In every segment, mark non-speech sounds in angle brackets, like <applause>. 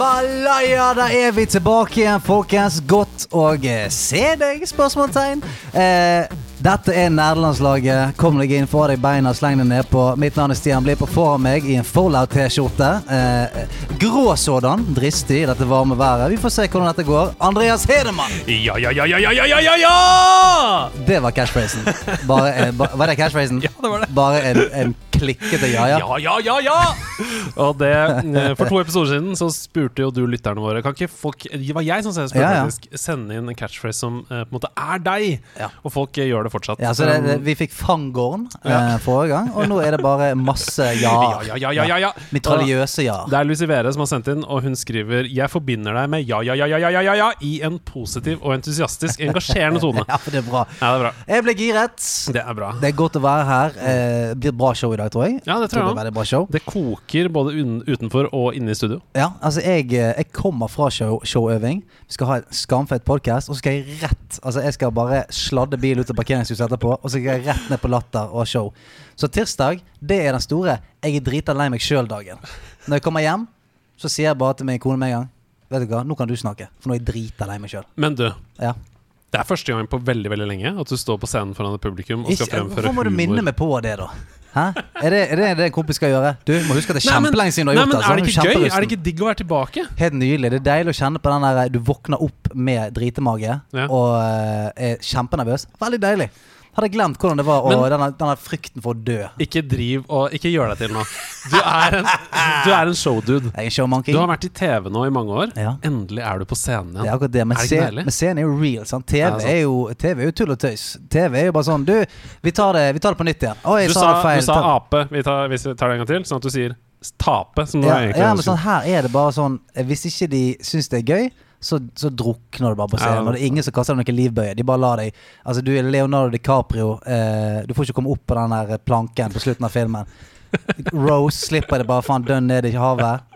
Jambalaya, da er vi tilbake igjen, folkens. Godt å eh, se deg? spørsmålstegn. Eh, dette er nerdelandslaget. Kom deg inn, få av deg beina, sleng deg nedpå. Mitt navn er Stian Blipp, på foran meg i en Fallout-T-skjorte. Eh, grå sådan, dristig i dette varme været. Vi får se hvordan dette går. Andreas Hedemann! Ja, ja, ja, ja, ja, ja, ja, ja! Det var cashphrasen. Var det cashphrasen? Ja, det var det. Bare en, en klikkete ja-ja? Ja, ja, ja, ja! Og det, eh, For to episoder siden så spurte jo du lytterne våre Kan ikke folk Det var jeg som spurte, Ja, ja. Sende inn en catchphrase som eh, på en måte er deg. Ja. Og folk eh, gjør det fortsatt. Ja, så det, det, Um, vi fikk fangården eh, forrige gang, og nå er det bare masse ja. ja, ja, ja, ja, ja, ja. Mitraljøse ja. Det er Lucy Vere som har sendt inn, og hun skriver Jeg forbinder deg med ja, ja, ja, ja, ja, ja, ja, ja i en positiv og entusiastisk, engasjerende tone. Ja, det er bra. Ja, det er bra. Jeg ble giret. Det er bra. Det er godt å være her. Eh, Det blir bra show i dag, tror jeg. Ja, det tror jeg det blir. Det koker både utenfor og inne i studio. Ja, altså jeg, eh, jeg kommer fra show, showøving. Vi skal ha en skamfett podkast, og så skal jeg rett Altså jeg skal bare sladde bil ut av parkeringshuset etterpå, og så skal jeg rett ned på Latter og show. Så tirsdag, det er den store 'jeg er drita lei meg sjøl'-dagen. Når jeg kommer hjem, så sier jeg bare til min kone med en gang Vet du hva, nå kan du snakke, for nå er jeg drita lei meg sjøl. Men du, Ja. det er første gang på veldig veldig lenge at du står på scenen foran et publikum og skal fremføre humor. Hvorfor må du minne meg på det, da? Hæ? Er det er det, det en kompis skal gjøre? Du må huske at det er Nei, kjempelenge siden du har Nei, gjort men det. Er det ikke gøy? Er det ikke digg å være tilbake? Helt nydelig. Det er deilig å kjenne på den der Du våkner opp med dritemage Ja. og eh, er kjempenervøs. Veldig deilig. Hadde glemt hvordan det var, og Men- denne, denne frykten for å dø. Ikke driv og Ikke gjør deg til nå. Du er en, du er en showdude. Jeg er showmonkey. Du har vært i TV nå i mange år. Ja. Endelig er du på scenen igjen. Det er akkurat det. Men, det men scenen er jo real. Sant? TV, Ja, er jo, TV er jo tull og tøys. TV er jo bare sånn Du, vi tar det, vi tar det på nytt igjen. Oi, Du sa, du sa ape. Vi tar, vi tar det en gang til, sånn at du sier tape. Som ja, egentlig ja, men sånn her er det bare sånn Hvis ikke de syns det er gøy, så, så drukner du bare på scenen. Og det er ingen som kaster deg noen livbøye. De bare lar deg Altså, du er Leonardo DiCaprio. Eh, du får ikke komme opp på den der planken på slutten av filmen. <laughs> Rose slipper det bare faen dønn ned i havet.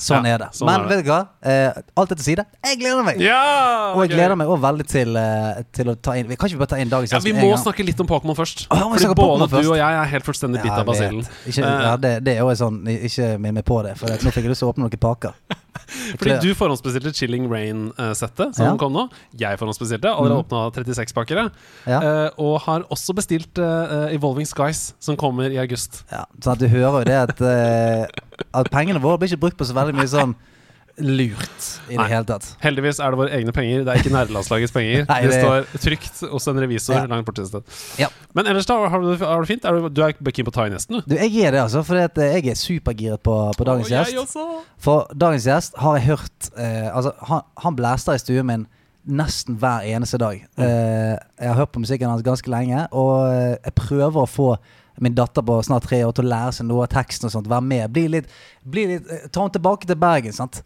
Sånn Ja, er det. sånn Men er det. vet du hva? Eh, alt er til side. Jeg gleder meg! Ja! Og jeg gleder meg også veldig til, eh, til å ta inn Kan ikke vi bare ta inn dagens Ja, gjest vi med en må gang? snakke litt om Pokémon først. Å, vi Fordi snakke om Pokémon først. du og jeg er helt fullstendig bitt Ja, av jeg basillen. vet. Ikke, Eh, ja, det, det er også sånn Ikke minn meg på det, for nå fikk jeg lyst til å åpne noen pakker. <laughs> Fordi du forhåndsbestilte Chilling Rain-settet, som Ja. kom nå. Jeg forhåndsbestilte. Allerede åpna 36 pakker. jeg. Ja. Eh, og har også bestilt eh, Evolving Skies, som kommer i august. Ja, sånn at du hører jo det at, eh, at pengene våre blir ikke brukt på så veldig mye sånn lurt i det Nei. hele tatt. Heldigvis er det våre egne penger, det er ikke nerdelandslagets penger. <laughs> Nei, det det- står trygt hos en revisor Ja. langt borte et sted. Ja. Men ellers, da? Har du, det fint? Er du, du er keen på å ta i nesten, du? Du, jeg er det, altså. For jeg er supergiret på, på dagens Og gjest. For dagens gjest har jeg hørt eh, Altså, han, han blæster i stuen min nesten hver eneste dag. Mm. Eh, jeg har hørt på musikken hans ganske lenge, og eh, jeg prøver å få min datter på snart tre år til å lære seg noe av teksten og sånt. Være med. Bli litt, bli litt eh, Ta henne tilbake til Bergen, sant.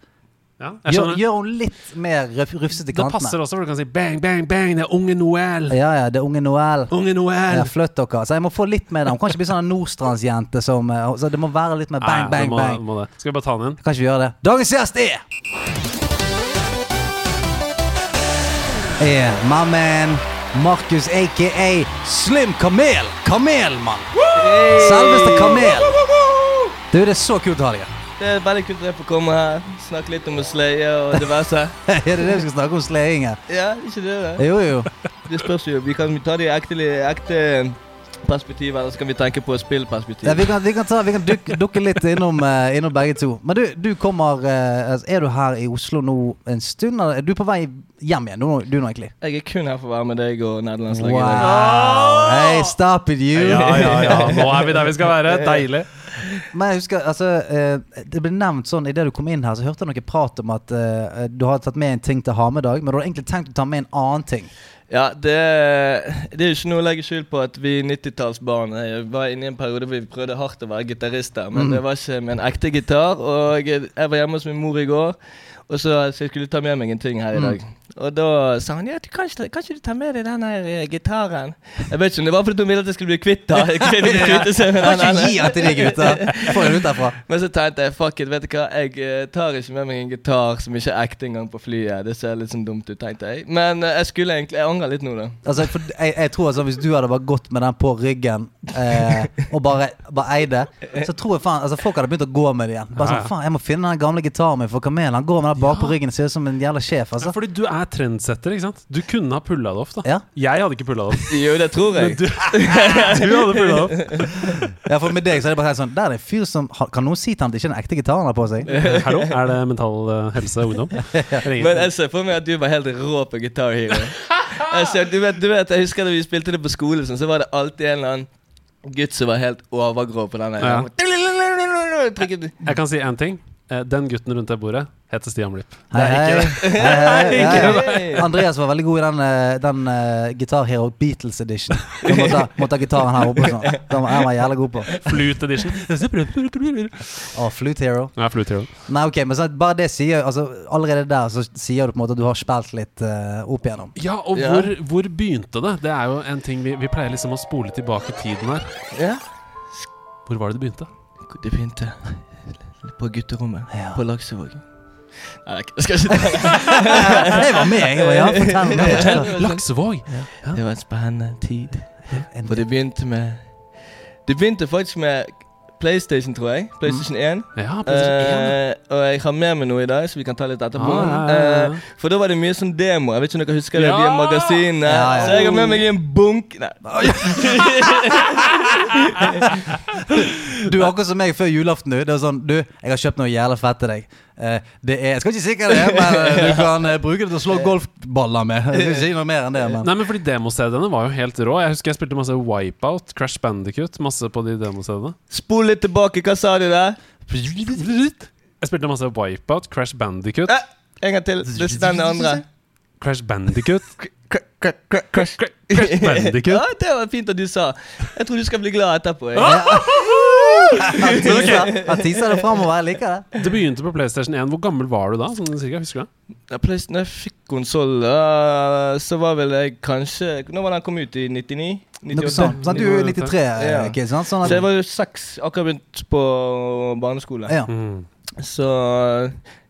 Ja, Gjør, gjør henne litt mer rufsete i kantene. Da passer det også, for du kan si bang, bang, bang, det er unge Noel. Ja, ja, det er unge Noel. Unge Noel. Ja, Flytt dere. Så jeg må få litt med. Hun kan ikke bli sånn Nordstrandsjente som eh, Så det må være litt mer bang, Nei, bang, må, bang. Må. Skal vi bare ta den inn? Kan ikke vi gjøre det? Dagens gjest er Er my man Markus aka Slim Kamel. Kamelmann. Selveste Kamel. Du, det er så kult å ha deg her. Det er veldig kult å få komme her, snakke litt om å sleie og diverse. <laughs> Er det det vi skal snakke om sleiing her? Ja, ikke det det? Jo, jo. Det spørs jo. Vi kan ta det ekte, ekte perspektiv, eller skal vi tenke på spillperspektiv. Ja, vi kan, vi kan, ta, vi kan dukke, dukke litt innom, uh, innom begge to. Men du, du kommer uh, altså, Er du her i Oslo nå en stund? Eller er du på vei hjem igjen? Du, du nå, egentlig? Jeg er kun her for å være med deg og nederlandslaget. Wow. Hey, stop it, you! Ja, ja, ja. Nå er vi der vi skal være. <laughs> Deilig. Men jeg husker, altså eh, Det ble nevnt sånn Idet du kom inn her, så hørte jeg noe prat om at eh, du hadde tatt med en ting til ha med dag, men du hadde egentlig tenkt å ta med en annen ting. Ja, det, det er jo ikke noe å legge skjul på at vi 90-tallsbarn var inne i en periode hvor vi prøvde hardt å være gitarister, men Mm. det var ikke med en ekte gitar. Og jeg var hjemme hos min mor i går, og så, så jeg skulle ta med meg en ting her i Mm. dag. Og da sa hun ja, du kan, ikke, kan ikke du ta med deg den her uh, gitaren? Jeg vet ikke om det var fordi hun ville at jeg skulle bli kvitt da. <laughs> Kvitte seg med Kan ikke gi den til de gutta! Få den ut derfra. <laughs> Men så tenkte jeg fuck it, vet du hva, jeg eh, tar ikke med meg en gitar som ikke er ekte engang på flyet. Det ser litt sånn dumt ut, tenkte jeg. Men eh, jeg skulle egentlig Jeg angrer litt nå, da. Altså, for jeg, jeg tror altså Hvis du hadde bare gått med den på ryggen eh, og bare, bare eide, så tror jeg faen Altså folk hadde begynt å gå med det igjen. Bare sånn, faen, Jeg må finne den gamle gitaren min for kamelen. Han går med den bak på ryggen og ser ut som en jævla sjef. Ja, Altså. fordi du er trendsetter, ikke sant? Du kunne ha pulla det opp, da. Ja. Jeg hadde ikke pulla det opp. <laughs> Jo, det tror Men jeg. du, <laughs> du hadde pulla det opp. <laughs> ja, for med deg så er det bare helt sånn Der er det en fyr som har- Kan noen si til ham at det ikke er den ekte gitaren han har på seg? Hallo, er det Mental eh, Helse Ungdom? Ringer. Men jeg ser for meg at du var helt rå på Guitar Hero. Du vet, du vet, jeg husker da vi spilte det på skolen, sånn, så var det alltid en eller annen gutt som var helt overgrå på den. Ja. Jeg kan si én ting. Eh, Den gutten rundt det bordet heter Stian Blipp. Hei, hei. Hei, <laughs> hei, hei. Andreas var veldig god i den, eh, den uh, Guitar Hero Beatles edition. Han måtte, måtte ha gitaren her oppe sånn. Den var var jævla god på. Flute edition. Å, Flute Hero. Ja, Flute Hero. Nei, ok, men så, bare det sier altså, Allerede der så sier du på en måte at du har spilt litt uh, opp igjennom. Ja, og yeah. hvor, hvor begynte det? Det er jo en ting vi, vi pleier liksom å spole tilbake tiden her. Yeah. Hvor var det det begynte? Det begynte på gutterommet Ja. på Laksevåg. Nei, jeg skal ikke <laughs> ta Jeg var med, jeg. var- Ja, fortell. Fortell! Laksevåg! Det var en spennende tid. For det begynte med Det begynte faktisk med PlayStation, tror jeg. PlayStation 1. Ja, PlayStation 1. Eh, og jeg har med meg noe i dag, så vi kan ta litt etterpå. Ah, ja, ja, ja. Eh, for da var det mye sånn demo. Jeg vet ikke om dere husker det, Ja! de magasinene. Ja, ja. Så jeg har med meg en bunk Nei. <laughs> Du er akkurat som meg før julaften. Du. Det er sånn, du, jeg har kjøpt noe jævla fett til deg. Eh, det er, jeg skal ikke si hva det er, men eh, du kan eh, bruke det til å slå golfballer med. Jeg skal ikke si noe mer enn det. Men. Nei, men fordi Demo-CD-ene var jo helt rå. Jeg husker jeg spilte masse Wipeout, Crash Bandicut, masse på de demo-CD-ene. Spol litt tilbake. Hva sa du der? Jeg spilte masse Wipeout, Crash Bandicut. Eh, en gang til. Det er den andre. Crash Bandicut. Crash, Bandicut. Ja, det var fint at du sa. Jeg tror du skal bli glad etterpå. jeg. Han teaser det framover. Jeg liker det. Det begynte på PlayStation 1. Hvor gammel var du da? Sånn cirka, husker du det? Da PlayStation- jeg fikk konsoll, så var vel jeg kanskje Når var den kom ut? I 99? Noe sånt. Sant? Du er 93, eh, Ja. Kid. Sant? Sånn Så jeg var jo seks, akkurat begynt på barneskole. ja. Mm. Så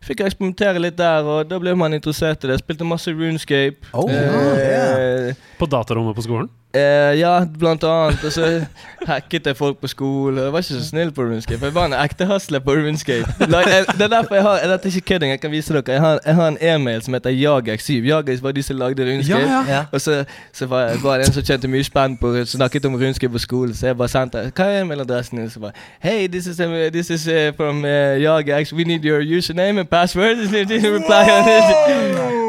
fikk jeg eksperimentere litt der, og da ble man interessert i det. Spilte masse Runescape. Oh, eh, På datarommet på skolen? Eh, ja, blant annet. Og så hacket jeg folk på skole. Jeg var ikke så snill på Runescape. Jeg var en ekte hustler på Runescape. Like, jeg- Det er derfor jeg har Dette er ikke kødding, jeg kan vise dere. Jeg har, jeg har en e-mail som heter Jagex7. Jagex var de som lagde Runescape. ja. Og så, så var, var det en som tjente mye spenn på snakket om Runescape på skolen, så jeg bare sendte Hva er e-mailadressen din? Så bare Hey, this is, uh, this is uh, from uh, Jagex. We need your username and password. <laughs> Reply on it.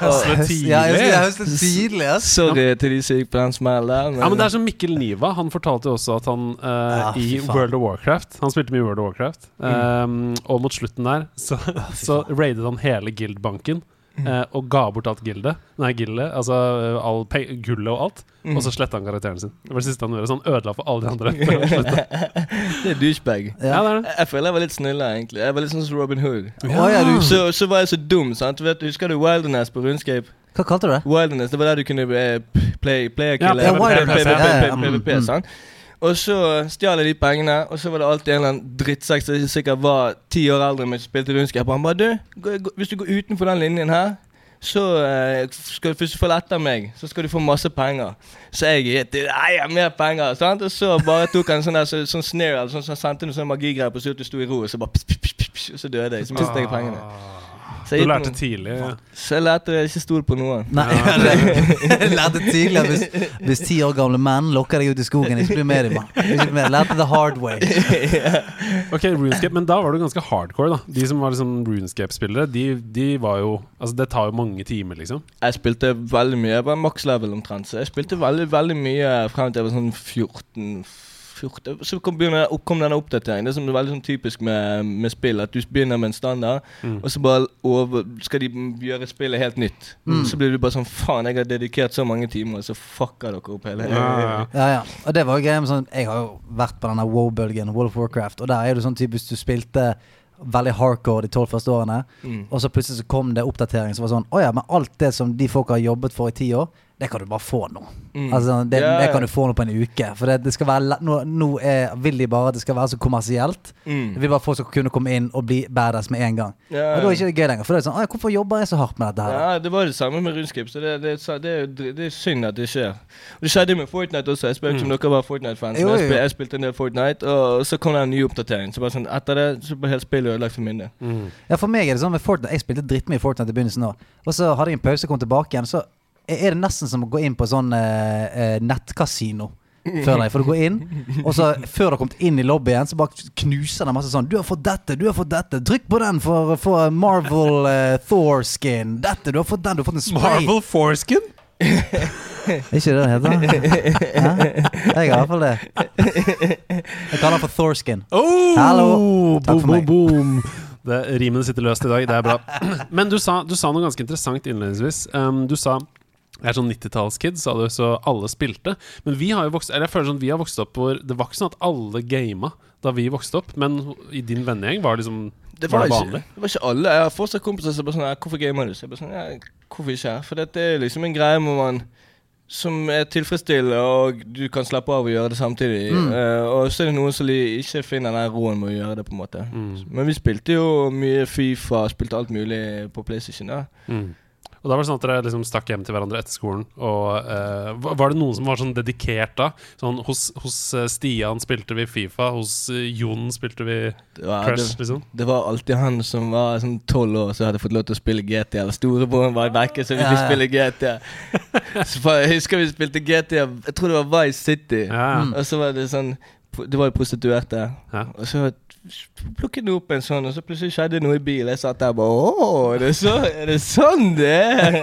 Høsle tidlig. Ja, jeg, jeg høsler tidlig, ass. Sorry til de som gikk på den smellen Men... Ja, men det er som Mikkel Niva. Han fortalte jo også at han uh, Ja, i. World of Warcraft Han spilte mye World of Warcraft. Um, og mot slutten der så, så raidet han hele guildbanken. Eh, og ga bort alt gildet. Nei, gildet, altså eh, all pe- gullet og alt. Og så sletta han karakteren sin. Det var det siste han gjorde. Så han ødela for alle de andre. <laughs> <laughs> det er douchebag. ja, det er det. Jeg føler jeg var litt snillere, egentlig. Jeg var litt sånn som Robin Hood. Ja, du, Så, så var jeg så dum, sant. Vet, husker du Wilderness på Runescape? hva kalte du det? Wilderness, det var der du kunne eh, play, play Ja, ja, ja, ja, ja. PVP, Mm, mm. sant? Og så stjal jeg de pengene, og så var det alltid en eller annen drittsekk som sikkert var ti år eldre, men spilte rundskap. Han bare du, hvis du går utenfor den linjen her, så eh, skal du, hvis du følger etter meg, så skal du få masse penger. Så jeg gitt jeg har mer penger. Sant? Og så bare tok han sånn der så, sånn snare, sånn, så sendte han sånn magigreier på du sto i ro, og så bare pss, pss, pss, pss, Og så døde jeg. Så mistet jeg pengene. Så Du lærte tidlig. Ja. så jeg lærte ikke stol på noen. Nei, jeg <laughs> <laughs> lærte tidlig at hvis, hvis ti år gamle menn lokker deg ut i skogen, ikke bli med dem. med. Lærte the hard way. <laughs> Ok, RuneScape, Men da var du ganske hardcore. da De som var liksom RuneScape-spillere, de, de var jo Altså Det tar jo mange timer, liksom. Jeg spilte veldig mye. Jeg var maks level omtrent. Så jeg spilte veldig veldig mye frem til jeg var sånn 14 14 Så kom, begynner, kom denne oppdateringen. Det som er veldig sånn typisk med, med spill, at du begynner med en standard, Mm. og så bare over, skal de gjøre spillet helt nytt. Så blir du bare sånn Faen, jeg har dedikert så mange timer, og så fucker dere opp hele Ja, ja, ja. Og det var greia med sånn Jeg har jo vært på denne wow-bølgen, World of Warcraft, og der er det sånn typisk du spilte veldig hardcore de tolv første årene, Mm. og så plutselig så kom det oppdatering som var sånn Å ja, men alt det som de folka har jobbet for i ti år, det kan du bare få nå. Mm. Altså, det, yeah. det kan du få nå på en uke. For det, det skal være lett nå, nå er, vil de bare at det skal være så kommersielt. Mm. De vil bare folk skal kunne komme inn og bli badass med en gang. Yeah. Og da er ikke gøy lenger. For det er sånn, Hvorfor jobber jeg så hardt med dette her? Ja, det var det samme med rundskrips. så det, det, det, er, det er synd at det skjer. Og Det skjedde med Fortnite også. Jeg spilte om dere var Fortnite-fans. Jeg, spil, jeg spilte en del Fortnite, og så kom det en ny oppdatering. Så bare sånn, etter det så ble helt spillet ødelagt for min del. Mm. Ja, for meg er det sånn med Fortnite Jeg spilte drittmye Fortnite i begynnelsen òg. Og så hadde jeg en pause og kom tilbake igjen. Så er det nesten som å gå inn på sånn eh, eh, nettkasino. Før jeg, For du går inn, og så før du har kommet inn i lobbyen, så bare knuser det masse sånn 'Du har fått dette, du har fått dette. Trykk på den for å få Marvel eh, Thor-skin. Dette, du har fått den. Du har fått en spray.' Marvel Thorskin? <laughs> Er ikke det det heter? Hæ? Jeg har i hvert fall det. Jeg kaller den for Thor-skin. Oh, Hallo. Takk Boom, for meg. boom, boom. Det, rimene sitter løst i dag. Det er bra. Men du sa, du sa noe ganske interessant innledningsvis. Um, du sa jeg er sånn 90-tallskid, sa du, så alle spilte. Men vi har jo vokst Eller jeg føler sånn vi har vokst opp hvor det var ikke sånn at alle gama da vi vokste opp, men i din vennegjeng var det liksom Det var var, det ikke, vanlig? det var ikke alle. Jeg har fortsatt kompiser som bare sånn 'Hvorfor gamer du?' Så jeg bare sånn ja, 'Hvorfor ikke?' For dette er liksom en greie hvor man som er tilfredsstillende, og du kan slappe av og gjøre det samtidig. Mm. Uh, og så er det noen som ikke finner den roen med å gjøre det, på en måte. Mm. Men vi spilte jo mye Fifa, spilte alt mulig på PlayStation. da Mm. Og da var det sånn at dere liksom stakk hjem til hverandre etter skolen. Og eh, var det noen som var sånn dedikert da? Sånn hos, hos eh, Stian spilte vi Fifa, hos eh, Jon spilte vi var, Crush, det, liksom. det var alltid han som var sånn tolv år som hadde fått lov til å spille GT. Eller storebroren var vekke, så vi fikk ja. spille GT. <laughs> Så jeg husker vi spilte GT, jeg tror det var Vice City. Ja. Mm. Og så var det sånn Det var jo prostituerte. Hæ? Og så plukket du opp en sånn, og så plutselig skjedde noe i bilen. Jeg satt der og bare Å, er det, så, er det sånn det er?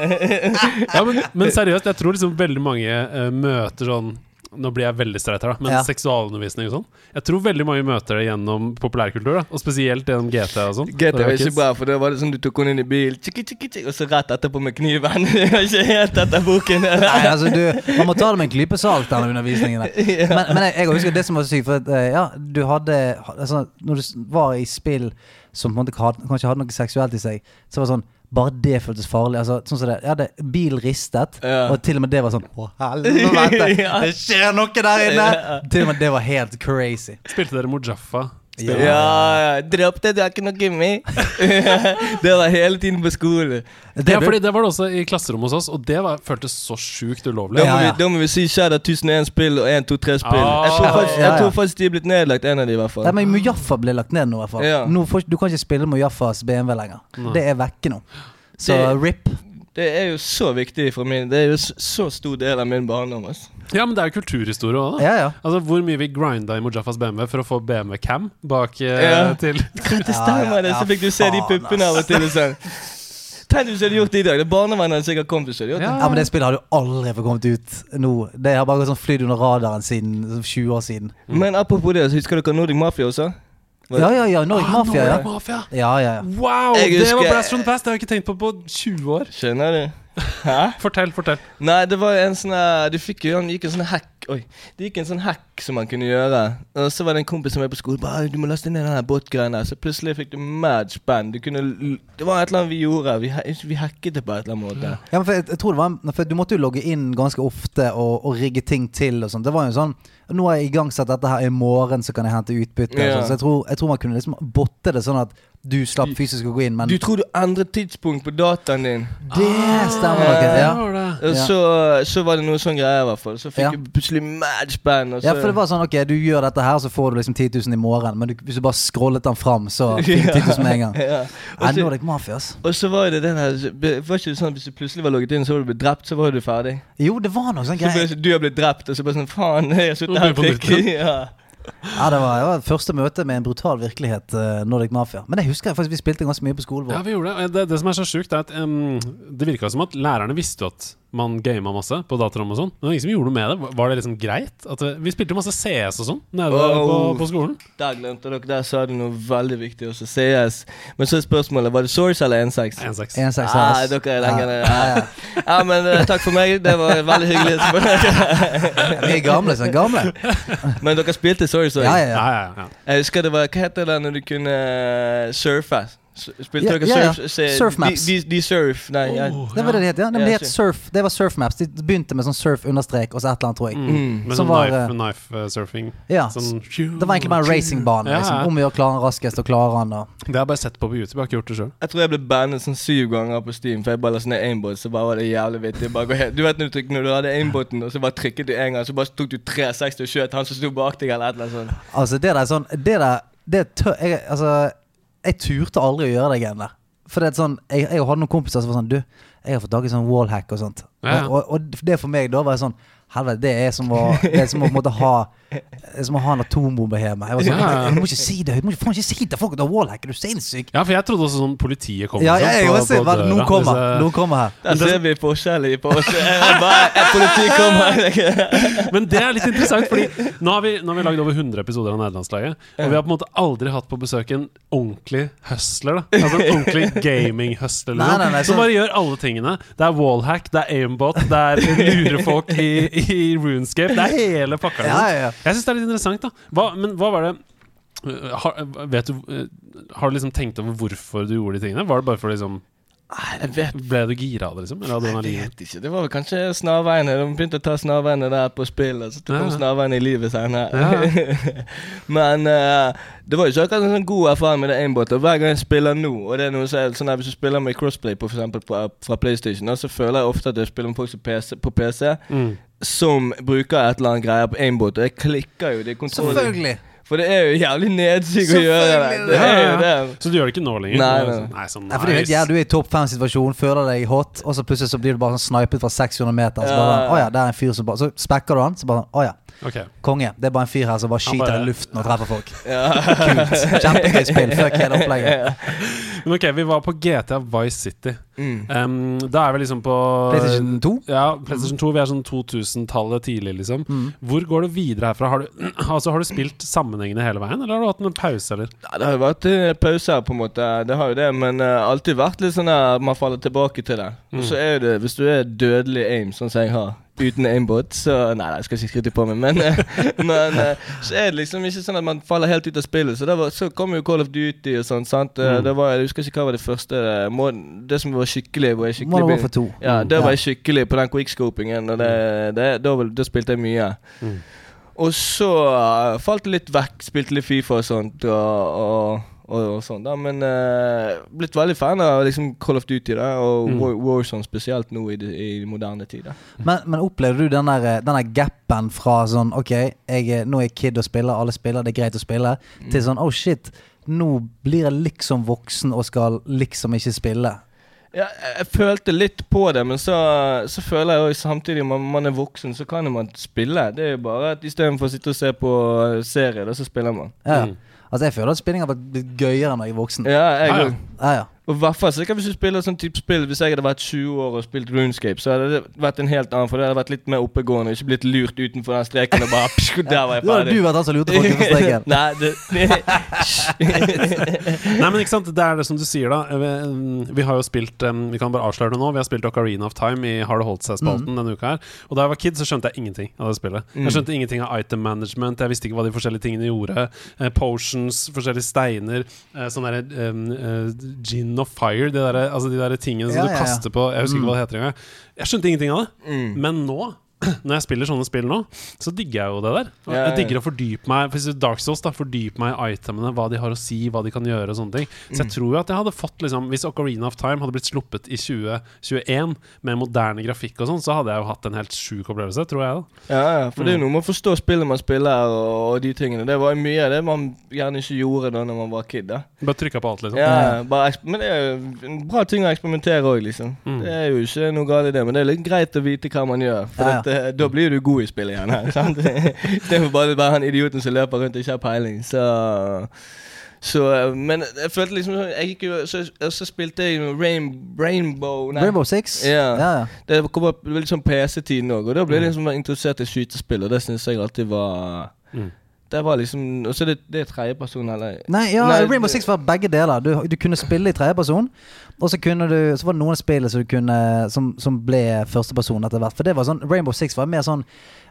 ja men, men seriøst, jeg tror liksom veldig mange uh, møter sånn Nå blir jeg veldig streit her, da, men Ja. seksualundervisning og sånn. Jeg tror veldig mange møter det gjennom populærkultur, da og spesielt gjennom GT og sånn. GT var ikke bra, for det var det sånn du tok henne inn i bilen, tjikki, tjikki, tjikki, og så rett etterpå med kniven. <laughs> Ikke helt etter boken. Nei, altså du, Man må ta det med en klype salt, denne undervisningen. der. <laughs> Men, men jeg, jeg husker det som var så sykt, for at, eh, ja, du hadde altså, Når du var i spill som på en måte kanskje hadde noe seksuelt i seg, så var det sånn bare det føltes farlig. Altså, sånn som det, jeg hadde bil ristet, Ja. og til og med det var sånn Å, helvete! <laughs> Det skjer noe der inne! Til og med det var helt crazy. Spilte dere Mujaffa? Ja. Ja, ja. Dropp det, du har ikke noe gummi. <laughs> det var hele tiden på skolen. Det Ja, fordi det var det også i klasserommet hos oss, og det var, føltes så sjukt ulovlig. Ja, ja. Vi, da må vi si Shadow 1001 spill og 123-spill. Ah. jeg, tror faktisk- Ja, ja. jeg tror faktisk de er blitt nedlagt, en av de i hvert fall. Nei, men Mujaffa ble lagt ned nå, i hvert fall. Ja. Nå får, du kan ikke spille Mujaffas BMW lenger. Mm. Det er vekke nå. Så Det- RIP. Det er jo så viktig for min Det er jo så stor del av min barndom. Altså. Ja, men det er jo kulturhistorie òg, da. Ja, ja. Altså Hvor mye vi grinda i Mujaffas BMW for å få BMW Cam bak eh, Ja. til <laughs> Det stemmer, det. Så fikk du se de puppene av og til. Sånn. Tenk hvis du hadde gjort det i dag. Det Barnevernet hadde sikkert kommet til hadde gjort det. Ja. Ja, men det spillet har du aldri fått kommet ut nå. Det har bare gått sånn flydd under radaren siden sånn 20 år siden. Men apropos det, så husker dere Nordic Mafia også? Ja, ja, ja. Nordic Ah, Mafia, ja. Nordic Mafia. Ja, ja, ja. Wow! Jeg Det var Blast from the Past. Det har jeg ikke tenkt på på 20 år. Skjønner du? Hæ? <laughs> Fortell, fortell. Nei, det var en sånn Du fikk jo Han gikk en sånn hack Oi. Det gikk en sånn hack som man kunne gjøre. Og så var det en kompis som var på skolen. Bare, du må laste ned den båtgreia der. Så plutselig fikk du mad spenn. Du kunne Det var et eller annet vi gjorde. Vi, vi hacket det på et eller annet måte. Ja, men for jeg, jeg tror det var For du måtte jo logge inn ganske ofte og, og rigge ting til og sånn. Det var jo sånn Nå har jeg igangsatt dette her i morgen, så kan jeg hente utbytte. Ja. sånn. Så jeg tror, jeg tror man kunne liksom botte det sånn at du slapp fysisk å gå inn, men Du tror du endret tidspunkt på dataen din. det stemmer nok. Ja. Ja. Og så, så var det noe sånn greier, i hvert fall. Så fikk Ja. du plutselig mad spenn. Og så, Ja, for det var sånn, ok, du gjør dette her, så får du liksom 10 000 i morgen. Men du, hvis du bare scrollet den fram, så <laughs> fikk du 10 000 med en gang. <laughs> ja. Og så- Nordic Mafia, ass. Og så var det den her Var ikke det sånn at Hvis du plutselig var logget inn, så var du blitt drept, så var du ferdig? Jo, det var noe sånn Så greier. det- du har blitt drept, og så bare sånn Faen, jeg har sittet På. Ja. Ja, det var, det var første møte med en brutal virkelighet, uh, Nordic Mafia. Men jeg husker faktisk vi spilte ganske mye på skolen vår. Ja, vi gjorde det. Og Det, det som er så sjukt, er at um, det virka som at lærerne visste at man gama masse på datarom og sånn. Men det var ingen som gjorde noe med det. Var det liksom greit? At vi spilte masse CS og sånn nede Oh. på, på skolen. Der glemte dere, der sa du noe veldig viktig også. CS. Men så er spørsmålet, var det Source eller 1.6? 1-6. 1-6 Ah, dere er lenger nede. Ja, ja, Ja, men uh, takk for meg. Det var veldig hyggelig. <laughs> Vi er gamle som gamle. men dere spilte Source òg? Ja, ja, Ja, ja. ja, ja. Jeg husker det var Hva heter det når du kunne eh, surfe? Spilte dere ja, ja. surf? se- Surf maps. De, de, de surf Nei, ja. Oh, Det var det det het, ja. Nei, det het surf. Det var surf maps. De begynte med sånn surf understrek og så et eller annet, tror jeg. Mm. Med Som sånn var, knife, eh, knife eh, surfing. Ja. Sånn, Det var egentlig bare en racingbane. Ja, Liksom. ja. Om vi gjør klare raskest og klare den. Og. Det har jeg bare sett på på YouTube. Jeg har ikke gjort det sjøl. Jeg tror jeg ble bandet sånn syv ganger på Steam, for jeg bare la sånne aimbot, så bare var det jævlig vittig. Bare gå Du vet når du, når du hadde aimboten, og så bare trykket du en gang, så bare tok du 360 og skjøt han som sto bak deg, eller et eller annet sånt. Altså, det der sånn Det der det tør, jeg, Altså, jeg turte aldri å gjøre det greiene der. For det er sånn Jeg, jeg hadde noen kompiser som var sånn Du, jeg har fått tak i sånn wallhack og sånt. Ja, ja. Og, og, og det for meg da var sånn Helvete, det er som å, det er som å ha det er Som å ha en atombombe hjemme. Jeg var sånn, Ja. Du må ikke si det høyt. Du må ikke faen ikke si til folk at du har wallhack. Er du sinnssyk? Ja, for jeg trodde også sånn politiet kom. Ja, jeg, jeg, jeg på- Noen kommer. Nå Noen kommer her. Der det- ser vi forskjellig på oss. Jeg bare, et politi kommer. <laughs> Men det er litt interessant, Fordi nå har vi, nå har vi lagd over 100 episoder av Nederlandslaget. Og vi har på en måte aldri hatt på besøk en ordentlig hustler. da Altså en ordentlig <laughs> gaming-hustler. Nei, Som bare gjør alle tingene. Det er wallhack, det er aimbot, det er lure folk i, i Runescape. Det er hele pakka. Ja, ja, ja. Jeg syns det er litt interessant, da. Hva, men hva var det uh, har, vet du, uh, har du liksom tenkt over hvorfor du gjorde de tingene? Var det bare for liksom Jeg vet Ble du gira av det, liksom? Eller Jeg vet ikke. Det var vel kanskje snarveiene. De begynte å ta snarveiene der på spill, og så kom Ja. snarveiene i livet senere. Ja. <laughs> Men uh, det var jo ikke akkurat en sånn god erfaring med det aimbot. Og hver gang jeg spiller nå, og det er noe som er sånn hvis du spiller med crossplay på, for eksempel på, fra PlayStation, så føler jeg ofte at jeg spiller med folk som PC, på PC Mm. som bruker et eller annet greier på aimbot, og jeg klikker jo det kontrollen. Selvfølgelig. For det er jo jævlig nedsig å gjøre det. Det er jo Ja, ja. det. Så du gjør det ikke nå lenger? Nei, er nei. sånn, nei, sånn Nei, for du, vet, ja. Du er i topp fem-situasjon, føler deg hot, og så plutselig så blir du bare sånn snipet fra 600 meter. Så, Ja. bare, å ja, der er en fyr som bare Så spekker du han, så bare Å ja, Ok. konge. Det er bare en fyr her som bare skyter bare- i luften og treffer folk. Ja. Kult. Kjempegøy spill. Fuck hele <laughs> opplegget. Men ok, vi var på GTA Vice City. Mm. Um, da er vi liksom på PlayStation 2? Ja, PlayStation 2. Vi er sånn 2000-tallet tidlig, liksom. Mm. Hvor går du videre herfra? Har du, <clears throat> altså, har du spilt sammenhengende hele veien, eller har du hatt en pause, eller? Ja, det har jo vært eh, pauser, på en måte. Det har jo det, men uh, alltid vært litt sånn at man faller tilbake til det. Og så er det, hvis du er dødelig aim, sånn som jeg har, uten aimbot, så Nei, jeg skal ikke skryte på meg, men, eh, <laughs> men eh, så er det liksom ikke sånn at man faller helt ut av spillet. Så, det var, så kom jo Call of Duty og sånn, sant. Eh, Mm. Det var, jeg husker ikke hva var det første må, Det som var skikkelig, var skikkelig Modern begyn- Warfare 2. Ja, det var jeg skikkelig på den quickscopingen, og det, det, da, da spilte jeg mye. Mm. Og så falt det litt vekk, spilte litt Fifa og sånt, og, og, og, og sånn da, men uh, blitt veldig fan av liksom Call of Duty da, og Mm. War, Warzone spesielt nå i, i moderne tid. Men, men opplever du den der, den der gapen fra sånn Ok, jeg, nå er jeg kid og spiller, alle spiller, det er greit å spille, til sånn oh shit, nå blir jeg liksom voksen og skal liksom ikke spille. Ja, jeg, følte litt på det, men så, så føler jeg jo samtidig at man, man er voksen, så kan man spille. Det er jo bare at istedenfor å sitte og se på uh, serie, da, så spiller man. Ja. Mm. Altså Jeg føler at spinning har vært gøyere når jeg er voksen. Ja, jeg Ja, ja. Og hvert fall sikkert hvis du spiller sånn type spill Hvis jeg hadde vært 20 år og spilt Runescape, så hadde det vært en helt annen, for det hadde vært litt mer oppegående, og ikke blitt lurt utenfor den streken og bare <laughs> psk, Der var jeg Da hadde ferdig. du vært han som lurte folk utenfor streken. <laughs> Nei, det, <laughs> Nei, men ikke sant, det er det som du sier, da. Vi, vi har jo spilt um, Vi kan bare avsløre det nå. Vi har spilt Ocarina of Time i Har det holdt seg-spalten Mm. denne uka her. Og da jeg var kid, så skjønte jeg ingenting av det spillet. Mm. Jeg skjønte ingenting av item management. Jeg visste ikke hva de forskjellige tingene gjorde. Uh, potions, forskjellige steiner, uh, sånn derre um, uh, gin of fire, de der, altså de der tingene som Ja, du kaster på Jeg husker ikke hva det heter engang. Jeg skjønte ingenting av det. mm. Men nå <clears throat> når jeg spiller sånne spill nå, så digger jeg jo det der. Jeg digger å fordype meg For Dark Souls da Fordype meg i itemene, hva de har å si, hva de kan gjøre. og sånne ting Så Mm. jeg tror jo at jeg hadde fått liksom Hvis Ocarina of Time hadde blitt sluppet i 2021 med moderne grafikk og sånn, så hadde jeg jo hatt en helt sjuk opplevelse, tror jeg. da Ja, ja, for det er noe med å forstå spillet man spiller, og, de tingene. Det var jo mye av det man gjerne ikke gjorde da når man var kid. da Bare trykka på alt, liksom. Ja, bare, Men det er jo en bra ting å eksperimentere òg, liksom. Mm. Det er jo ikke noe galt i det, men det er litt greit å vite hva man gjør. For Ja, ja. eh, da blir du god i spillet igjen. her, <laughs> sant? Istedenfor bare å være han idioten som løper rundt og ikke har peiling. Så Så, eh, men jeg følte liksom sånn Jeg gikk jo Så, så spilte jeg Rain, Rainbow nei. Rainbow Six? Ja. ja. ja. Det kom opp litt sånn PC-tiden òg, og da ble jeg liksom interessert i skytespill, og det syns jeg alltid var Mm. Det var liksom Og så det, det er tredjeperson, eller Nei, ja, Nei, Rainbow Six var begge deler. Du, du kunne spille i tredjeperson, og så kunne du Så var det noen spill som, du kunne, som, som ble førsteperson etter hvert. For det var sånn Rainbow Six var mer sånn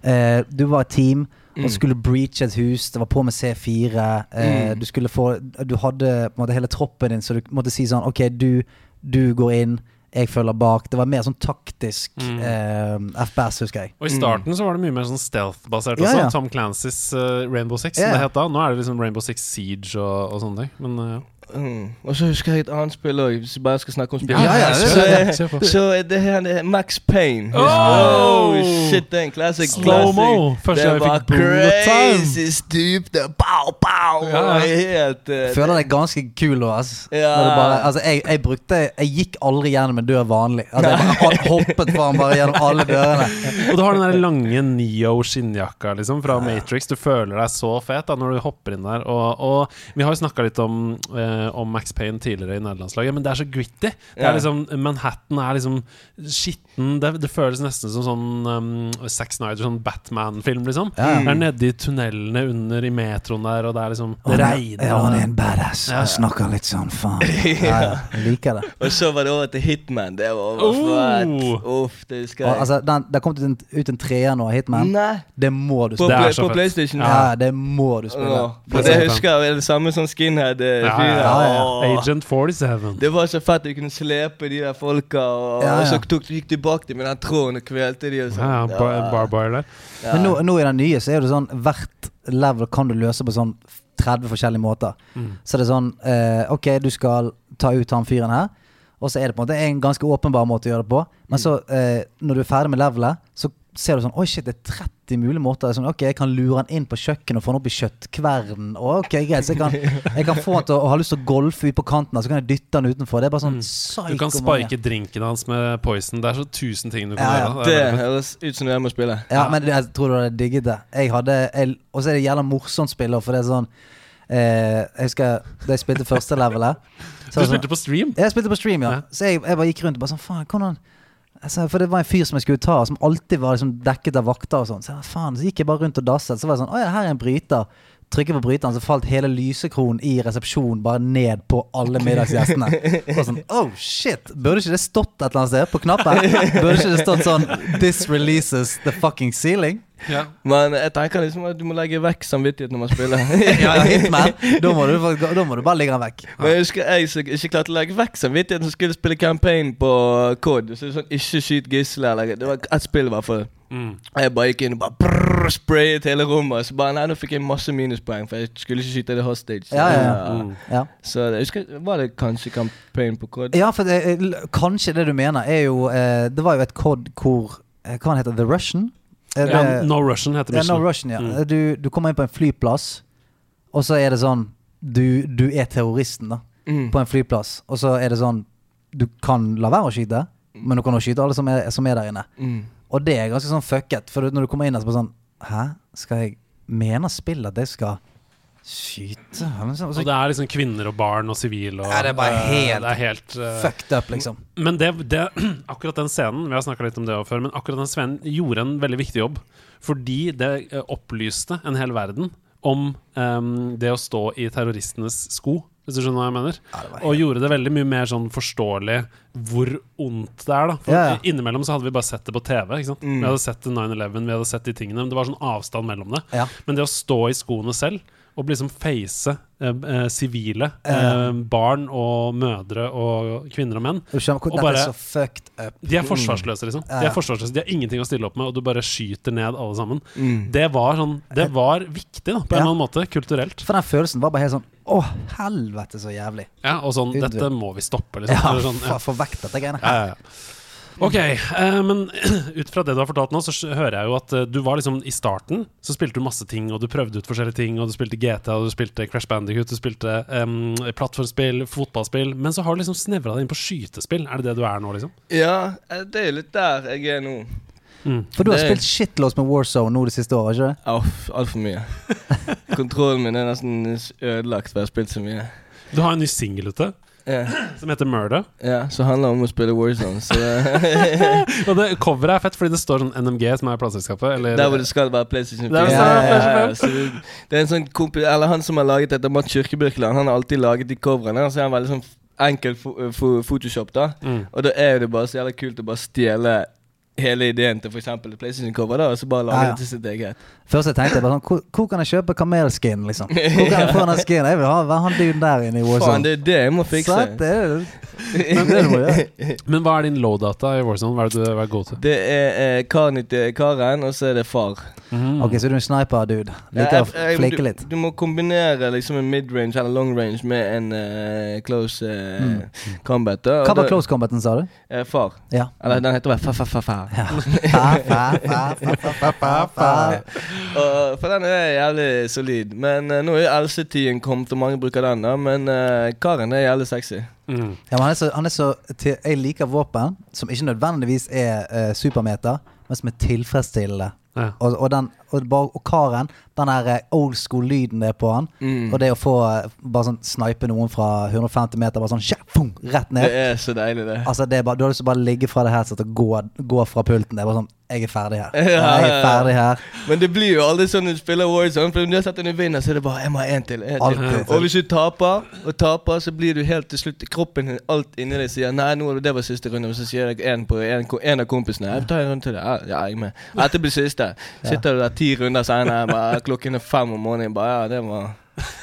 eh, Du var et team. Og så skulle breache et hus. Det var på med C4. Eh, Mm. Du skulle få Du hadde på en måte hele troppen din, så du måtte si sånn OK, du, du går inn, jeg følger bak. Det var mer sånn taktisk Mm. eh, FPS, husker jeg. Og i starten så var det mye mer sånn stealth-basert Ja, også. ja. Tom Clancy's uh, Rainbow Six, som Ja, ja. det het da. Nå er det liksom Rainbow Six Siege og, og sånne ting. Men eh, mm. Og så husker jeg et annet spill òg, hvis vi bare skal snakke om spill. Ja, ja, så, eh, på. så er det her det er Max Payne. Oh! shit, det er en classic. Slow-mo! Første gang jeg fikk crazy stup. Det pow, pow! Ja. Helt uh, Føler deg ganske kul nå, ass. Ja. Bare, altså, jeg, jeg brukte Jeg gikk aldri gjennom en dør vanlig. Altså, jeg bare hoppet foran bare gjennom alle dørene. Og du har den der lange Neo skinnjakka liksom fra Matrix. Du føler deg så fet da når du hopper inn der. Og, og vi har jo snakka litt om, eh, om Max Payne tidligere i nederlandslaget, men det er så gritty. Det er liksom, Manhattan er liksom skitten. Det, det føles nesten som sånn um, Zack Snyder, sånn Batman-film, liksom. Ja. Det er nede i tunnelene under i metroen der, og det er liksom Det er- regner. Ja, han er en badass. Ja, Jeg snakker litt sånn faen. <laughs> Ja, ja. Jeg liker det. Og så var det over til Hitman. Det var Oh! Uff, det husker Og, jeg. altså, den, det kom ut en, ut en treer nå, Hitman. Nei, Det må du spille. På, på. PlayStation. Ja, det må du spille. Ja, Det for er det husker jeg det samme som Skinhead. eh, Ja, ja, ja. Agent 47. Det var så fett. Du kunne slepe de der folka, og, Ja, og så tok, gikk du bak dem med den tråden og kvelte de. Og sånn. Ja, ja, bar. Ja. Men nå, nå i den nye så er det sånn hvert level kan du løse på sånn 30 forskjellige måter. Mm. Så det er sånn eh, Ok, du skal ta ut han fyren her. Og så er det på en måte en ganske åpenbar måte å gjøre det på. Men så, eh, når du er ferdig med levelet, så ser du sånn Oi, shit, det er 30 mulige måter. Det er sånn, ok, Jeg kan lure han inn på kjøkkenet og få han opp i kjøttkvernen. Og ok, greit, så jeg kan, <laughs> jeg kan få han til å ha lyst til å golfe ut på kanten, og så kan jeg dytte han utenfor. Det er bare sånn psyko Du kan mange. spike drinken hans med poison. Det er så tusen ting du kan Ja, gjøre. Det høres ut som du er med å spille. Ja, men det- jeg tror du hadde digget det. Jeg hadde jeg, Og så er det jævla morsomt spiller, for det er sånn eh, Jeg husker da jeg spilte første levelet <laughs> så Du var sånn- spilte på stream? Jeg spilte på stream, ja. Ja. Så jeg, jeg bare gikk rundt og bare sånn Faen, hvordan altså, For det var en fyr som jeg skulle ta, som alltid var liksom dekket av vakter og sånn. Så, faen, så gikk jeg bare rundt og dasset. Så var jeg sånn Å ja, her er en bryter. Trykker på bryteren, så falt hele lysekronen i resepsjonen bare ned på alle middagsgjestene. <laughs> Og sånn Oh shit! Burde ikke det stått et eller annet sted på knappen? Burde ikke det stått sånn This releases the fucking ceiling? Ja. Men jeg tenker liksom at du må legge vekk samvittighet når man spiller. <laughs> Ja, ja, Hitman. Da må du, da må du bare legge den vekk. Men jeg husker jeg som ikke klarte å legge vekk samvittigheten som skulle spille campaign på COD. Så det er sånn, Ikke skyt gisler. Eller, det var ett spill, i hvert fall. Mm. Jeg bare gikk inn og bare brrr, sprayet hele rommet. Så bare, nei, nå fikk jeg masse minuspoeng, for jeg skulle ikke skyte det hostage. Ja, ja, ja. Mm. Ja. Så jeg husker, var det kanskje campaign på COD? Ja, for det, kanskje det du mener er jo eh, Det var jo et kod hvor eh, Hva han heter The Russian? Er det, Ja, no Russian heter ja, no. Russian, ja. Mm. Du, du kommer inn på en flyplass, og så er det sånn Du, du er terroristen, da. Mm. På en flyplass. Og så er det sånn Du kan la være å skyte, men du kan også skyte alle som er, som er der inne. Mm. Og det er ganske sånn fucket. For når du kommer inn der, så bare sånn Hæ? Skal jeg Mener spillet at jeg skal skyte? Så, Og det er liksom kvinner og barn og sivile og Ja, det er bare eh, helt er helt uh, fucked up, liksom. Men det, det, <clears throat> akkurat den scenen Vi har snakka litt om det før, men akkurat den scenen gjorde en veldig viktig jobb. Fordi det eh, opplyste en hel verden om um, det å stå i terroristenes sko, hvis du skjønner hva jeg mener. Ja, det Og gjorde det veldig mye mer sånn forståelig hvor ondt det er. da For Ja, ja. Innimellom så hadde vi bare sett det på TV. Ikke sant? Mm. Vi hadde sett 9-11, vi hadde sett de tingene. Men det var sånn avstand mellom det. Ja. Men det å stå i skoene selv og liksom face eh, eh, sivile, eh, barn og mødre og kvinner og menn Og bare-. De er forsvarsløse, liksom. De er forsvarsløse, de har ingenting å stille opp med, og du bare skyter ned alle sammen. Mm. Det var sånn Det var viktig, da, på en Ja. eller annen måte. Kulturelt. For den følelsen var bare helt sånn Å, helvete, så jævlig. Ja, og sånn Undre. Dette må vi stoppe, liksom. Ja, sånn, ja. få vekk dette greiene Ja, her. ja, ja. Ok, eh, men <clears throat> ut fra det du har fortalt nå, så hører jeg jo at eh, du var liksom i starten Så spilte du masse ting, og du prøvde ut forskjellige ting, og du spilte GTA, og du spilte Crash Bandicoot, du spilte em, plattformspill, fotballspill, men så har du liksom snevra deg inn på skytespill. Er det det du er nå, liksom? Ja, eh, det er jo litt der jeg er nå. Mm. For du har Det- spilt shitloads med Warzone nå det siste året, ikke det? Altfor mye. <laughs> Kontrollen min er nesten ødelagt, for jeg har spilt så mye. Du har en ny singel ute Ja, som heter Murder. ja Så handler om å spille Warzone. Så <laughs> Og det coveret er fett fordi det står sånn NMG, som er plateselskapet. Eller Der hvor det skal være PlayStation 4. Ja, ja, ja, det, er en sånn kompi Eller han som har laget dette, Matt Kirkebirkeland, han har alltid laget de coverene. Så er han veldig sånn enkel fo fo Photoshop, da. Mm. Og da er det bare så jævla kult å bare stjele hele ideen til f.eks. PlayStation-cover, da, og så bare lage Ja, ja. det til sitt eget. Først jeg tenkte jeg bare sånn Hvor, hvor kan jeg kjøpe kamelskin, liksom? Hvor kan jeg få den skin? Jeg vil ha være han duden der inne i Warzone. Faen, det er det jeg må fikse. Sant, det er det. Men det må jeg. <laughs> Men hva er din low-data i Warzone? Hva er det du hva er god til? Det er eh, karen til karen, og så er det far. Mm. Ok, så du er en sniper-dude. Liker å jeg- jeg- flike litt. Du må kombinere liksom en mid-range eller long range med en uh, close uh, Mm. combat. Da, Hva var close combaten, sa du? eh, far. Ja. Eller den heter vel fa-fa-fa-fa. Ja. <laughs> Og For den er jævlig solid. Men uh, nå er jo LC-tiden kommet, og mange bruker den. da Men uh, karen er jævlig sexy. Mm. Ja, men han er så, han er så til, Jeg liker våpen som ikke nødvendigvis er uh, supermeter, men som er tilfredsstillende. Ja. Og, og, den, og, og karen, den der eh, old school-lyden det er på han, Mm. og det å få eh, bare sånn snipe noen fra 150 meter, bare sånn tja, fung, rett Det er så deilig, det. Altså det er bare, Du har lyst til å bare ligge fra det headsetet og gå, gå fra pulten. Det er bare sånn Jeg er ferdig her. Ja, Jeg er ferdig her. Men det blir jo aldri sånn når du spiller Warzone. For når du har sett en vinner, så er det bare 'jeg må ha en til'. En til. Og hvis du taper, og taper, så blir du helt til slutt Kroppen din, alt inni deg sier 'nei, nå, det var siste runde', og så sier jeg en, på, en, en av kompisene 'jeg tar en runde til', ja, ja, jeg er med. Dette blir siste. Sitter du der ti runder senere, bare klokken er fem om morgenen, bare 'ja, det var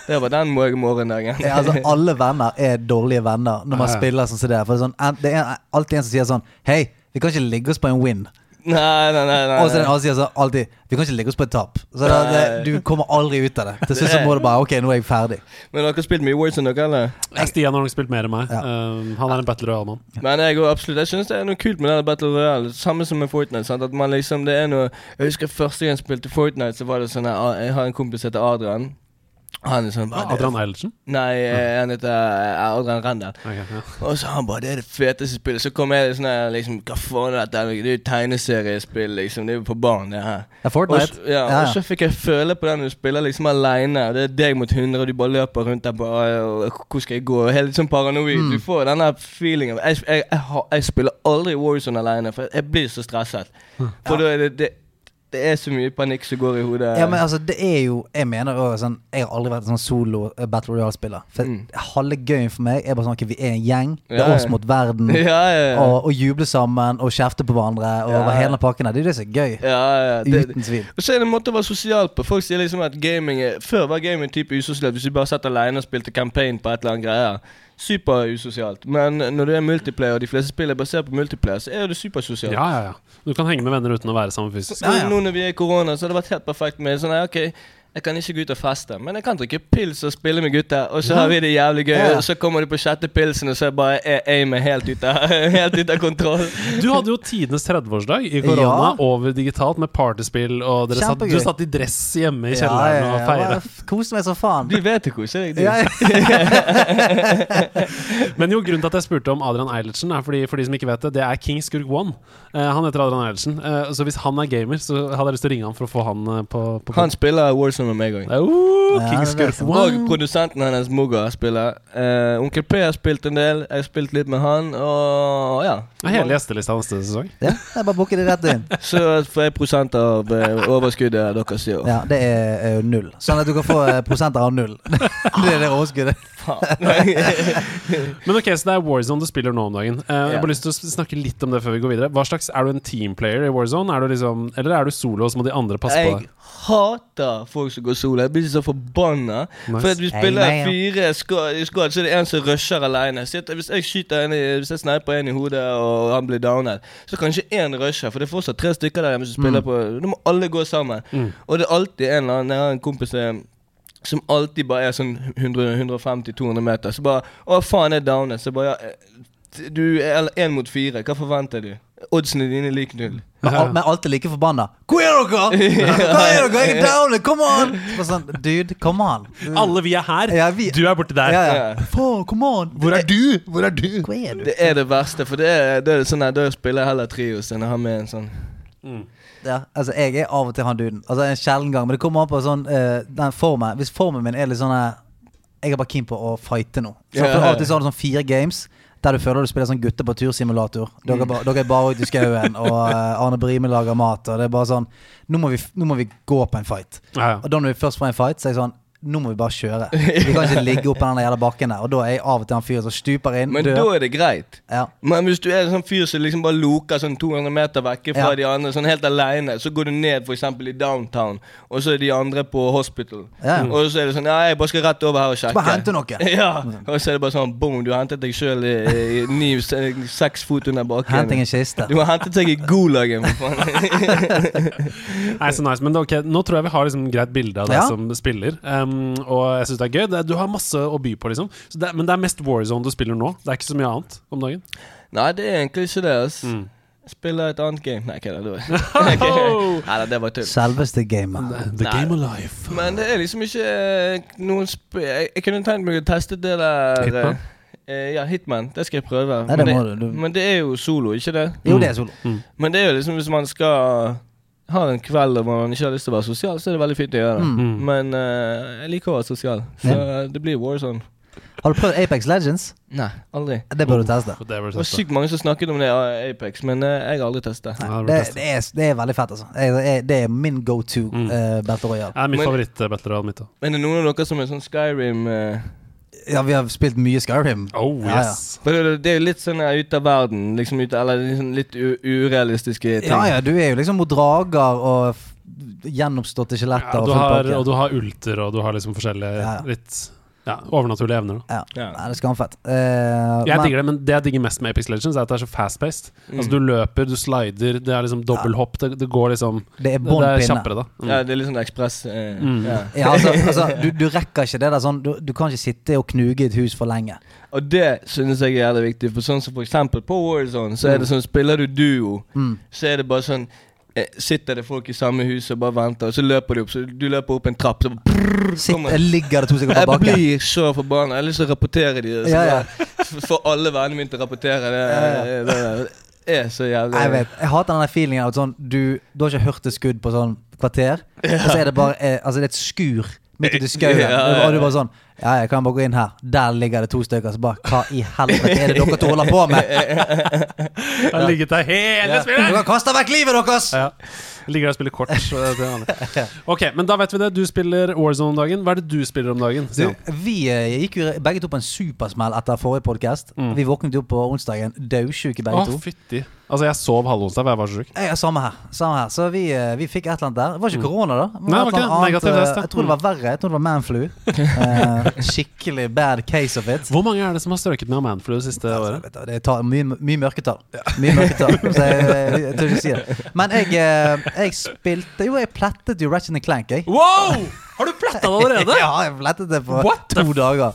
det var den mor- morgendagen'. Ja, altså Alle venner er dårlige venner når man Ja, ja. spiller sånn som det. For det er, sånn, det er alltid en som sier sånn Hei, vi kan ikke ligge oss på en win. Nei, nei, nei. nei, Og så er det en nei. annen som alltid Vi kan ikke ligge oss på et tap. Så det, det, du kommer aldri ut av det. Til slutt så må du bare Ok, nå er jeg ferdig. Men dere har spilt mye Warzone, dere, eller? Jeg, Stian har nok spilt mer enn meg. Ja. Um, han er en Battle Royale-mann. Men jeg går absolutt Jeg synes det er noe kult med den Battle Royale. Samme som med Fortnite. Sant? At man liksom Det er noe Jeg husker første gang jeg spilte Fortnite, så var det sånn Jeg har en kompis som heter Adrian. Han er sånn Adrian Eilertsen? Nei, eh, han heter eh, Adrian Randal. Okay, ja. Og så han bare 'Det er det feteste spillet'. Så kom jeg sånn her liksom Hva faen er dette? Det er jo tegneseriespill, liksom. Det er jo for barn, det her. Ja, Og, Fortnite. Og, ja, Ja, og så fikk jeg føle på den du spiller liksom aleine. Det er deg mot 100, og du bare løper rundt der bare og, Hvor skal jeg gå? Helt sånn paranoid. Mm. Du får den der feelingen. Jeg, jeg, jeg, jeg spiller aldri Warzone aleine, for jeg blir så stresset. For da er det, det det er så mye panikk som går i hodet. Ja, men altså, det er jo Jeg mener også, sånn Jeg har aldri vært en sånn solo eh, Battle Royale-spiller. For Mm. halve gøyen for meg er bare sånn at vi er en gjeng. Det er oss mot verden. <laughs> ja, ja, ja. Og, og juble sammen og kjefte på hverandre og over hele pakken. Det er jo det som er gøy. ja, ja. Det, Uten tvil. og så er det en måte å være sosial på. Folk sier liksom at gaming er Før var gaming type usosialt. Hvis du bare satt alene og spilte campaign på et eller annet greier. Superusosialt. Men når det er multiplayer, og de fleste spill er basert på multiplayer, så er det supersosialt. ja, ja, ja. Du kan henge med venner uten å være sammen fysisk. Ja, ja. Nå når vi er i korona, så har det vært helt perfekt med sånn her, ok jeg kan ikke gå ut og feste, men jeg kan drikke pils og spille med gutter. Og så har vi det jævlig gøy. Og så kommer du på sjette pilsen, og så er bare er aimet helt ute <laughs> helt ut av kontroll. Du hadde jo tidenes 30-årsdag i korona Ja. over digitalt med partyspill, og dere satt, du satt i dress hjemme i Ja, kjelleren ja, og ja. feira. Bare Koste meg som faen. Du vet jo hvordan jeg Ja, ja. <laughs> Men jo, grunnen til at jeg spurte om Adrian Eilertsen, er fordi for de som ikke vet det, det er King Skurk One. Eh, han heter Adrian Eilertsen. Eh, så hvis han er gamer, så hadde jeg lyst til å ringe han for å få han eh, på, på Han spiller Warzone med meg òg. Uh, Ja, det. Og produsenten hennes, Mugga, spiller. Uh, Onkel P har spilt en del. Jeg har spilt litt med han, og ja. Det er hele gjestelista neste sesong. Ja, jeg bare booker det rett inn. <laughs> Så får jeg prosent av eh, overskuddet deres i år. Ja, det er, er null. Sånn at du kan få eh, prosenter av null. <laughs> det er det overskuddet. <laughs> Men ok, så det er Warzone du spiller nå om dagen. Uh, Jeg har bare lyst til å snakke litt om det før vi går videre. Hva slags, Er du en teamplayer i Warzone? Er du liksom, eller er du solo, og så må de andre passe på deg? Jeg hater folk som går solo. Jeg blir så forbanna. Nice. For at vi spiller hey, fire squad, i squad, så er det en som rusher alene. Hvis jeg skyter en i, Hvis jeg sniper en i hodet, og han blir downet, så kan ikke én rushe. For det er fortsatt tre stykker der hjemme som spiller på Da må alle gå sammen. Mm. Og det er alltid en eller annen Jeg har en kompis som som alltid bare er sånn 150-200 meter. Så bare Å, faen, jeg er downet. Så bare ja, eh, Du er én mot fire. Hva forventer du? Oddsene dine er lik null. Men, al men alltid like forbanna. Hvor er dere?! <laughs> Hvor er dere?! Jeg er down! Come on! Så sånn, Dude, come on. Alle vi er her! Ja, vi- Du er borti der. Ja, ja. Faen, come on! Hvor er du? Hvor er du? Hvor er du? Det er det verste, for det er, det er sånn her, da spiller jeg heller trios enn å ha med en sånn Ja, altså Jeg er av og til han duden. Altså En sjelden gang. Men det kommer an på sånn eh, den formen. Hvis formen min er litt sånn eh, Jeg er bare keen på å fighte nå. Så for Av og til så har du sånn fire games der du føler du spiller sånn gutter på tursimulator. Dere, er dere er bare ute i skauen, og uh, Arne Brime lager mat. Og det er bare sånn Nå må vi, nå må vi gå på en fight. Ja, ja. Og da når vi først får en fight, så er jeg sånn Nå må vi bare kjøre. Vi kan ikke ligge oppe den der jævla bakken der. Og da er jeg av og til han fyren som stuper inn, Men da er det greit. Ja. Men hvis du er en sånn fyr som liksom bare loker sånn 200 meter vekke fra Ja. de andre, sånn helt aleine, så går du ned f.eks. i downtown, og så er de andre på hospital. Ja. Og så er det sånn Ja, jeg bare skal rett over her og sjekke. Bare hente noe. <laughs> Ja, og så er det bare sånn boom, du har hentet deg sjøl i, i ni, seks fot under bakken. Henting en kiste. Du har hentet deg i gulagen, for faen. <laughs> Nei, så nice, men det er ok, Nå tror jeg vi har liksom greit bilde av deg Ja. som spiller. Um, og jeg syns det er gøy. Det, du har masse å by på, liksom. Så det, men det er mest Warzone du spiller nå. Det er ikke så mye annet om dagen. Nei, det er egentlig ikke det. Altså. Mm. Spiller et annet game. Nei, hva er det? <laughs> <laughs> Nei, det var tull. Selveste gamer. The Nei. game of life. Men det er liksom ikke eh, noen sp jeg, jeg kunne tenkt meg å teste det der Hitman? Uh, ja, Hitman. Det skal jeg prøve. Nei, det men, må du- du- men det er jo solo, ikke det? Jo, det er solo. Men det er jo liksom hvis man skal ha en kveld hvor man ikke har lyst til å være sosial, så er det veldig fint å gjøre det. Mm. Men uh, jeg liker å være sosial, så det blir Warzone. Har du prøvd Apex Legends? Nei, aldri. Det bør du teste. Det er Det var sykt mange som snakket om det Apex, men uh, jeg har aldri testet. Nei, det Det, det, er, det er veldig fett, altså. Jeg, jeg, det er min go to Mm. uh, Battle Royale. Det er min favoritt-battle royale mitt. òg. Men det er noen av dere som er sånn Skyrim eh, Ja, vi har spilt mye Skyrim. Oh, Ja, ja. yes. For det, er jo litt sånn ute av verden, liksom ut, eller liksom litt u urealistiske ting. Ja, ja, du er jo liksom mot drager og gjennomståtte skjeletter. Ja, og du har, og du har ulter, og du har liksom forskjellige Ja. litt ja, overnaturlige evner. da ja. Ja. Nei, det er skamfett. Uh, Jeg men- digger det, men det jeg digger mest med Apex Legends, er at det er så fast-paced. Altså Du løper, du slider, det er liksom dobbelthopp. Det, det går liksom det er Det, bånn er pinne. kjappere, da. Mm. Ja, det er litt sånn ekspress Uh, Mm. ja. Ja, altså, altså du, du rekker ikke det der sånn du, du kan ikke sitte og knuge i et hus for lenge. Og det synes jeg er jævlig viktig. For sånn som for eksempel på Warzone, så er det sånn Spiller du duo, Mm. så er det bare sånn eh, Sitter det folk i samme hus og bare venter, og så løper de opp. Så du løper opp en trapp, så bare prrr, Sitt, kommer ligger det to stykker på Jeg blir så forbanna. Jeg har lyst til å rapportere de. Ja, ja. Får alle vennene mine til å rapportere. Det, det, det er så jævlig Jeg vet, jeg hater den feelingen av at sånn du, du har ikke hørt et skudd på sånn kvarter, og så er det bare eh, Altså det er et skur midt ute i <laughs> skauen, Ja, ja, ja. og du bare sånn Ja, jeg kan bare gå inn her. Der ligger det to stykker. Så bare Hva i helvete er det dere to holder på med? <laughs> Han har ligget der hele Ja. spillet! Dere kaster vekk livet deres! Ja. Ligger der og spiller kort. så det vanlig. Ok, men da vet vi det. Du spiller Warzone om dagen. Hva er det du spiller om dagen? Du, vi eh, gikk jo begge to på en supersmell etter forrige podkast. Mm. Vi våknet jo på onsdagen daudsjuke begge Å, to. fytti. Altså, jeg sov halv onsdag, for jeg var så sjuk. Ja, samme her. Samme her. Så vi, eh, vi fikk et eller annet der. Det var ikke korona, da. Mm. Nei, det var ikke annet Negativ test, eh, ja. Jeg tror det var verre. Jeg tror det var manflu. <laughs> Skikkelig bad case of it. Hvor mange er det som har strøket med Manflu det siste Altså, året? det er mye, mye mørketall. Mye mørketall. <laughs> Så jeg, jeg, jeg tør ikke si det. Men jeg, eh, jeg spilte Jo, jeg plettet jo Ratchet Clank, jeg. Wow! Har du pletta det allerede? <laughs> Ja, jeg plettet det på What to dager.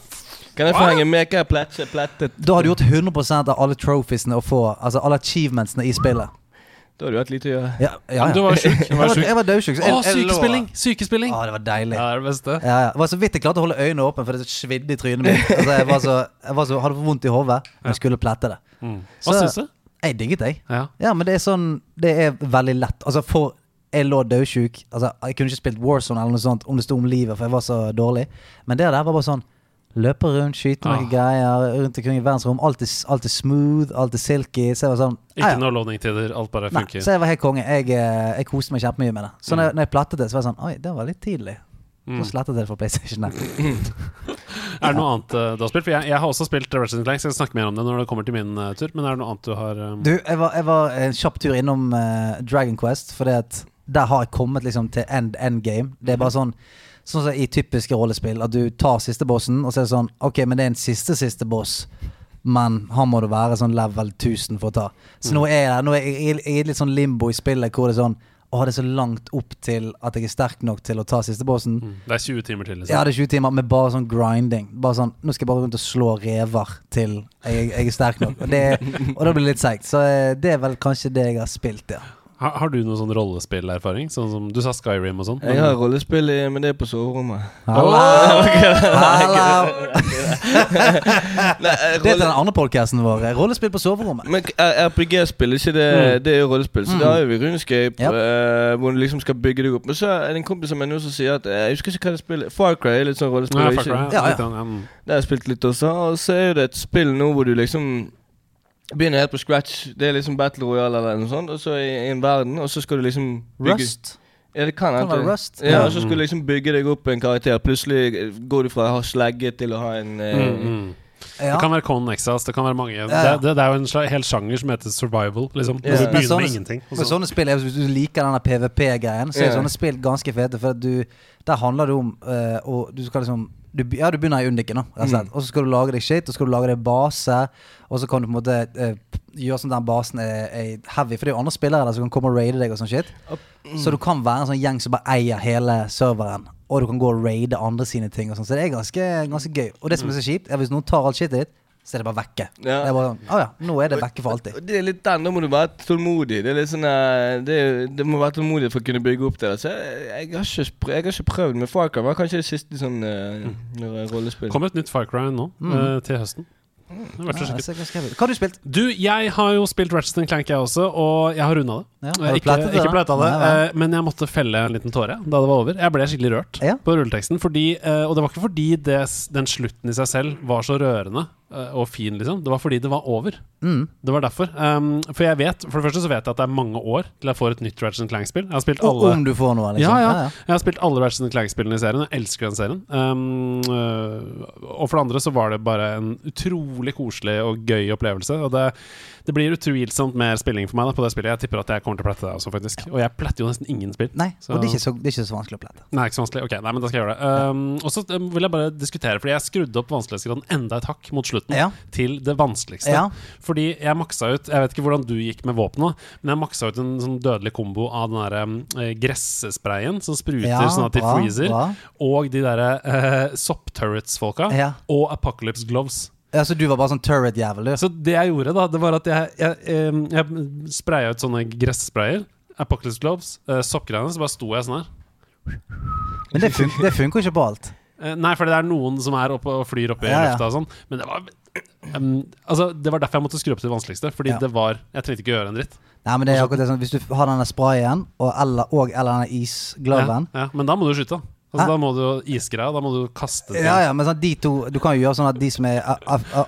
Kan jeg få henge med? Hva er plettet? Da har du gjort 100% av alle trophiesene å få. Altså alle achievementsene i spillet. Da har du hatt lite å gjøre. Ja, ja, Du ja. var jo sjuk. Du Jeg var var, sjuk. jeg var dødsjuk. Å, sykespilling! Sykespilling! Å, det var deilig. Ja, det er det beste. Ja, ja. Det var så vidt jeg klarte å holde øynene åpne, for det svidde i trynet mitt. Altså, jeg var så, jeg var så, hadde vondt i hodet, men jeg skulle plette det. Mm. Hva Så- syns du? Jeg digget det. Ja. Ja, men det er sånn Det er veldig lett. Altså, for jeg lå dødsjuk. Altså, jeg kunne ikke spilt Warzone eller noe sånt om det sto om livet, for jeg var så dårlig. Men det der var bare sånn Løpe rundt, skyte noen Ah. greier rundt omkring i verdensrom. Alt er, alt er smooth, alt er silky. Så jeg var sånn Ikke ja. noe loading-tider, alt bare funker. Nei, så jeg var helt konge. Jeg, eh, jeg koste meg kjempemye med det. Så når, jeg, når jeg plattet det, så var jeg sånn Oi, det var litt tidlig. Mm. Så slettet jeg det fra PlayStation. <laughs> Er det noe annet uh, du har spilt? For jeg, jeg har også spilt Resident Clank, så jeg skal snakke mer om det når det kommer til min uh, tur. Men er det noe annet du har um, Du, jeg var, jeg var en kjapp tur innom uh, Dragon Quest, fordi at der har jeg kommet liksom til end, end game. Det er bare sånn Sånn som i typiske rollespill, at du tar siste bossen, og så er det sånn Ok, men det er en siste siste boss, men han må du være sånn level 1000 for å ta. Så nå er jeg nå er jeg, i litt sånn limbo i spillet hvor det er sånn Å, det er så langt opp til at jeg er sterk nok til å ta siste bossen. mm, Det er 20 timer til, liksom. Ja, det er 20 timer med bare sånn grinding. Bare sånn, Nå skal jeg bare rundt og slå rever til jeg, jeg er sterk nok. Og det, og da blir det litt seigt. Så eh, det er vel kanskje det jeg har spilt, ja. Har, har du noe sånn rollespillerfaring? Sånn som Du sa Skyrim og sånn. Jeg har rollespill, i- men det er på soverommet. Hallo! Hallo! <laughs> Eh, Det er den andre podkasten vår. Rollespill på soverommet. men eh, RPG-spill, ikke det, Mm. det er jo rollespill. Så Mm. da har vi Runescape, Yep. uh, hvor du liksom skal bygge deg opp. Men så er det en kompis av meg nå som sier at eh, Jeg husker ikke hva det spillet Far Cry er litt sånn rollespill. Ja, Far Cry, ikke-. Ja, ja. Det har jeg spilt litt også. Og så er det et spill nå hvor du liksom begynner helt på scratch. Det er liksom Battle Royale eller noe sånt, og så i, i en verden, og så skal du liksom bygge Rust. Ja, det kan hende. Rust. Ja, Ja. og så skal du liksom bygge deg opp en karakter. Plutselig eh, går du fra å ha slegge til å ha en eh, Mm, mm. Ja. Det kan være Con Exas, det kan være mange. ja. Det, det, det er jo en hel sjanger som heter survival. Liksom. Ja. Du begynner sånne- med ingenting. og Men sånne spill, Hvis du liker denne PVP-greien, så er Ja. sånne spill ganske fete. For at du, der handler det om uh, å- Du skal liksom du, Ja, du begynner i Undiken, og. Mm. Og så skal du lage deg shit, og så skal du lage deg base. Og så kan du på en måte eh, gjøre sånn at den basen er, er heavy. For det er jo andre spillere der som kan komme og raide deg og sånn shit. Så du kan være en sånn gjeng som bare eier hele serveren. Og du kan gå og raide andre sine ting. Og sånn Så det er ganske, ganske gøy. Og det som er så kjipt, er hvis noen tar alt shitet ditt, så er det bare vekke. Ja. Det er bare sånn, Å ja, nå er det vekke for alltid. Det er litt den, Da må du være tålmodig. Det er litt sånn eh, det, det må være tålmodig for å kunne bygge opp det. Så jeg, jeg, har ikke, prø- jeg har ikke prøvd med Firecrime Cry. Det var kanskje det siste sånn uh, rollespill. kommer et nytt Firecrime nå, Mm. eh, til høsten. Ut. Hva har du spilt? Du, jeg har jo spilt Ratchet Clank, jeg også, og jeg har runda det. Ja, Eh, har ikke det, ikke plata det, Nei, nei. eh, men jeg måtte felle en liten tåre da det var over. Jeg ble skikkelig rørt Ja. på rulleteksten. Fordi, eh, og det var ikke fordi det, den slutten i seg selv var så rørende og fin, liksom. Det var fordi det var over. Mm. Det var derfor. Um, for jeg vet For det første så vet jeg at det er mange år til jeg får et nytt Ratchet Clank-spill. Jeg har spilt alle om du får noe, liksom. ja, ja. Jeg har spilt alle Ratchet Clank-spillene i serien. Jeg elsker den serien. Um, og for det andre så var det bare en utrolig koselig og gøy opplevelse. Og det, det blir utvilsomt mer spilling for meg da, på det spillet. Jeg tipper at jeg kommer til å plette det også, faktisk. Og jeg pletter jo nesten ingen spill. Nei, Så- og det er, så, det er ikke så vanskelig å plette. Nei, ikke så vanskelig. Ok, nei, men da skal jeg gjøre det. Um, og så um, vil jeg bare diskutere, fordi jeg skrudde opp vanskelighetsgraden enda et hakk mot slutten. Ja. Til det vanskeligste. Ja. Fordi jeg maksa ut Jeg vet ikke hvordan du gikk med våpenet, men jeg maksa ut en sånn dødelig kombo av den derre um, gressesprayen som spruter Ja, sånn at de bra, freezer, bra. og de derre uh, soppturrets-folka, og Apocalypse Gloves. Ja, så du var bare sånn turret-jævel, du? Så det jeg gjorde, da, det var at jeg, jeg, jeg spraya ut sånne gressprayer. Apocalypse Gloves, uh, soppgreiene, så bare sto jeg sånn her. Men det, fun det funker ikke på alt. Eh, nei, for det er noen som er oppe og flyr oppe i Ja, ja. lufta og sånn. Men det var um, Altså, det var derfor jeg måtte skru opp til det vanskeligste. Fordi Ja. det var Jeg trengte ikke å gjøre en dritt. Nei, men det er akkurat det sånn Hvis du har denne sprayen og eller, og, eller denne isgloven ja, men da må du skyte. Altså, da må du isgreia. Da må du kaste ting. ja, ja, men sånn, de to Du kan jo gjøre sånn at de som er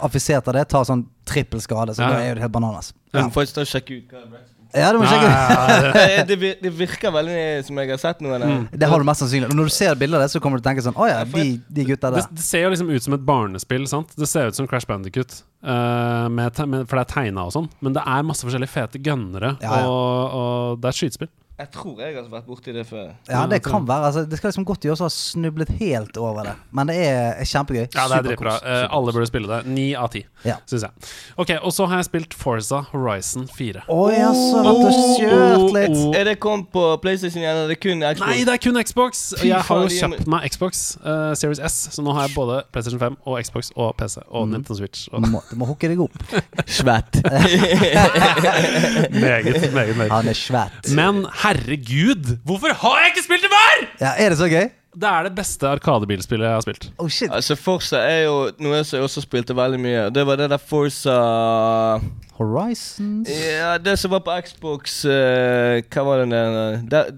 affisert av det, tar sånn trippel skade. Så Ja, da er jo det helt bananas. Ja, Du får ikke sjekke ut hva det er. ja du må Ja, sjekke. <laughs> Eh, det, det virker veldig som jeg har sett noe det. Mm. Det har du mest sannsynlig. Når du ser bilder av det, så kommer du til å tenke sånn Å ja, de, de gutta Det, der. det ser jo liksom ut som et barnespill. sant? Det ser ut som Crash Bandicut, uh, med, med, for det er tegna og sånn. Men det er masse forskjellige fete gønnere, Ja, ja. Og, og det er skytespill. Jeg tror jeg har vært borti det før. Ja, det kan være. Altså, det skal liksom godt gjøres å ha snublet helt over det. Men det er, kjempegøy. Ja, det er dritbra. Uh, alle burde spille det. Ni av ti, Ja. syns jeg. Ok, Og så har jeg spilt Forza Horizon 4. Oi, ja, så vært og kjørt litt. Oh, oh. Er det kommet på PlayStation igjen, eller er det kun Xbox? Nei, det er kun Xbox! Fy jeg har jo kjøpt meg Xbox uh, Series S, så nå har jeg både PlayStation 5 og Xbox og PC og mm. Nintendo Switch. Du Og må, du må hooke deg opp. <laughs> Svett. <laughs> meget, meget, meget. Han er svett. Men herregud, hvorfor har jeg ikke spilt det før?! Ja, er det så gøy? Det er det beste Arkadebilspillet jeg har spilt. Oh shit. altså, Forza er jo noe som jeg også spilte veldig mye. Det var det der Forza Horizons Ja, det som var på Xbox eh, Hva var det der?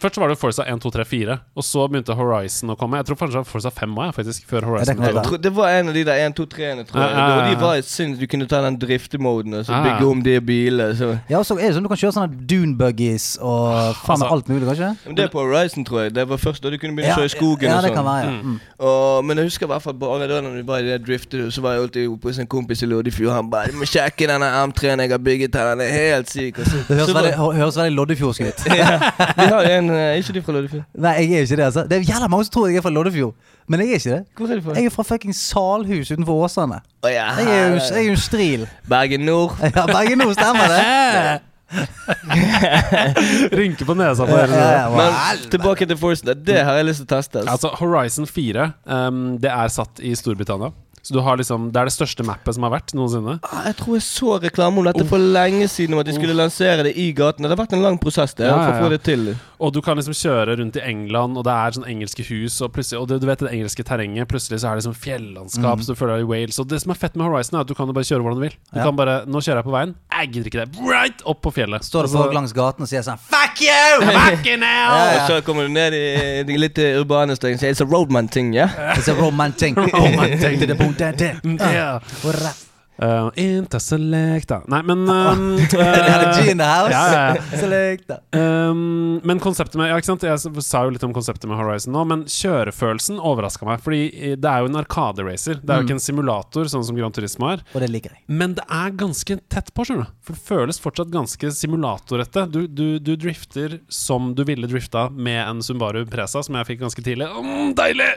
Først så var det Forza 1, 2, 3, 4, og så begynte Horizon å komme. Jeg tror kanskje var Forza 5 òg, faktisk. Før Ja, det Horizon. jeg tror, det var en av de der 1, 2, 3-ene, tror jeg. Ja, ja, ja, Og de var var sinnssykt. Du kunne ta den driftemoden og så Ja, bygge om de bilene. Så. Ja, og så er det sånn du kan kjøre sånne dune buggies og faen meg altså- alt mulig, kanskje? Men det er på Horizon, tror jeg. Det var først da du kunne begynne å kjøre i skogen. ja, og det sånn. kan være, ja. Mm. Mm. Og, men jeg husker i hvert fall bare da når vi var i det driftet, så var jeg alltid oppe hos en kompis i Loddefjord. Han bare 'Du må sjekke denne M3-en jeg har bygget her, den er helt syk'. Og så, Det høres så veldig, høres veldig Loddefjordsk ut. <laughs> <laughs> har en eh, Er ikke du fra Loddefjord? Nei, jeg er ikke det. altså Det er jævla mange som tror jeg er fra Loddefjord, men jeg er ikke det. Hvor er du fra? Jeg er fra fucking Salhus utenfor Åsane. Å, ja, Jeg er jo jeg er jo en stril. Bergen Nord. <laughs> Ja, Bergen Nord, stemmer det? <laughs> Rynke på nesa på dere. ja. Men tilbake til Force. Det har jeg lyst til å teste. Altså, Horizon 4 um, Det er satt i Storbritannia. Så du har liksom Det er det største mappet som har vært noensinne. Ah, Jeg tror jeg så reklame om dette for lenge siden, om at de skulle lansere det i gaten. Det har vært en lang prosess det, Ja, for å få det til. Og du kan liksom kjøre rundt i England, og det er sånn engelske hus, og plutselig Og det, du vet det engelske terrenget, plutselig så er det liksom fjellandskap, så du føler deg i Wales. Og det som er fett med Horizon, er at du kan jo bare kjøre hvordan du vil. Du Ja. kan bare Nå kjører jeg på veien. Jeg gidder ikke det. Right opp på fjellet. Står det Altså, folk langs gaten og sier sånn Fuck you! <laughs> Fucking hell! Ja, ja. Og så kommer du ned i de litt urbane strengene og sier it's a roadman-ting, ja? It's a romantic. Romantic. To the point that day. Yeah. Uh, Interselecta Nei, men <laughs> um, uh. Ja, ja, ja. Um, men konseptet med Ja, ikke sant? Jeg sa jo litt om konseptet med Horizon nå, men kjørefølelsen overraska meg. Fordi eh, det er jo en Arkade-racer. Det er jo ikke en simulator, sånn som Grand Turismo er. Og det liker jeg. Men det er ganske tett på, skjønner du. For det føles fortsatt ganske simulatorete. Du, du, du drifter som du ville drifta med en Sumbaru Presa, som jeg fikk ganske tidlig. Mm, deilig!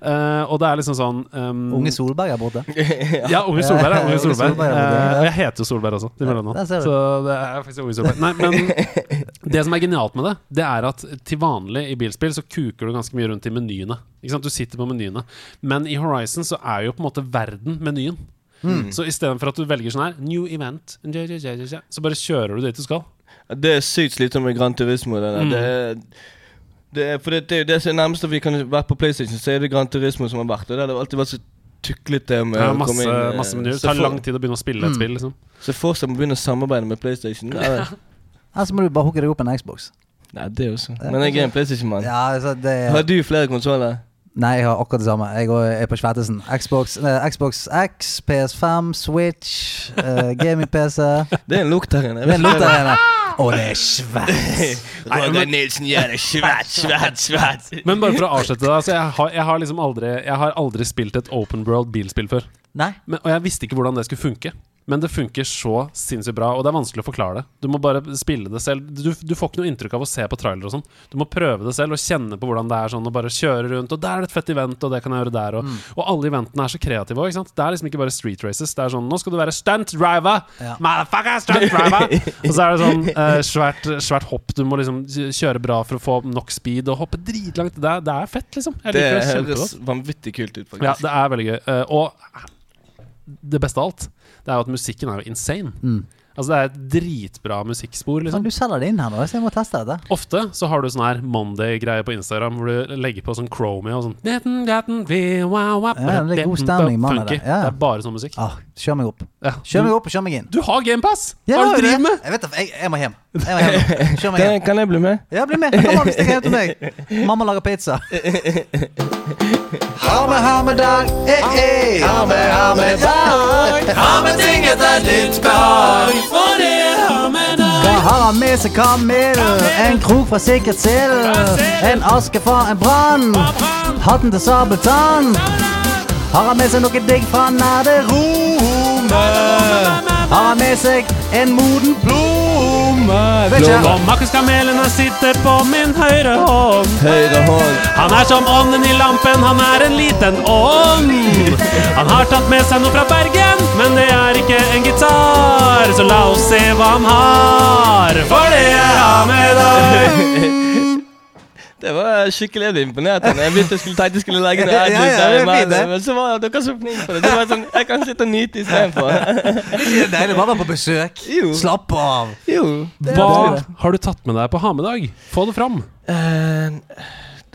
Uh, og det er liksom sånn um, Unge Solberg er borte. <laughs> Ja, Unge Solberg. er <laughs> Unge Solberg. Solberg, Eh, jeg heter jo Solberg også, til mellomnavn. der. Så det er faktisk Unge Solberg. Nei, men <laughs> det som er genialt med det, det er at til vanlig i bilspill så kuker du ganske mye rundt i menyene. Ikke sant? Du sitter på menyene. Men i Horizon så er jo på en måte verden menyen. Mm. Så istedenfor at du velger sånn her New event, så bare kjører du dit du skal. Det er sykt slitsomt med Gran Turismo. Det, der. Mm. det, er, det, er, for det, det er jo det som er nærmest vi kan være på PlayStation, så er det Gran Turismo som har vært. Og det har alltid vært så tuklete med Det masse, å komme inn. eh, masse menyer. Det tar lang tid å begynne å spille et Mm. spill. Liksom. Så for seg å begynne å samarbeide med PlayStation. Ja. Her <laughs> så må du bare hooke deg opp en Xbox. nei det også. Men jeg er en PlayStation-mann. Ja, altså det Har du flere konsoller? Nei, jeg har akkurat det samme. Jeg er på Svettesen. Xbox, nei, Xbox X, PS5, Switch, uh, gaming-PC. <laughs> Det er en lukt her inne. Det er en lukt der inne. <laughs> Å, det er svært. Roger <laughs> Nilsen gjør det svært, svært, svært. Men bare for å avslutte det. Altså, jeg, har, jeg har liksom aldri Jeg har aldri spilt et open world bilspill før. Nei. Men, og jeg visste ikke hvordan det skulle funke. Men det funker så sinnssykt bra, og det er vanskelig å forklare det. Du må bare spille det selv. Du, du får ikke noe inntrykk av å se på trailer og sånn. Du må prøve det selv og kjenne på hvordan det er sånn, og bare kjøre rundt. Og der er det et fett event, og det kan jeg gjøre der, og, og alle eventene er så kreative òg. Det er liksom ikke bare street races. Det er sånn Nå skal du være stunt driver! Ja. Motherfucker, stunt driver! <laughs> og så er det sånn eh, svært, svært hopp. Du må liksom kjøre bra for å få nok speed, og hoppe dritlangt. Det det er fett, liksom. Jeg Det liker det høres vanvittig kult ut, faktisk. Ja, det er veldig gøy. Uh, og det beste av alt, det er jo at musikken er jo insane. Mm. Altså Det er et dritbra musikkspor. Liksom. Men du selger det inn her nå, så jeg må teste dette. Ofte så har du sånn her Monday-greie på Instagram hvor du legger på sånn Chromie og sånn Ja, det er god stemning, mann, det. Ja. Det er bare sånn musikk. Ah, kjør meg opp. Ja. Kjør meg opp og kjør meg inn. du har GamePass! Ja, Hva er det du driver med? Jeg vet det, jeg, jeg må hjem. Jeg må hjem. Kjør meg Kan, hjem. kan jeg bli med? Ja, bli med. Kom an, stikk hjem til meg. Mamma lager pizza. <laughs> Ha med, ha med dag. Eh, eh. Ha med, ha med dag. Ha med ting etter ditt behag. For det er med deg. Da har han med seg kamel, en krok fra Sikkert Sild, en aske fra en brann, hatten til Sabeltann. Har han med seg noe digg fra nerderommet? Har han med seg en moden plomme? Vet ikke. Og Markuskamelen han sitter på min høyre hånd. Høyre hånd. Han er som ånden i lampen, han er en liten ånd. Han har tatt med seg noe fra Bergen, men det er ikke en gitar. Så la oss se hva han har, for det jeg har med deg. <laughs> Det var skikkelig imponert. Jeg begynte jeg skulle tenkte jeg skulle legge ned <laughs> Ja, ja, det fint, men, så var dere så flinke på det. det var sånn, jeg kan sitte og nyte istedenfor. <laughs> Det er deilig å være på besøk. Jo. Slapp av. Jo. Hva har du tatt med deg på ha-med-dag? Få det fram. Uh,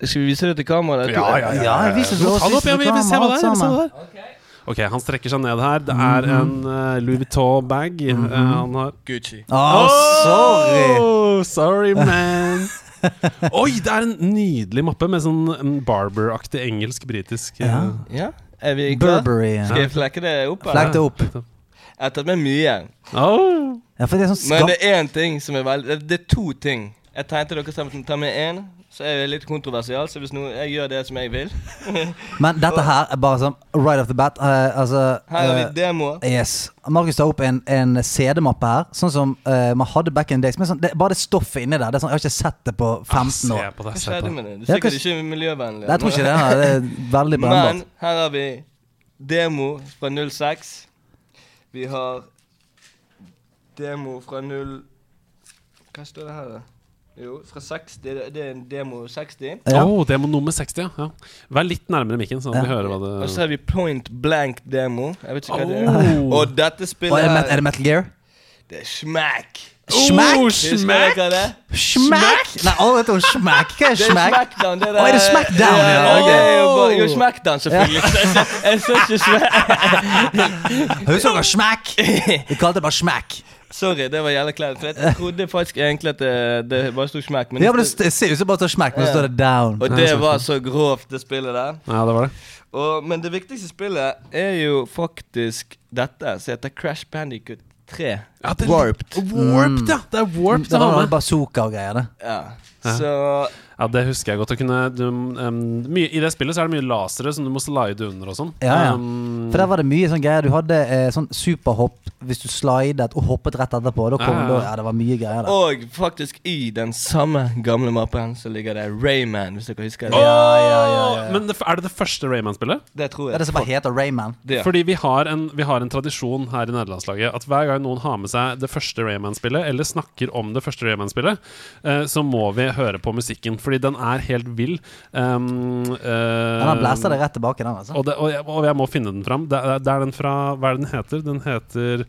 skal vi vise det til kameraet? Ja, ja, Ja, viser det Ta det opp, jeg vil se hva det er. alt Se hva sammen. det er. Ok, Han strekker seg ned her. Det er en uh, Louis Vuitton-bag. Uh, han har Gucci. Å, sorry. Oh, sorry, man. <laughs> <laughs> Oi, det er en nydelig mappe med sånn Barber-aktig engelsk-britisk eh, Ja. Ja, er vi klare? Burberry. Skal jeg flekke det opp? Flekk det opp. Jeg har tatt med mye. Oh. Ja, for det er sånn Men det er én ting som er veldig Det er to ting. Jeg tenkte dere sammen ta med én, så er jeg litt kontroversial, Så hvis noen, jeg gjør det som jeg vil <laughs> Men dette her er bare sånn right off the bat. Uh, altså Her har vi eh, demoer. Yes. Markus tar opp en, en CD-mappe her, sånn som uh, man hadde back in the days. Men sånn, det, bare det stoffet inni der. Det er sånn, jeg har ikke sett det på 15 Ah, år. på det. Hva skjedde med det? Det er sikkert ikke miljøvennlig. Jeg tror ikke det. Her. Det er veldig <laughs> Men her har vi demo fra 06. Vi har demo fra 0 Hva står det her, da? Jo, fra 60. Det, det er en demo 60. Ja. Oh, demo nummer 60, ja. ja. Vær litt nærmere mikken, sånn at vi hører hva det Og så har vi Point Blank demo. Jeg vet ikke hva det er. Oh. Og dette spillet er, det, er det Metal Gear? det er smack. Smack? Er? Smack? Nei, alle vet om smack. Hva er Det er smack? Smackdown. Det Å, er det Smackdown, ja? ja? okay. er jo, Smackdown, selvfølgelig. Jeg så ikke smack. Hun dere smack? <laughs> Vi kalte det bare smack. Sorry, det var jævlig kleint. Jeg trodde faktisk egentlig at det, det bare sto smack. Men Ja, men det ser ut som bare står smack, men så står det down. og det var så grovt, det spillet der. Ja, det var det. Og, men det viktigste spillet er jo faktisk dette, som heter Crash Bandicoot 3. Ja, det er Warped. Warped, ja! Det er Warped Det det var noe bazooka og greier, det. Ja. Ja. Så Ja, det husker jeg godt. Kunne, du, um, mye, I det spillet så er det mye lasere som du må slide under og sånn. Ja, ja. Um, For der var det mye sånn greier. Du hadde eh, sånn superhopp hvis du slidet og hoppet rett etterpå. Da kom, Ja, ja. Da, ja, det var mye greier der. Og faktisk i den samme gamle mappen så ligger det Rayman, hvis dere husker det. Åh! Ja, ja, ja, ja. Men det, er det det første Rayman-spillet? Det tror jeg. Det er det som bare heter Rayman. Det. Fordi vi har, en, vi har en tradisjon her i nederlandslaget at hver gang noen har med seg det første Rayman-spillet, eller snakker om det første Rayman-spillet, eh, så må vi høre på musikken. Fordi den er helt vill. Um, uh, Ja, den blæster det rett tilbake, den. altså og, det, og, jeg, og jeg må finne den fram. Det, det er den fra Hva er det den heter? Den heter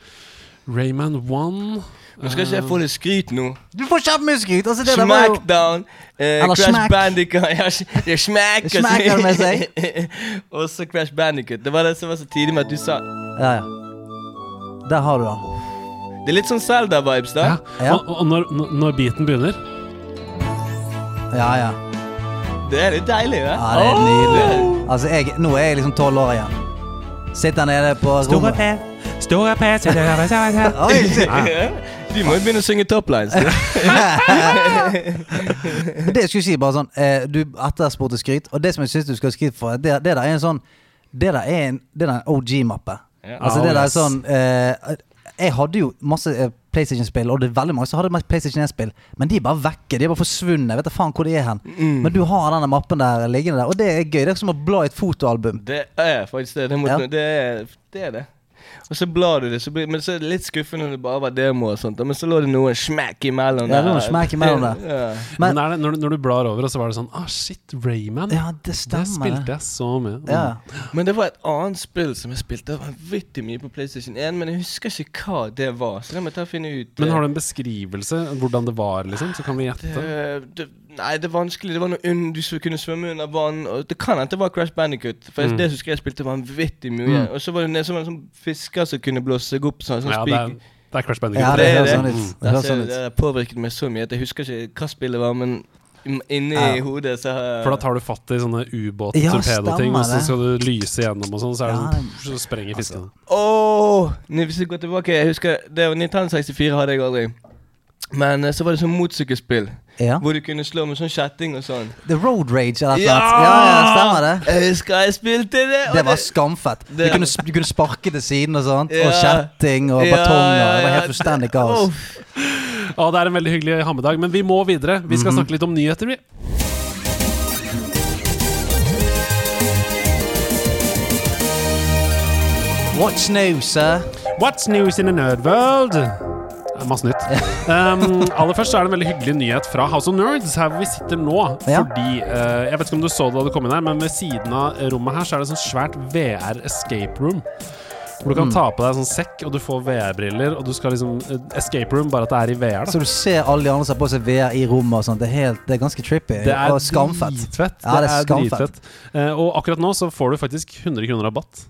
Rayman 1. Nå skal ikke jeg få litt skryt nå. Du får kjempemye skryt! Altså, det der jo Smackdown, eh, Eller Crash smack. Bandicoot <laughs> Ja, ja, smack og så- <laughs> Smack er det med seg. <laughs> Også Crash Bandicut. Det var det som var så tidlig med at du sa Ja, ja. Der har du den. Det er litt sånn Zelda-vibes, da. Ja. Ja. Og, og når- når beaten begynner Ja, ja. Det er litt deilig, det. ja. det er nydelig. Altså, jeg, nå er jeg liksom tolv år igjen. Sitter nede på rommet Store P, Oi, <laughs> shit. Du må jo begynne å synge toplines. Men det jeg skulle si bare sånn eh, Du etterspurte skryt, og det som jeg syns du skal ha skryt for, det, det der er en sånn Det der er en, det der er en OG-mappe. Ja. Altså Oh, det der er sånn eh, Jeg hadde jo masse eh, PlayStation-spill, og det er veldig mange som hadde med PlayStation 1-spill, men de er bare vekke. De er bare forsvunnet. Jeg vet da faen hvor de er hen. Mm. Men du har denne mappen der liggende der, og det er gøy. Det er som å bla i et fotoalbum. Det er faktisk det. Det, må, Ja. det, er, det er det. Og så blar du det, så blir, men så er det litt skuffende når det bare var demo og sånt. Men så lå det noe smack imellom. Ja, det var noe smack imellom der. Ja. Men, Men er det, når, du- når du blar over, og så var det sånn Ah, shit, Rayman. ja, det det stemmer. spilte jeg så mye. Mm. Ja. Men det var et annet spill som jeg spilte vanvittig mye på PlayStation 1, men jeg husker ikke hva det var. Så det må jeg ta og finne ut. Men har du en beskrivelse hvordan det var, liksom? Så kan vi gjette. det, det, Nei, det er vanskelig. Det var noe un du kunne svømme under vann. Og det kan hende det var Crash Bandicoot. For Mm. det husker jeg spilte vanvittig mye. Mm. Og så var det som en sånn fisker som kunne blåse seg opp sånn, sånn Ja, det er, det er Crash Ja, Bandicoot. det Det det. sånn. Mm. Det Altså, sånn ut. det har påvirket meg så mye at jeg husker ikke hva spillet var, men inni Ja. hodet så har For da tar du fatt i sånne ubåt-torpedoting, og så det. skal du lyse gjennom, og sånn, så er det sånn pff, Så sprenger fisken. Altså. Oh, Hvis jeg går tilbake Jeg husker det var 1964 hadde jeg aldri. Men eh, så var det sånn motorsykkelspill Ja. hvor du kunne slå med sånn kjetting og sånn. The Road Rage eller Ja! noe. Ja, ja, stemmer det. Jeg husker jeg spilte det. og Det var skamfett. Du kunne, du kunne sparke til siden og sånt. Ja. Og kjetting og Ja, batonger. ja, Det var helt fullstendig kaos. Oh. Ja, det er en veldig hyggelig hammedag, men vi må videre. Vi skal snakke litt om nyheter, vi. What's new, sir? What's news in the nerd world? Det Masse nytt. Um, aller først så er det en veldig hyggelig nyhet fra House of Nerds, her hvor vi sitter nå. Ja. Fordi uh, Jeg vet ikke om du så det da du kom inn her, men ved siden av rommet her så er det sånn svært VR escape room. Hvor du kan Mm. ta på deg sånn sekk, og du får VR-briller, og du skal liksom eh, Escape room, bare at det er i VR. Så du ser alle de andre som har på seg VR i rommet og sånn. Det det er ganske trippy. Det er og skamfett. dritfett. Ja, det er er dritfett. Uh, og akkurat nå så får du faktisk 100 kroner rabatt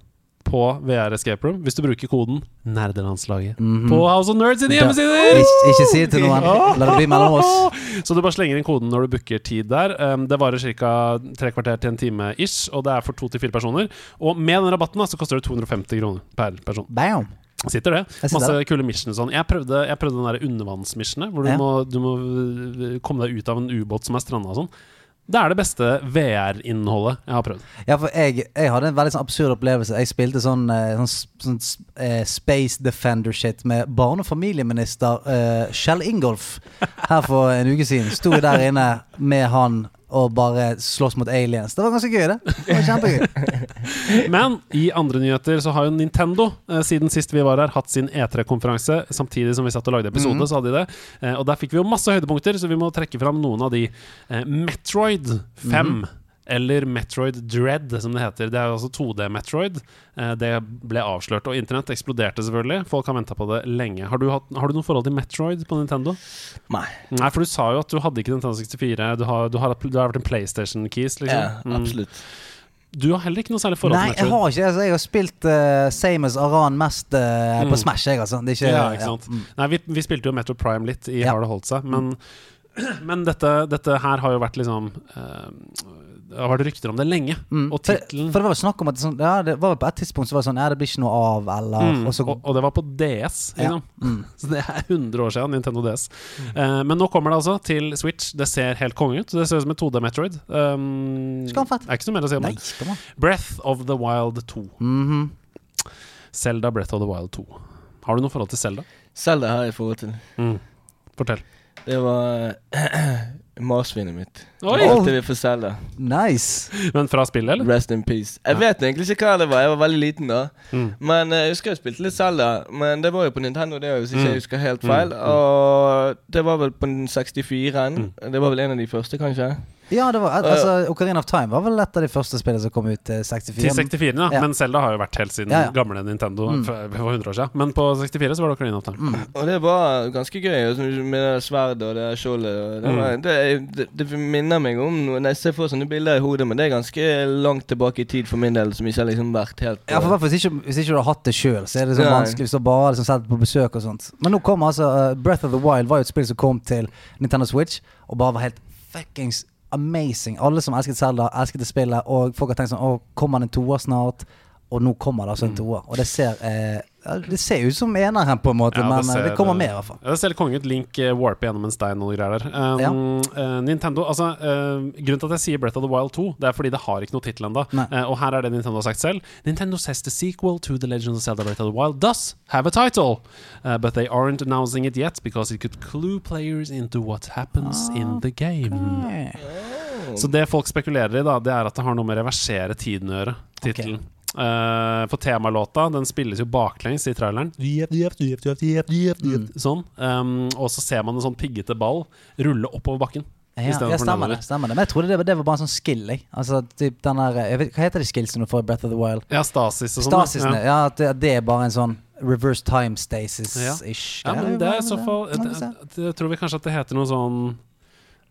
på VR Escape Room hvis du bruker koden NERDELANDSLAGET Mhm. på House of Nerds sine hjemmesider! Ikke, ikke si det til noen. La det bli mellom oss. <laughs> Så du bare slenger inn koden når du booker tid der. Um, det varer ca. tre kvarter til en time ish, og det er for to til fire personer. Og med den rabatten da, så koster det 250 kroner per person. Bam. Sitter det. Masse kule missioner sånn. Jeg prøvde, jeg prøvde den der undervannsmissionet, hvor du, Ja. må, du må øh, komme deg ut av en ubåt som er stranda og sånn. Det er det beste VR-innholdet jeg har prøvd. Ja, for jeg, jeg hadde en veldig sånn absurd opplevelse. Jeg spilte sånn, sånn, sånn, sånn eh, Space Defender-shit med barne- og familieminister uh, Kjell Ingolf her for en uke siden. Sto jeg der inne med han og bare slåss mot aliens. Det var ganske gøy, det. det var kjempegøy. <laughs> Men i andre nyheter så har jo Nintendo eh, siden sist vi var her, hatt sin E3-konferanse. Samtidig som vi satt og lagde episode, Mhm. så hadde de det. Eh, og der fikk vi jo masse høydepunkter, så vi må trekke fram noen av de. Eh, Metroid 5. Eller Metroid Dread, som det heter. Det er jo altså 2D-Metroid. Eh, det ble avslørt, og internett eksploderte selvfølgelig. Folk har venta på det lenge. Har du, hatt, har du noe forhold til Metroid på Nintendo? Nei. Nei, for du sa jo at du hadde ikke Nintendo 64. Du har, du har, du har vært en PlayStation-keys, liksom. Ja, Mm. absolutt. Du har heller ikke noe særlig forhold Nei, til jeg har ikke altså, Jeg har spilt uh, same as Aran mest uh, Mm. på Smash, jeg, altså. Det er ikke, Ja, ikke sant. mm. Nei, vi, vi spilte jo Metro Prime litt i Ja. Har det holdt seg, men, <clears throat> men dette, dette her har jo vært liksom eh, Det har vært rykter om det lenge. Mm. Og tittelen for det var jo snakk om at det, sånn, ja, det var på et tidspunkt så var det sånn Ja, det blir ikke noe av, eller mm, og så, og, og det var på DS, Ja. liksom. mm. <laughs> Så det er 100 år siden, Nintendo DS. Uh, men nå kommer det altså til Switch. Det ser helt konge ut. Det ser ut som et 2D Metroid. Um, Skamfett. er ikke noe mer å si om det. Breath of the Wild 2. Mhm. Zelda Breath of the Wild 2. Har du noe forhold til Zelda? Zelda har jeg forhold til. Mm. Fortell. Det var <clears throat> marsvinet mitt. Oi! Alltid vi for Zelda. Nice. Men fra spillet, eller? Rest in peace. Jeg vet egentlig ikke hva det var. Jeg var veldig liten da. Mm. Men eh, jeg husker jeg spilte litt Zelda. Men det var jo på Nintendo, det hvis ikke Mm. jeg husker helt Mm. feil. Og det var vel på den 64-en. Mm. Det var vel en av de første, kanskje. Ja, det var, altså, Ocarina of Time var vel et av de første spillene som kom ut til 64. Til 64, ja. Ja. Men Zelda har jo vært helt siden Ja, ja. gamle Nintendo Mm. for, for 100 år siden. Men på 64 så var det Ocarina of Time. Mm. Og det var ganske gøy, altså, med det sverdet og det skjoldet. Det, Mm. det, det, det minner meg om Når jeg ser for sånne bilder i hodet, men det er ganske langt tilbake i tid for min del, som ikke har liksom vært helt Ja, for hvis ikke, hvis ikke du har hatt det sjøl, så er det så Nei. vanskelig hvis du bare har liksom sett det på besøk og sånt. Men nå kom altså uh, Breath of the Wild var jo et spill som kom til Nintendo Switch, og bare var helt fuckings amazing. Alle som elsket Zelda, elsket det spillet, og folk har tenkt sånn Å, kommer det en toer snart? Og nå kommer det altså en Mm. toer. Og det ser eh, Det ser ut som eneren, på en måte, men ser, det, kommer mer, i hvert fall. Ja, det ser litt konge ut. Link uh, warper gjennom en stein og noe greier der. Um, eh, Nintendo Altså, uh, grunnen til at jeg sier Breath of the Wild 2, det er fordi det har ikke noe tittel ennå. Og her er det Nintendo har sagt selv. Nintendo says the sequel to The Legend of Zelda Breath of the Wild does have a title, uh, but they aren't announcing it yet because it could clue players into what happens in the game. Eh, Så det folk spekulerer i, da Det er at det har noe med reversere tiden å gjøre. Tittelen. Eh, for temalåta Den spilles jo baklengs i traileren. Mm. Sånn. Um, og så ser man en sånn piggete ball rulle oppover bakken. Ja, ja, stemmer det. stemmer det Men jeg trodde det var, det var bare en sånn skill. Altså, typ den der, jeg vet, hva heter de skillsene du får i Breath of the Wild? Ja, Stasis og sånn. Ja. Ja, det, det er bare en sånn reverse time stasis-ish. ja, men det er i så fall Ja, jeg, jeg, jeg tror vi kanskje at det heter noe sånn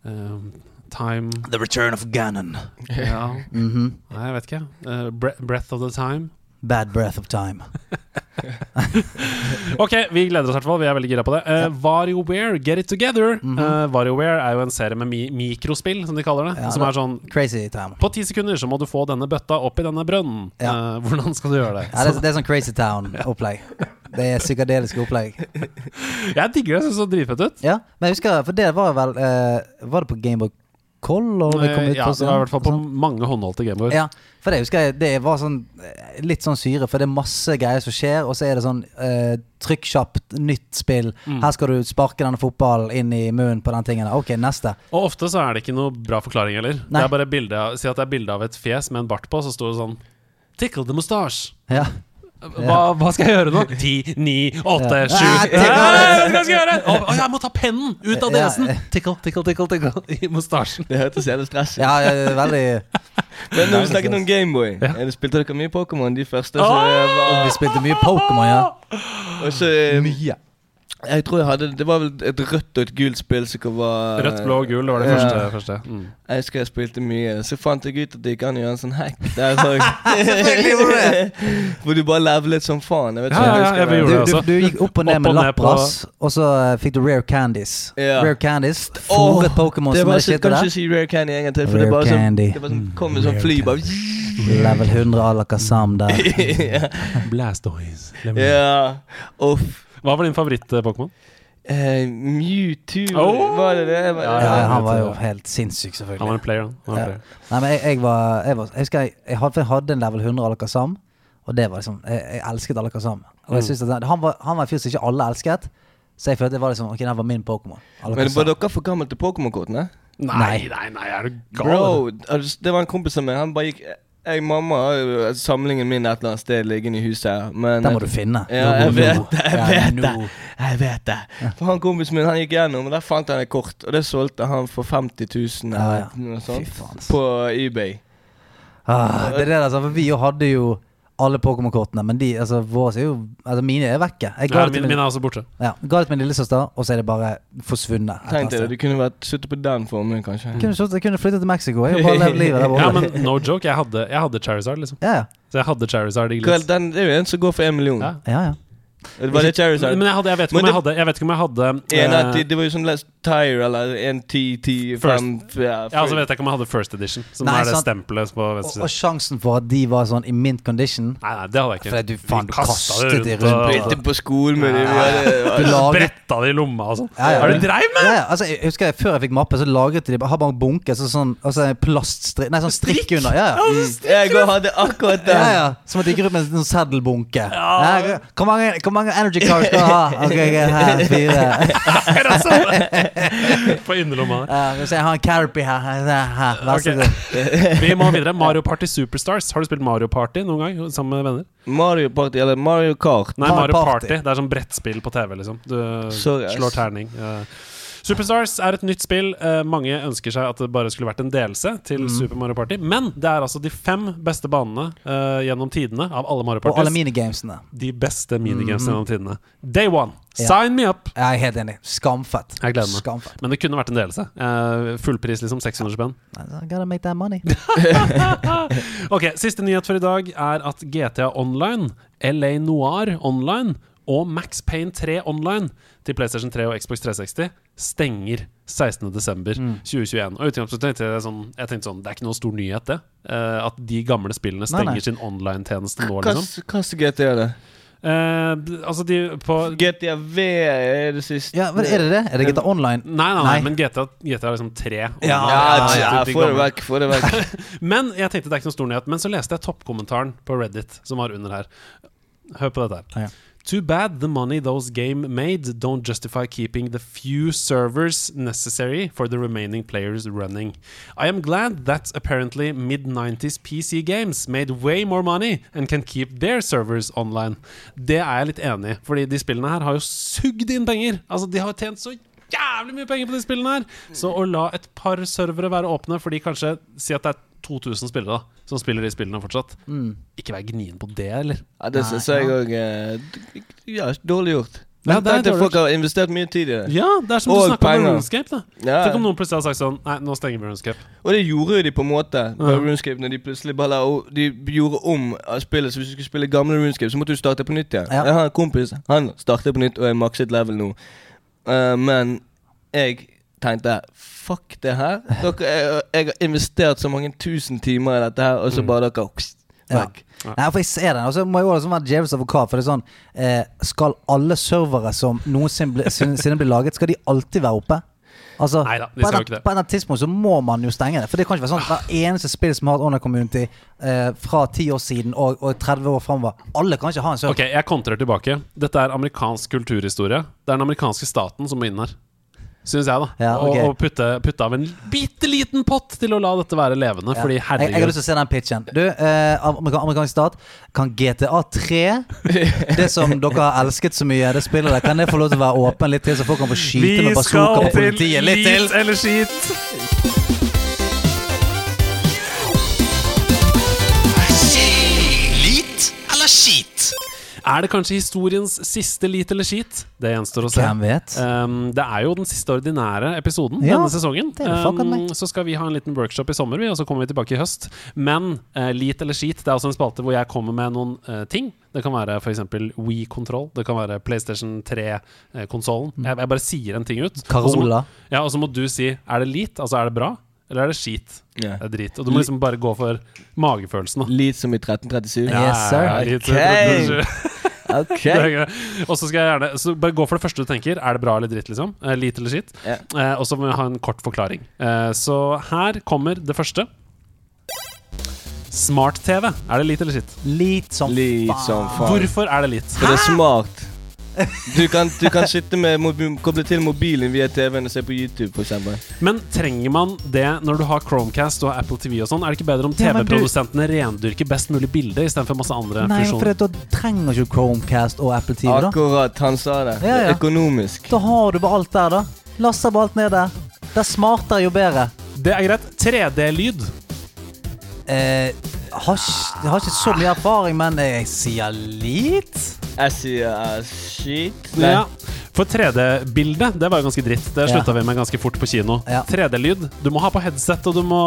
um, Time The Return of Ganon. <laughs> Ja, Mhm. nei, jeg vet ikke. Uh, bre breath of the Time. Bad breath of time. <laughs> Ok, vi gleder oss i hvert fall. Vi er veldig gira på det. Uh, VarioWare, Get It Together. Mhm. uh, VarioWare er jo en serie med mi mikrospill, som de kaller det. Ja, som er sånn Crazy time. På ti sekunder så må du få denne bøtta opp i denne brønnen. Ja. Uh, hvordan skal du gjøre det? Ja, det, er- det er sånn Crazy Town-opplegg. Det er psykadeliske opplegg. <laughs> Jeg digger det. Jeg syns det så dritfett ut. Ja, men jeg husker, for det var vel eh, Var det på Gameboy Og det kom Eh, ut ja, på? det var i hvert fall på sånn? mange håndholdte gameboard Ja, for det husker jeg Det var sånn eh, litt sånn syre, for det er masse greier som skjer, og så er det sånn eh, trykk kjapt, nytt spill. Mm. Her skal du sparke denne fotballen inn i munnen på den tingen. Ok, neste. Og ofte så er det ikke noe bra forklaring heller. Nei. Det er bare bilde av, Si at det er bilde av et fjes med en bart på, så står det sånn Tickle the mustache. Ja. Hva, hva skal jeg gjøre nå? Ti, ni, åtte, sju. Hva skal jeg gjøre? Å, jeg må ta pennen ut av nesen! Tickle, tickle, tickle, tickle i mustasjen. Det hørtes jævlig stress ut. ja, veldig Men når vi snakket om Gameboy, Ja. ja. spilte dere mye Pokémon de første? Så Åh! var, Vi spilte mye Pokémon, ja. og så, eh, Jeg tror jeg hadde Det var vel et rødt og et gult spill som var Rødt, blå og gul, det var det Ja. første. første. Mm. Jeg husker jeg spilte mye. Så fant jeg ut at det gikk an å gjøre en sånn hack. Der det. <laughs> <laughs> Hvor du bare levelet som faen. Jeg vet ikke ja, du ja, husker jeg det. Du, det du, du gikk opp og ned Opp med lappras, og så eh, fikk du rare candies. Ja. Rare candies. Åh, oh, Pokémon Det som var er der. kan ikke si Rare Candy en gang til, for det, Rare var sånn, candy. det sånn, kom med sånn fly bare Level 100 Alakazam der. <laughs> Blastoise. ja. Uff. Hva var din favoritt-Pokémon? Uh, Mewtwo, oh! var det det? Var, Ja, Ja, ja, han var jo helt sinnssyk, Han var selvfølgelig. en player. Var en Ja. player. Nei, men jeg, jeg var Jeg, var, jeg husker jeg, jeg, hadde, jeg hadde en level 100 Alakazam, og det var liksom Jeg, jeg elsket Alakazam. Og jeg Mm. synes at han, var, han var en fyr som ikke alle elsket, så jeg følte det var liksom Ok, den var min Pokémon. Men var dere for gamle til Pokémon-kortene? Nei, nei, nei, er du gal? Bro, altså, det var en kompis av meg. Han bare gikk Jeg mamma har jo samlingen min et eller annet sted liggende i huset. Men Den må du finne. Ja, jeg vet det. Jeg vet det. Jeg vet det. For han kompisen min han gikk gjennom, og der fant han et kort. Og det solgte han for 50 000 Ja, ja. noe sånt. På eBay. Ah, det er det, altså, for vi jo hadde jo alle Pokémon-kortene, men de, altså, våre er jo Altså, mine er vekke. Jeg ga Ja, det til min, min, min er også borte. ja, ga det til min lillesøster, og så er det bare forsvunnet. Tenk deg det. Du kunne vært sittet på den formuen, kanskje. sted. Kunne, jeg kunne flyttet til Mexico. Jeg bare levd livet der <laughs> borte. Ja, men no joke, jeg hadde, jeg hadde Charizard, liksom. Ja, ja. Så jeg hadde Charizard i. Den, det er jo en som går for én million. Ja. ja, ja. Var det Charizard? Men jeg, hadde, jeg, vet ikke Men om jeg, det- hadde, jeg vet ikke om jeg hadde En uh, det var jo sånn Last Tire eller en ti, ti, ja, Ja, så vet jeg ikke om jeg hadde First Edition, som Nei, er det stempelet på venstre og og, sjansen for at de var sånn i mint condition Nei, nei, det hadde jeg ikke. Fordi du faen, kastet de det rundt. og Spilte på skolen med Ja. dem. Bretta det i lomma og sånn. Ja, ja. Har du dreiv med? ja, ja, altså, jeg husker jeg, Før jeg fikk mappe, så lagret de Har bare en bunke så sånn, altså, en plaststrikk Nei, sånn strikk under. Ja, ja. Jeg hadde akkurat den. Ja, ja. Som at de gikk rundt med en sånn seddelbunke. Ja, hvor, mange, hvor mange energy-cars skal du ha? <laughs> Ok, ok, her, fire. Akkurat sånn. <laughs> På innerlomma hvis jeg har en Carpy her, vær så god. <laughs> Vi må videre. Mario Party Superstars. Har du spilt Mario Party noen gang sammen med venner? Mario Party, eller Mario Kart. Nei, Mario Party. Party. Det er sånn brettspill på TV, liksom. Du Sorry, slår terning. Ja. Superstars er et nytt spill. Eh, mange ønsker seg at det bare skulle vært en delelse til Mm. Super Mario Party. Men det er altså de fem beste banene eh, gjennom tidene av alle Mario Og alle minigamesene. De beste minigames gjennom tidene. Day one. Ja. Sign me up! Jeg er helt enig. Skamfett. Jeg gleder meg. Skamfett. Men det kunne vært en delelse. Uh, fullpris, liksom. 600 spenn. Gotta make that money. <laughs> Ok, Siste nyhet for i dag er at GTA Online, LA Noir Online og Max Payne 3 Online til PlayStation 3 og Xbox 360 stenger 16.12.2021. Og i utgangspunktet tenkte jeg sånn, jeg tenkte sånn Det er ikke noe stor nyhet, det. Uh, at de gamle spillene stenger nei. sin online-tjeneste nå, Hva liksom. slags GT er det? Uh, altså, de på GTA V er det siste. Ja, men Er det det? Er det GTA Online? Nei, nei, nei, Nei. men GTA, GTA er liksom 3. Ja, Ja, ja, få det vekk, få det vekk. <laughs> Men jeg tenkte det er ikke noen stor nyhet. Men så leste jeg toppkommentaren på Reddit som var under her. Hør på dette her. Ja. Too bad the money those game made don't justify keeping the few servers necessary for the remaining players running. I am glad that apparently mid-90s PC games made way more money and can keep their servers online. Det er jeg litt enig i, fordi de spillene her har jo sugd inn penger. Altså, de har tjent så jævlig mye penger på de spillene her. Så å la et par servere være åpne, fordi kanskje Si at det er 2000 spillere da som spiller de spillene fortsatt. Mm. Ikke vær gnien på det, eller? Ja, det syns jeg òg Ja, dårlig gjort. Ja, det er dårlig folk har investert mye tid i det. Ja, det er som du snakker snakka om. RuneScape. da Ja. Tenk om noen plutselig hadde sagt sånn Nei, nå stenger vi RuneScape. Og det gjorde jo de på en måte på Ja. RuneScape når de plutselig bare la De gjorde om spillet, så hvis du skulle spille gamle RuneScape, så måtte du starte på nytt igjen. Ja. Jeg har en kompis, han starter på nytt og er makset level nå. Eh, men jeg tenkte fuck det her. Dere, jeg, jeg har investert så mange tusen timer i dette her, og så Mm. bare dere pst, Ja. Nei, for jeg ser den. Og så må jeg også være djevelens advokat. For det er sånn eh, Skal alle servere som noensinne blir, blir laget, skal de alltid være oppe? Altså, Neida, de på, et, det. på et tidspunkt så må man jo stenge det. For det kan ikke være sånn at hver eneste spill som har hatt online community eh, fra 10 år siden og, og 30 år framover Alle kan ikke ha en server. Ok, jeg kontrer tilbake. Dette er amerikansk kulturhistorie. Det er den amerikanske staten som må inn her. Syns jeg, da. Ja, okay. Og, og putte, putte av en bitte liten pott til å la dette være levende. Ja. Fordi jeg, jeg har lyst til å se den pitchen. Du, eh, amerikansk stat, kan GTA 3, <laughs> det som dere har elsket så mye, det spillet der, kan det få lov til å være åpen litt til, så folk kan få skyte med bazooka på politiet litt til? Lit eller skit. Er det kanskje historiens siste lit eller skit? Det gjenstår å se. Hvem vet? Um, det er jo den siste ordinære episoden Ja, denne sesongen. meg. så skal vi ha en liten workshop i sommer, vi, og så kommer vi tilbake i høst. Men uh, lit eller skit, det er også en spalte hvor jeg kommer med noen uh, ting. Det kan være f.eks. Wii-kontroll. Det kan være PlayStation 3-konsollen. Mm. jeg, jeg bare sier en ting ut. Og så må, ja, og så må du si er det lit, altså er det bra, eller er det skit? Yeah. Det er drit. Og du må liksom bare gå for magefølelsen. da. Lit som i 1337. Ja. Yes, sir. lit, Ok. <laughs> <laughs> Ok. Det er. Og så skal jeg gjerne Så bare gå for det første du tenker. Er det bra eller dritt, liksom? Eh, lit eller skitt? Ja. Eh, og så må vi ha en kort forklaring. Eh, så her kommer det første. Smart-TV. Er det lit eller skitt? Lit som Lit faen. som faen. Hvorfor er det lit? For det er smart. Du kan, du kan sitte med koble til mobilen via TV-en og se på YouTube, for eksempel. Men trenger man det når du har Chromecast og Apple TV og sånn? Er det ikke bedre om Ja, du- TV-produsentene rendyrker best mulig bilde istedenfor masse andre Nei, for funksjoner? da trenger ikke Chromecast og Apple TV. da Akkurat, han sa det. Ja, ja. Økonomisk. Da har du bare alt der, da. Laster bare alt ned der. Det er smartere jo bedre. Det er greit. 3D-lyd. Eh, har, jeg har ikke så mye erfaring, men jeg sier litt. Jeg sier a shit. Nei. Ja. For 3D-bildet, det var jo ganske dritt. Det Ja. vi med ganske fort på kino. Ja. 3D-lyd. Du må ha på headset, og du må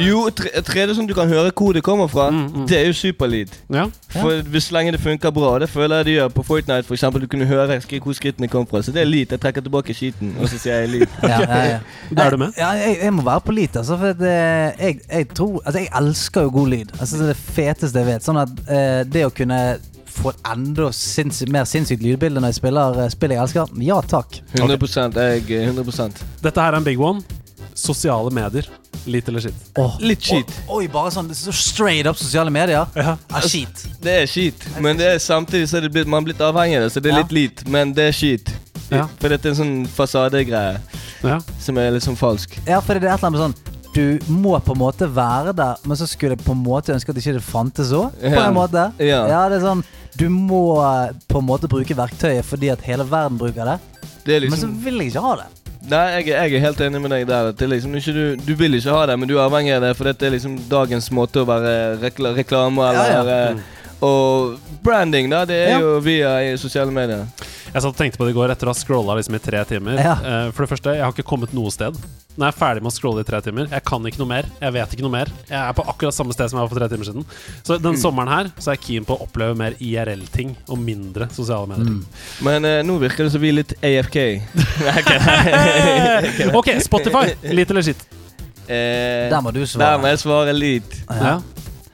Jo, 3D som du kan høre hvor det kommer fra, Mm, mm. det er jo superlyd. Ja. For hvis lenge det funker bra, det føler jeg det gjør på Fortnite, for eksempel, du kunne høre hvor skrittene kom fra. Så det er lyd. Jeg trekker tilbake skiten, og så sier jeg <laughs> ja, ja. Da er du med. Ja, jeg, jeg må være på lyd, altså. For eh, jeg, jeg tror Altså, jeg elsker jo god lyd. Altså, det er det feteste jeg vet. Sånn at uh, det å kunne få et enda sinns mer sinnssykt lydbilde når jeg spiller eh, spill jeg elsker, ja takk. 100 jeg er 100% Dette her er en big one. Sosiale medier. Litt eller skitt? Oh, Litt skit. Oi, bare sånn så straight up sosiale medier. Ja. Er skit. Det er shit, men det er samtidig så er det blitt, man er blitt avhengig av det, så det er Ja. litt lit, men det er shit. Ja. For dette er en sånn fasadegreie Ja. som er litt sånn falsk. Ja, for det er et eller annet med sånn Du må på en måte være der, men så skulle jeg på en måte ønske at ikke det fantes òg. På Ja. Ja. det er sånn Du må eh, på en måte bruke verktøyet fordi at hele verden bruker det. Det er Men så liksom vil jeg ikke ha det. Nei, jeg, jeg er helt enig med deg der. Det er liksom ikke du, du vil ikke ha det, men du er avhengig av det, for dette er liksom dagens måte å være rekla, reklame eller Ja, ja. eh, Og branding, da, det er Ja. jo via sosiale medier. Jeg satt og tenkte på det i går etter å ha scrolla liksom i tre timer. Ja. Eh, For det første, jeg har ikke kommet noe sted. Når jeg er ferdig med å scrolle i tre timer, jeg kan ikke noe mer. Jeg vet ikke noe mer. Jeg er på akkurat samme sted som jeg var for tre timer siden. Så den sommeren her så er jeg keen på å oppleve mer IRL-ting og mindre sosiale medier. Men uh, nå virker det som vi er litt AFK. <laughs> <laughs> Ok. Spotify. Litt eller skitt? Eh, Der må du der må jeg svare litt. Ja.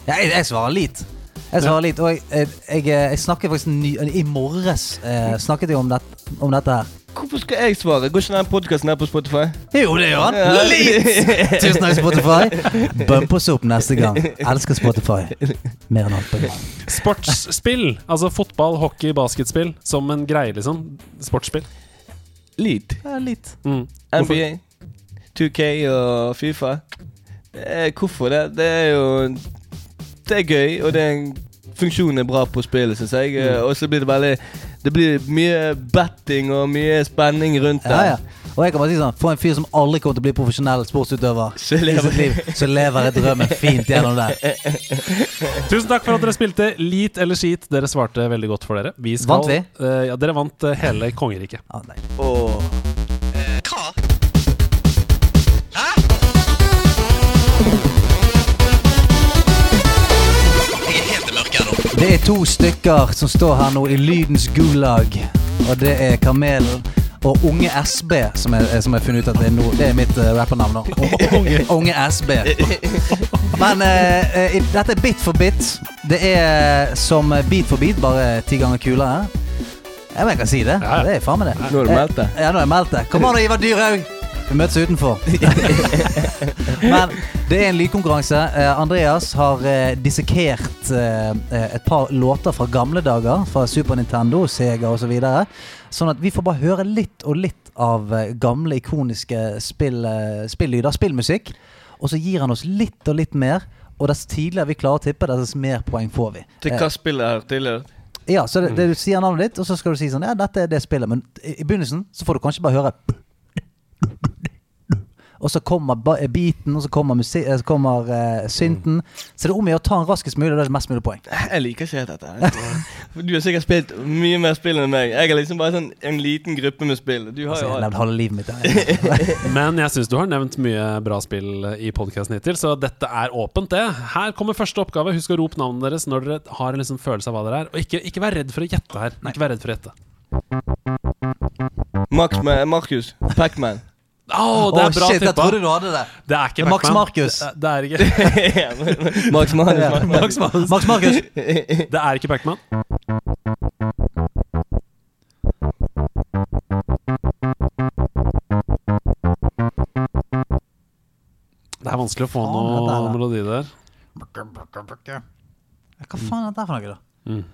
Ja, jeg, jeg svarer lit. Jeg svarer litt. og jeg, jeg, jeg, jeg snakket faktisk ny, I morges eh, snakket jeg om, det, om dette her. Hvorfor skal jeg svare? Går ikke den podkasten her på Spotify? Jo, det gjør han! Ja. Litt! Tusen takk, Spotify. <laughs> Bump oss opp neste gang. Elsker Spotify. Mer enn alt på gang. Sportsspill. Altså fotball, hockey, basketspill. Som en greie, liksom. Sportsspill. Litt. Ja, litt. Mm. NBA, 2K og Fifa. Eh, hvorfor det? Det er jo Det er gøy, og det er en funksjonen er bra på spillet, syns jeg. Mm. Og så blir det veldig Det blir mye betting og mye spenning rundt det. Ja, ja. Og jeg kan bare si sånn For en fyr som aldri kommer til å bli profesjonell sportsutøver <laughs> Så lever- liv, så lever jeg drømmen fint gjennom det. <laughs> Tusen takk for at dere spilte Lit eller skit. Dere svarte veldig godt for dere. Vi skal, Vant vi? Uh, ja, dere vant eh, hele kongeriket. Ah, nei. Åh. To stykker som står her nå i lydens gulag. Og det er Kamelen og Unge SB, som jeg, som jeg har funnet ut at det er, no, det er mitt uh, rappernavn nå. <laughs> Unge, Unge SB. Men uh, uh, dette er bit for bit. Det er som beat for beat, bare ti ganger kulere. Ja, men jeg kan si det. Ja, ja. Det er faen meg det. Nå har du meldt det. Ja, nå har jeg meldt det. Kom an, Ivar Dyrhaug! Vi møtes utenfor. <laughs> Men det er en lydkonkurranse. Eh, Andreas har eh, dissekert eh, et par låter fra gamle dager. Fra Super Nintendo, Sega osv. Så videre. sånn at vi får bare høre litt og litt av gamle, ikoniske spill, spillyder, spillmusikk. Og så gir han oss litt og litt mer. Og dess tidligere vi klarer å tippe, dess mer poeng får vi. Til hva spillet er tidligere? ja, så det, det du sier navnet ditt, og så skal du si sånn Ja, dette er det spillet. Men i i begynnelsen så får du kanskje bare høre Og så kommer beaten, og så kommer, eh, så kommer uh, synten. Så det er om å gjøre å ta den raskest mulig, og det er mest mulig poeng. Jeg liker ikke helt dette. Du har sikkert spilt mye mer spill enn meg. Jeg er liksom bare sånn en liten gruppe med spill. Du har Altså, jo jeg har nevnt halve livet mitt der. <laughs> Men jeg syns du har nevnt mye bra spill i podkasten hittil, så dette er åpent, det. Her kommer første oppgave. Husk å rope navnet deres når dere har en liksom følelse av hva dere er. Og ikke, ikke vær redd for å gjette her. Ikke vær redd for å gjette. Max med Markus. Pacman. Å, det er oh, bra shit, jeg trodde du hadde det. Det er ikke Max. Marcus. Det, det er ikke <laughs> Max Manus. Max Markus. Det er ikke Pac-Man. Det er vanskelig å få noe melodi der. Hva faen er dette for noe, da? Mm.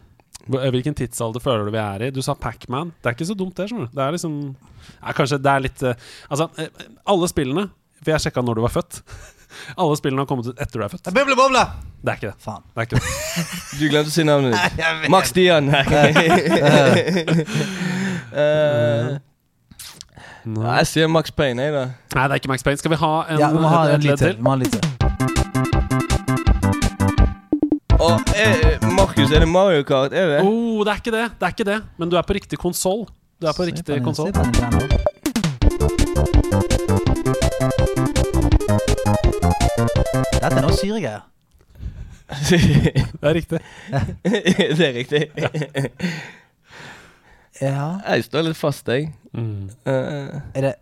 Eh, Hvilken tidsalder føler du vi er i? Du sa Pacman. Det er ikke så dumt, det. Sånn. Det er liksom ja, Kanskje det er litt eh, Altså, eh, alle spillene For jeg sjekka når du var født. <laughs> Alle spillene har kommet ut etter du er født. Boble! Det er ikke det. Faen. det, er ikke det. <laughs> Du glemte å si navnet ditt. <laughs> Max Dian. Nei. Eh, Nei. jeg sier Max Payne, jeg, da. Nei, det er ikke Max Payne. Skal vi ha en, Ja, vi må ha en litt ledd til. Vi må ha en litt til. Og eh, Markus, er det Mario Kart? Er det? Oh, det er ikke det. Det er ikke det. Men du er på riktig konsoll. Du er på riktig konsoll. Dette er noe syregreier. <laughs> Det er riktig. <laughs> det er riktig. <laughs> Ja. Jeg står litt fast, jeg. Mm. Uh. Er det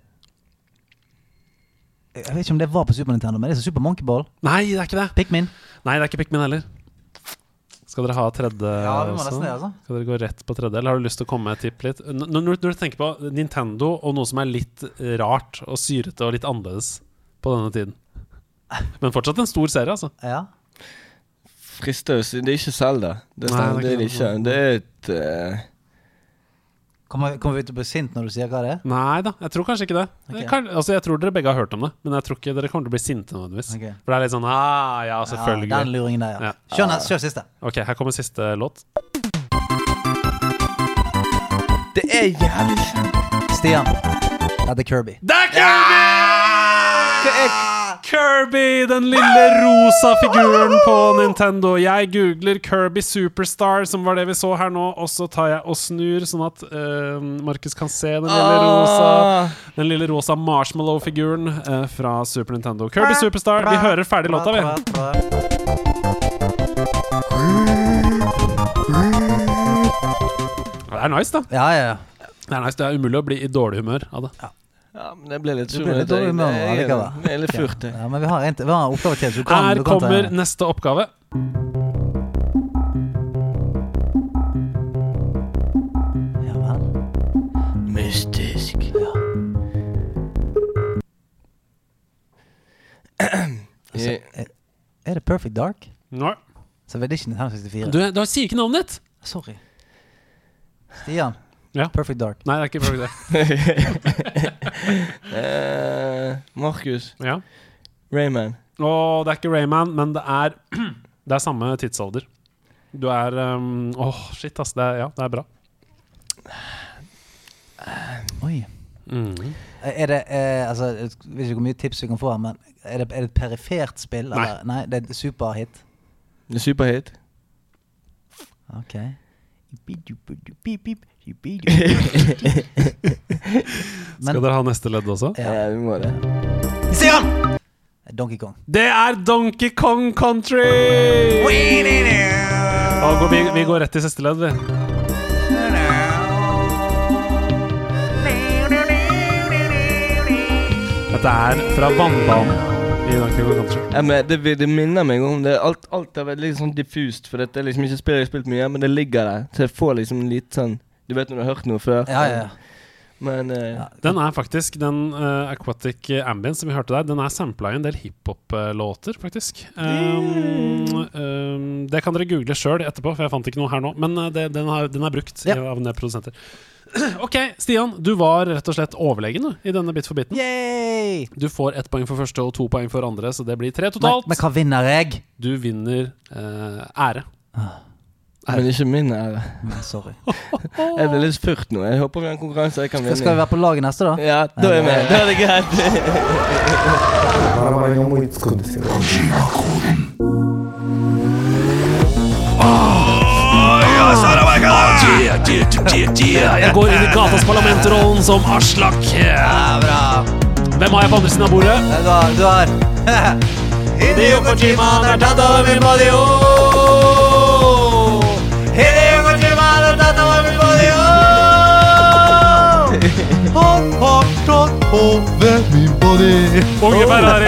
Jeg vet ikke om det var på Super Nintendo, men det er så Super Monkey Ball. Nei, det er ikke det. Pikmin. Nei, det er ikke Pikmin heller. Skal dere ha tredje Ja, vi må også? nesten det, altså. Skal dere gå rett på tredje, eller har du lyst til å komme med et tipp litt? N når, når du tenker på Nintendo og noe som er litt rart og syrete og litt annerledes på denne tiden <laughs> Men fortsatt en stor serie, altså. Ja. frister å si Det er ikke Zelda. Det, Nei, det, det er det ikke. Det er et eh, Kommer, kommer vi til å bli sint når du sier hva det er? Nei da, jeg tror kanskje ikke det. Ok. Kan, altså, jeg tror dere begge har hørt om det, men jeg tror ikke dere kommer til å bli sinte nødvendigvis. Okay. For det er litt sånn ah, ja, selvfølgelig. Ja, den luringen der, ja. Ja. Kjør, siste. Ok, her kommer siste låt. Det er jævlig. Stian. Det er Kirby. Det er Kirby! Kirby, den lille rosa figuren på Nintendo. Jeg googler Kirby Superstar, som var det vi så her nå, og så tar jeg og snur, sånn at uh, Markus kan se den lille rosa Ah, Den lille rosa marshmallow-figuren uh, fra Super Nintendo. Kirby Superstar. Vi hører ferdig låta, vi. Det er nice, da. Ja, ja, ja. Det er nice, det er umulig å bli i dårlig humør av det. ja, men det ble litt surrete. Jeg er- litt furt, ja men vi har en, vi har en oppgave til, så du kan, Her du kan ta kommer neste oppgave. Ja vel. Mystisk. <clears throat> Altså, er, er det Perfect Dark? Nei. Så det er ikke 1964. Du, du sier ikke navnet ditt! Sorry. Stian. Ja. Perfect Dark. Nei, det er ikke Perfect Dark. <laughs> Eh, Markus. Ja. Rayman. Å, det er ikke Rayman, men det er <clears throat> Det er samme tidsalder. Du er um, Åh, shit, ass. Det er, ja, det er bra. <sighs> Oi. Mm. Er det eh, Altså, jeg vet ikke hvor mye tips vi kan få men er det, er det et perifert spill? Nei. Eller? Nei, det er et superhit. Det er superhit. Ok. <laughs> Skal dere ha neste ledd også? Ja. Vi må det. Stian! Donkey Kong. Det er Donkey Kong Country! Og går, vi, vi går rett til siste ledd, vi. Dette er fra vannbanen. Ja, men det, det minner meg om det. Alt, alt er veldig sånn diffust, for dette er liksom ikke spill jeg har spilt mye, men det ligger der. Så jeg får liksom litt sånn Du vet når du har hørt noe før? Ja, ja, ja. Men uh, Den er faktisk, den uh, Aquatic Ambient som vi hørte der, den er sampla i en del hiphop-låter, faktisk. Um, um, det kan dere google sjøl etterpå, for jeg fant ikke noe her nå. Men eh, det, den, har, den er brukt Ja. i- av en del produsenter. <clears throat> ok, Stian. Du var rett og slett overlegen i denne Bit for biten. Yay! Du får ett poeng for første og to poeng for andre, så det blir tre totalt. men hva vinner jeg? Du vinner uh, ære. Men ikke min ære. Sorry. <laughs> Jeg ble litt spurt nå. Jeg håper vi har en konkurranse jeg kan vinne. Skal vi være på laget neste, da? Ja, da er vi med. Da er det greit. Jeg går inn i gatas parlamentrollen som Aslak. Hvem har jeg på andre siden av bordet? Du har, du <laughs> har. Hideo Kojima har tatt over min body, Han har tatt over min body. Unge Ferrari!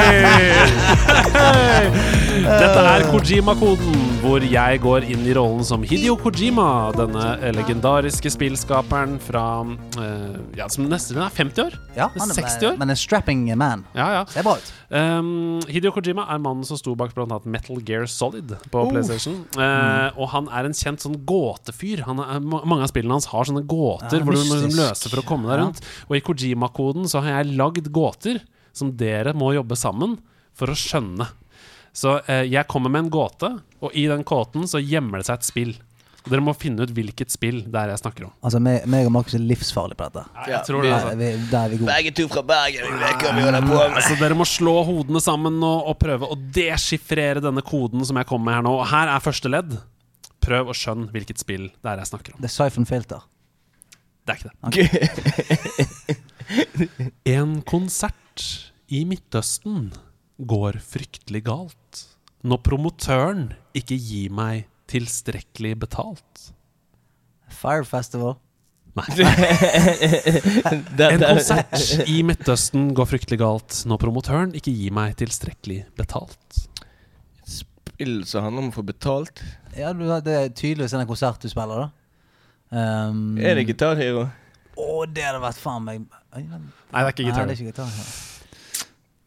<laughs> Dette er Kojima-koden. Hvor jeg går inn i rollen som Hidio Kojima, denne legendariske spillskaperen fra uh, Ja, som nesten er 50 år. Ja, han er, 60 år. Men en strapping man. Ja, ja. Ser bra ut. Um, Hideo Kojima er mannen som sto bak bl.a. Metal Gear Solid på uh. PlayStation. Eh, Og han er en kjent sånn gåtefyr. Han er, mange av spillene hans har sånne gåter Ja, hvor du må løse for å komme deg rundt. Og i Kojima-koden så har jeg lagd gåter som dere må jobbe sammen for å skjønne. Så eh, jeg kommer med en gåte, og i den gåten så gjemmer det seg et spill. Og dere må finne ut hvilket spill det er jeg snakker om. Altså, meg, meg og Markus er livsfarlige på dette. Ja, Jeg tror det, altså. vi, der er vi gode. Begge to fra Bergen. Vi vet hva vi holder på med. Altså, dere må slå hodene sammen og, og prøve å deschiffrere denne koden som jeg kommer med her nå. Og her er første ledd. Prøv å skjønne hvilket spill det er jeg snakker om. Det er Siphon Filter. Det er ikke det. <laughs> En konsert i Midtøsten går fryktelig galt når promotøren ikke gir meg tilstrekkelig betalt. Fire Festival. Nei. <laughs> <laughs> En konsert i Midtøsten går fryktelig galt når promotøren ikke gir meg tilstrekkelig betalt. Spill som handler om å få betalt. Ja, det er tydeligvis en konsert du spiller, da. Um, Er det gitarhero? Å, det hadde vært faen meg Nei, Nei, det er ikke det gitar. er ikke gitar.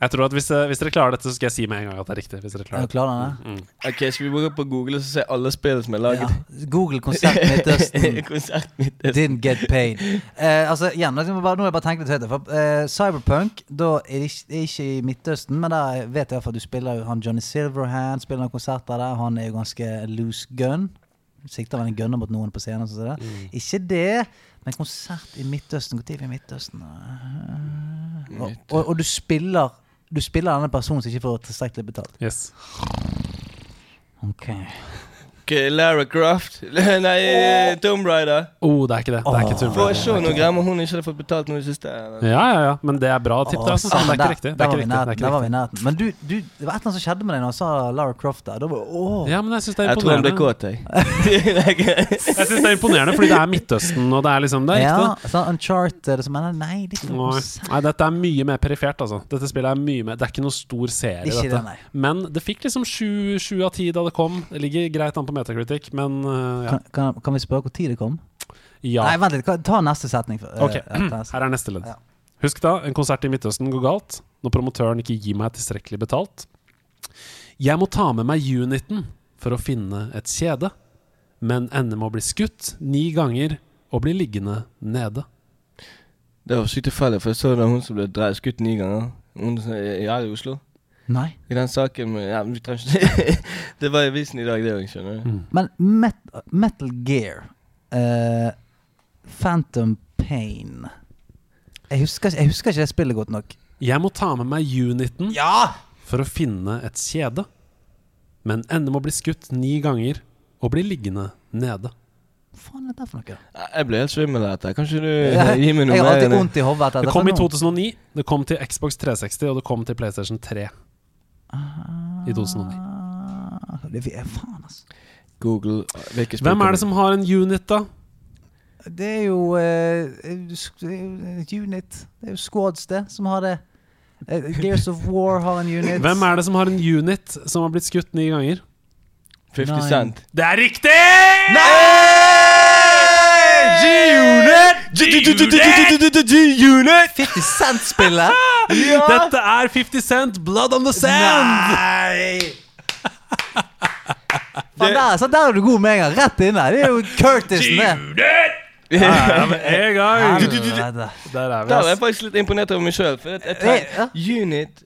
Jeg tror at hvis, eh, hvis dere klarer dette, så skal jeg si med en gang at det er riktig. Hvis dere klarer, klarer det. Mm. Ok, Skal vi gå på Google og se alle spillene som er Ja. laget? Google konsert Midtøsten. <laughs> Konsert Midtøsten. Didn't get paid. Uh, altså, igjen, nå har jeg bare, tenkt litt høyt. For, uh, Cyberpunk da er det ikke, er ikke i Midtøsten, men der vet jeg at du spiller han Johnny Silverhand spiller noen konserter der. Han er jo ganske loose gun. Sikter vel en gunner mot noen på scenen. Sånn. Mm. Ikke det, men konsert i Midtøsten. Når er vi i Midtøsten? Uh, Og, og, og du spiller Du spiller denne personen som ikke får tilstrekkelig betalt. Yes. Ok Lara Croft. <laughs> Nei, oh. Tomb Raider. Oh, det er ikke det. Det er ikke Tomb For å se noe greier om hun ikke hadde fått betalt noe i siste. Ja, ja, ja. Men det er bra tipp. Oh, Altså. Det er ikke riktig. Det er var ikke vi riktig. Er Der var vi i nærheten. Men du, du, det var et eller annet som skjedde med deg når jeg sa Lara Croft der. Da var oh. Ja, men jeg syns det er imponerende. Jeg tror han ble kåt, jeg. <laughs> Jeg synes det er imponerende Fordi det er Midtøsten, og det er liksom Det er Ja, riktig. sånn Uncharted og sånn. Nei, det er ikke noe Nei. Nei, dette er mye mer perifert, altså. Dette spillet er mye mer Det er ikke noe stor serie, Ikke dette. det. Men det fikk liksom sju av ti da det kom. Det ligger greit an på Metacritic, men uh, ja. Kan, kan, kan vi spørre hvor tid det kom? ja. Nei, vent litt. Ta neste setning. Ok, eh, her er neste ledd. Ja. Husk da, en konsert i Midtøsten går galt når promotøren ikke gir meg tilstrekkelig betalt. Jeg må ta med meg uniten for å finne et kjede, men ender med å bli skutt ni ganger og bli liggende nede. Det var sykt tilfeldig, for jeg så det var hun som ble skutt ni ganger. Hun er i Oslo. Nei. I den saken med ja, vi ikke <laughs> Det var i avisen i dag, det òg, skjønner du. Mm. Men Met Metal Gear uh, Phantom Pain jeg husker, jeg husker ikke det spillet godt nok. Jeg må ta med meg uniten Ja! for å finne et kjede, men ender med å bli skutt ni ganger og bli liggende nede. Hva faen er det for noe? Jeg ble helt svimmel av dette. Kanskje du <laughs> gir meg noe jeg har alltid mer? vondt i hodet Det kom i 2009, det kom til Xbox 360 og det kom til PlayStation 3 i 2009. Ah, Det er faen, altså. Google hvilke Hvem er det som har en unit, da? Det er jo et unit. Det er jo Squads, det, som har det. Uh, Gears of War har en unit. Hvem er det som har en unit som har blitt skutt ni ganger? 50 Nei. Cent. Det er riktig! G-Unit! 50 Cent-spillet? Dette er 50 Cent, Blood on the Sand! Nei! Faen, der, så der er du god med en gang. Rett inne. Det er jo Curtisen, det. Ja, med en gang! Helvete. Der er vi, Da var jeg ass. faktisk litt imponert over meg sjøl. Eh, ja. Unit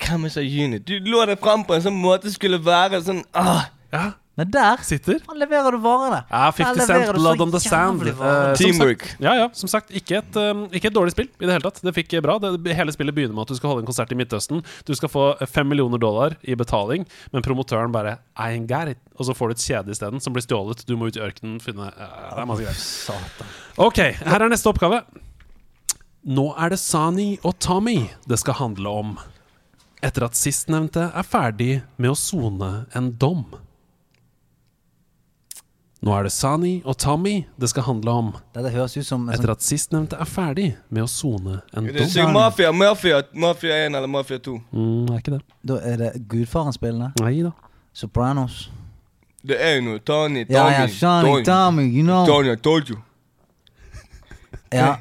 Hvem er så unit? Du lå deg fram på en sånn måte skulle være sånn ah, Ja, Men der sitter. han leverer du varene. Ja, 50 Cent, Blood on the Sand. Eh, som Teamwork. Sagt, ja, ja, som sagt, ikke et, um, ikke et dårlig spill i det hele tatt. Det fikk bra. Det, hele spillet begynner med at du skal holde en konsert i Midtøsten. Du skal få fem millioner dollar i betaling, men promotøren bare I ain't got it. Og så får du et kjede isteden, som blir stjålet. Du må ut i ørkenen finne uh, Det er masse greier. Ok, her er neste oppgave. Nå er det Sani og Tommy det skal handle om. Etter at sistnevnte er ferdig med å sone en dom. Nå er det Sani og Tommy det skal handle om. Dette høres ut som Etter sånn at sistnevnte er ferdig med å sone en Det dom. sier Mafia, Mafia, Mafia 1 eller Mafia 2. Mm, er ikke det. Da er det Gudfaren-spillene. Nei da. Sopranos. Det er jo noe Tony, Tommy, Ja, ja, Shani, Tommy, you know. Tony, I told you. <laughs> Ja.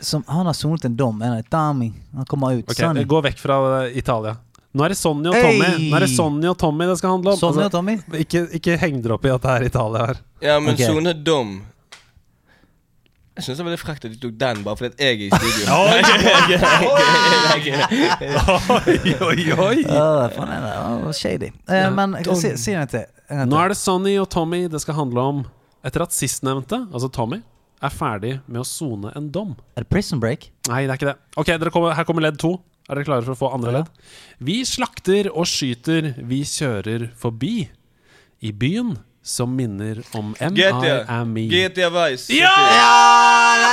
Som, han har sonet en dom. Tommy. Han kommer ut. Ok, Sonny. Gå vekk fra Italia. Nå er det Sonny og Hey! Tommy Nå er det Sonny og Tommy det skal handle om. Sonny og Altså, ikke, ikke heng dere opp i at det er Italia her. Ja, men Ok. er dum. Jeg syns det var litt frekt at du tok den bare fordi at jeg er i studio. oi, oi, oi! Oh, faen er det Åh, shady. Eh, men si, si en til. Nå er det Sonny og Tommy det skal handle om etter at sistnevnte, altså Tommy, er ferdig med å sone en dom. Er det Prison Break? Nei, det er ikke det. Ok, dere kommer, Her kommer ledd to. Er dere klare for å få andre Ja. ledd? Vi slakter og skyter, vi kjører forbi. I byen som minner om. MIAME. GTA Vice. Ja!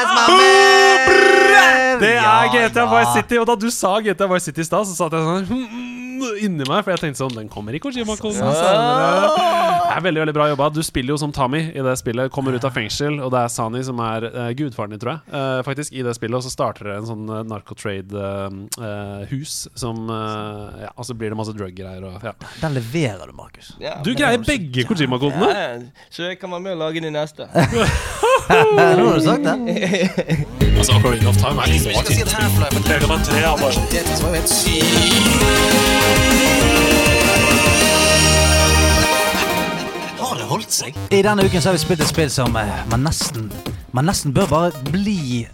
my man! Det er GTA. Vice City. Og da du sa GTA Vice City i stad, så satt jeg sånn hmm, inni meg, for jeg tenkte sånn Den kommer i Kojima-kosen senere. Det er veldig veldig bra jobba. Du spiller jo som Tommy i det spillet. Kommer ut av fengsel, og det er Sani som er uh, gudfaren din, tror jeg. Uh, faktisk i det spillet Og så starter det en sånn uh, narcotrade-hus som uh, Ja, og så blir det masse drug-greier ja. Den leverer du, Markus. Ja, Du greier begge Kojima-kodene. ja, så jeg kan være med og lage de neste. <laughs> Nå har du sagt det. <laughs> Altså, Ocarina of Time er liksom ganger tre er sånn det holdt seg? I denne uken så har vi spilt et spill som eh, man nesten Man nesten bør bare bli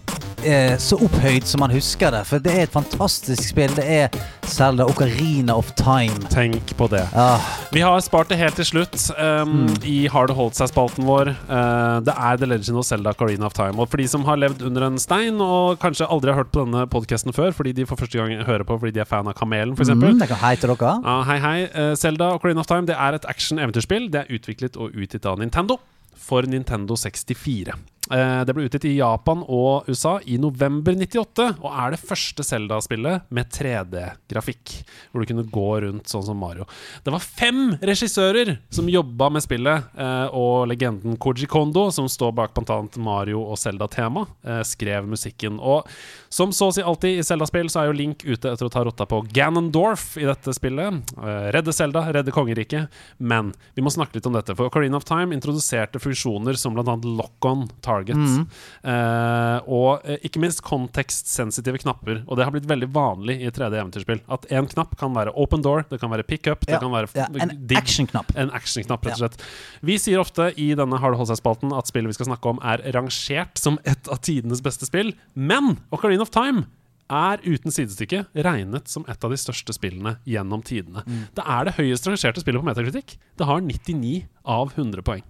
eh, så opphøyd som man husker det. For det er et fantastisk spill. Det er Zelda Ocarina of Time. Tenk på det. Ah, Vi har spart det helt til slutt um, i Har det holdt seg-spalten vår. Uh, det er The Legend of Zelda Ocarina of Time. Og for de som har levd under en stein og kanskje aldri har hørt på denne podkasten før, fordi de for første gang hører på fordi de er fan av Kamelen, f.eks. mm, Mm. hei til dere. Ja, hei, hei. Uh, Zelda Ocarina of Time det er et action-eventyrspill. Det er utviklet og utgitt av Nintendo for Nintendo 64. Eh, det ble utgitt i Japan og USA i november 98, og er det første Zelda-spillet med 3D-grafikk. Hvor du kunne gå rundt sånn som Mario. Det var fem regissører som jobba med spillet, eh, og legenden Koji Kondo, som står bak bl.a. Mario og Zelda-tema, eh, skrev musikken. Og som så å si alltid i Zelda-spill, så er jo Link ute etter å ta rotta på Ganondorf i dette spillet. Eh, redde Zelda, redde kongeriket. Men vi må snakke litt om dette, for Ocarina of Time introduserte funksjoner som bl.a. lock-on targets. Eh, og eh, ikke minst kontekstsensitive knapper. Og det har blitt veldig vanlig i 3D-eventyrspill. At én knapp kan være open door, det kan være pick up, det Ja, kan være ja, en dig. actionknapp. En actionknapp, rett og slett. Vi sier ofte i denne Har det holdt seg-spalten at spillet vi skal snakke om, er rangert som et av tidenes beste spill. Men Ocarina of Time er uten sidestykke regnet som et av de største spillene gjennom tidene. Mm. Det er det høyest rangerte spillet på metakritikk. Det har 99 av 100 poeng.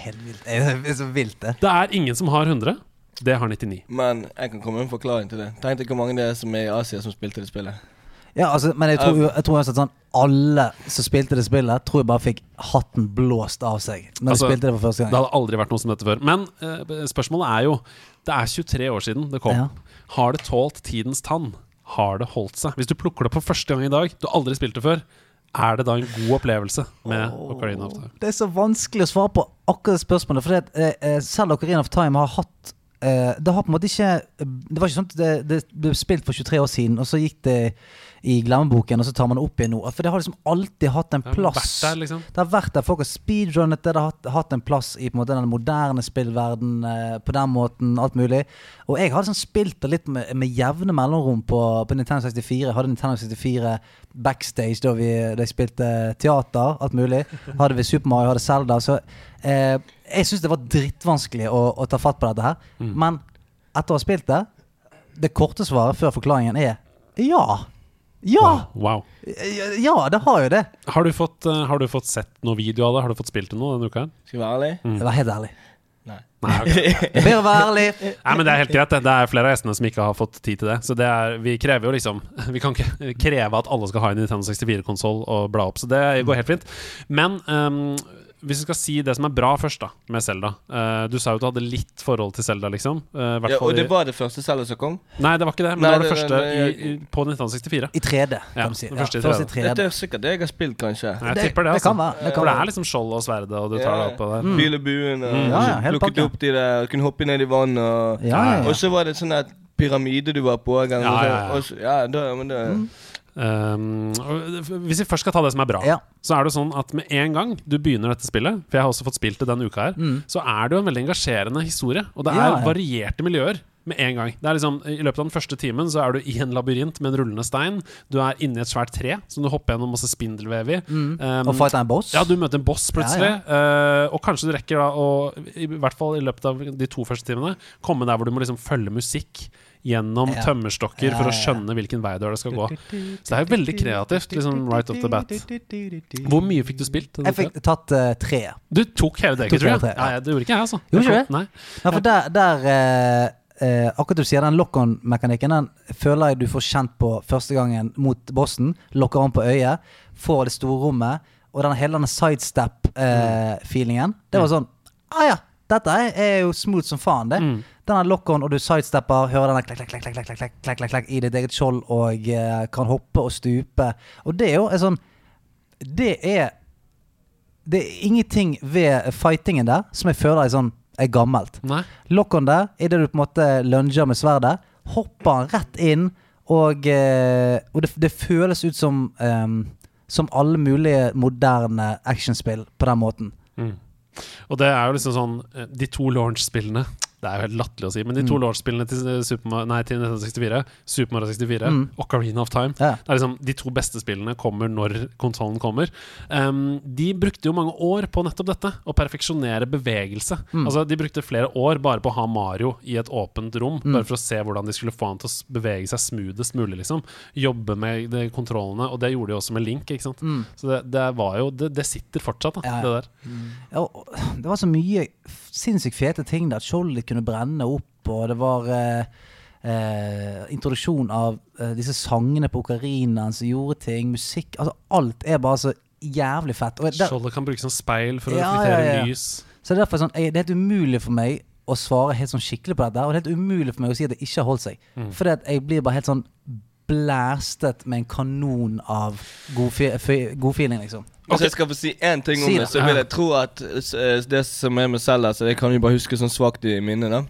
Helt vilt. Det er så vilt, det. Det er ingen som har 100. Det har 99. Men jeg kan komme med en forklaring til det. Tenk deg hvor mange det er som er i Asia som spilte det spillet. Ja, altså, men jeg tror, jeg tror uansett sånn Alle som spilte det spillet, tror jeg bare fikk hatten blåst av seg når Altså, de spilte det for første gang Det hadde aldri vært noe som dette før. Men eh, spørsmålet er jo Det er 23 år siden det kom. Ja. Har det tålt tidens tann? Har det holdt seg? Hvis du plukker det opp for første gang i dag, du har aldri spilt det før, er det da en god opplevelse med Ocarina of Time? Det er så vanskelig å svare på akkurat det spørsmålet. For eh, eh, selv Ocarina of Time har hatt Det har på en måte ikke Det var ikke sånn at det, det ble spilt for 23 år siden, og så gikk det i glemmeboken, og så tar man det opp igjen nå. For det har liksom alltid hatt en Det har plass. vært der, liksom. Det har vært der. Folk har speedrunnet det. Det har hatt, hatt en plass i på en måte, den moderne spillverden eh, på den måten. Alt mulig. Og jeg har liksom spilt det litt med, med jevne mellomrom på, på Nintendo 64. Jeg hadde Nintendo 64 backstage da, vi, da jeg spilte teater. Alt mulig. Hadde vi Super Mario, hadde Zelda. Så eh, jeg syns det var drittvanskelig å, å ta fatt på dette her. Men etter å ha spilt det, det korte svaret før forklaringen er ja. Ja! Wow. Ja, det har jo det. Har du, fått, uh, har du fått sett noe video av det? Har du fått spilt det noe denne uka? Skal jeg være ærlig? Jeg var helt ærlig. Nei. Nei, ok. <laughs> Jeg ber å være ærlig. Nei, men Det er helt greit. Det Det er flere av gjestene som ikke har fått tid til det. Så det er, vi krever jo liksom <laughs> Vi kan ikke kreve at alle skal ha en Nintendo 64-konsoll og bla opp. Så det går helt fint. Men ehm, hvis vi skal si det som er bra først, da med Selda Du sa jo at du hadde litt forhold til Selda, liksom. Uh, Ja, og det var det første Zelda som kom? Nei, det var ikke det. Men Nei, det var det det- første det- i, i, på 1964. I 3D, Ja, kan du si. det Ja, første i først i 3D. 3D. Dette er sikkert det jeg har spilt, kanskje. Jeg Det- tipper det, det altså. kan være, det kan For det er liksom skjold og sverde, og du tar det opp og der. Mm. og buen, og Mm. Ja, ja, plukket opp de der, kunne hoppe ned i vann, og, Ja, ja, ja. og så var det sånn at pyramide du var på. Gang, Ja, ja, ja. Og så, ja, da, men det, Um, hvis vi først skal ta det som er bra, Ja. så er det sånn at med en gang du begynner dette spillet, for jeg har også fått spilt det denne uka her, så er det jo en veldig engasjerende historie. Og det er Mm. Ja, ja. varierte miljøer med en gang. Det er liksom, I løpet av den første timen så er du i en labyrint med en rullende stein. Du er inni et svært tre som du hopper gjennom masse spindelvev i. Um, Mm. Og fighter en boss. ja, du møter en boss plutselig. Uh, og kanskje du rekker da å, i hvert fall i løpet av de to første timene, komme der hvor du må liksom følge musikk gjennom Ja. tømmerstokker for å skjønne hvilken vei det skal gå. Så det er jo veldig kreativt, liksom right off the bat. Hvor mye fikk du spilt? Jeg fikk tatt uh, tre. Du tok hele det, tror jeg. tre, ja. Ja, det gjorde ikke jeg, altså. Gjorde ikke det? Nei. Ja, for der, der uh, Akkurat du sier den lock-on-mekanikken, den føler jeg du får kjent på første gangen mot bossen. Lokker an på øyet, får det store rommet, og den hele denne sidestep-feelingen. det var sånn Ah ja, dette er jo smooth som faen, det. Mm denne lock-on, og du sidestepper, hører denne klekk, klekk, klekk, klekk, klekk, klekk, i ditt eget skjold, og uh, kan hoppe og stupe. Og det er jo en sånn Det er Det er ingenting ved fightingen der som jeg føler er sånn er gammelt. Lock-on der, idet du på en måte lunger med sverdet, hopper han rett inn, og, uh, og det, det, føles ut som um, som alle mulige moderne actionspill på den måten. Mm. Og det er jo liksom sånn eh, De to launch-spillene det er jo helt latterlig å si, men de to Mm. launch-spillene til, eh, Super nei, til 1964, Super Mario 64 Mm. og Ocarina of Time Ja. Det er liksom De to beste spillene kommer når konsollen kommer. Um, de brukte jo mange år på nettopp dette, å perfeksjonere bevegelse. Mm. Altså De brukte flere år bare på å ha Mario i et åpent rom, Mm. bare for å se hvordan de skulle få han til å bevege seg smoothest mulig. liksom Jobbe med de kontrollene, og det gjorde de også med Link. ikke sant Mm. Så det, det var jo Det, det sitter fortsatt, da, Ja, det der. Ja, det var så mye sinnssykt fete ting der. Skjoldet kunne brenne opp, og det var eh, eh, introduksjon av eh, disse sangene på okarinaen som gjorde ting. Musikk Altså, alt er bare så jævlig fett. Og der, Skjoldet kan brukes som speil for å Ja, reflektere ja, ja. lys. så det er derfor sånn, jeg, det er helt umulig for meg å svare helt sånn skikkelig på dette. Og det er helt umulig for meg å si at det ikke har holdt seg. Mm. Fordi at jeg blir bare helt sånn blæstet med en kanon av god, fi, fi- god feeling, liksom. Hvis jeg skal få si én ting om Si det, så vil jeg tro at eh, det som er med Selda så det kan vi bare huske sånn svakt i minnet, da.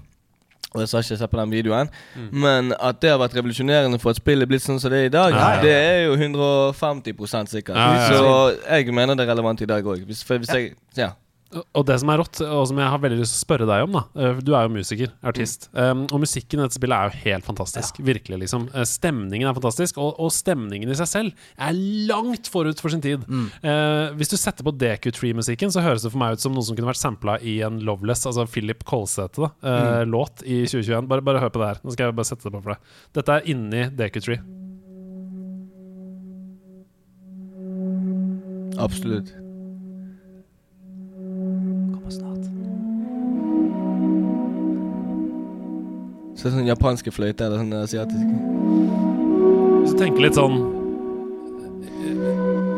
Og jeg sa ikke sett på den videoen. Mm. Men at det har vært revolusjonerende for at spillet er blitt sånn som det er i dag, Ja, ja. det er jo 150 sikkert. Ja, ja, ja. Så jeg mener det er relevant i dag òg. Hvis, hvis jeg Ja. Og det som er rått, og som jeg har veldig lyst til å spørre deg om, da eh, Du er jo musiker, artist. Um, og musikken i dette spillet er jo helt fantastisk. Virkelig, liksom. Eh, Stemningen er fantastisk, og, og stemningen i seg selv er langt forut for sin tid. Eh, hvis du setter på DQ3-musikken, så høres det for meg ut som noe som kunne vært sampla i en Loveless, altså Philip Kolsæte, da, eh, låt i 2021. Bare, bare hør på det her. Nå skal jeg bare sette det på for deg. Dette er inni DQ3. Absolutt. Så det er sånn japanske fløyter eller sånn asiatiske. Hvis du tenker litt sånn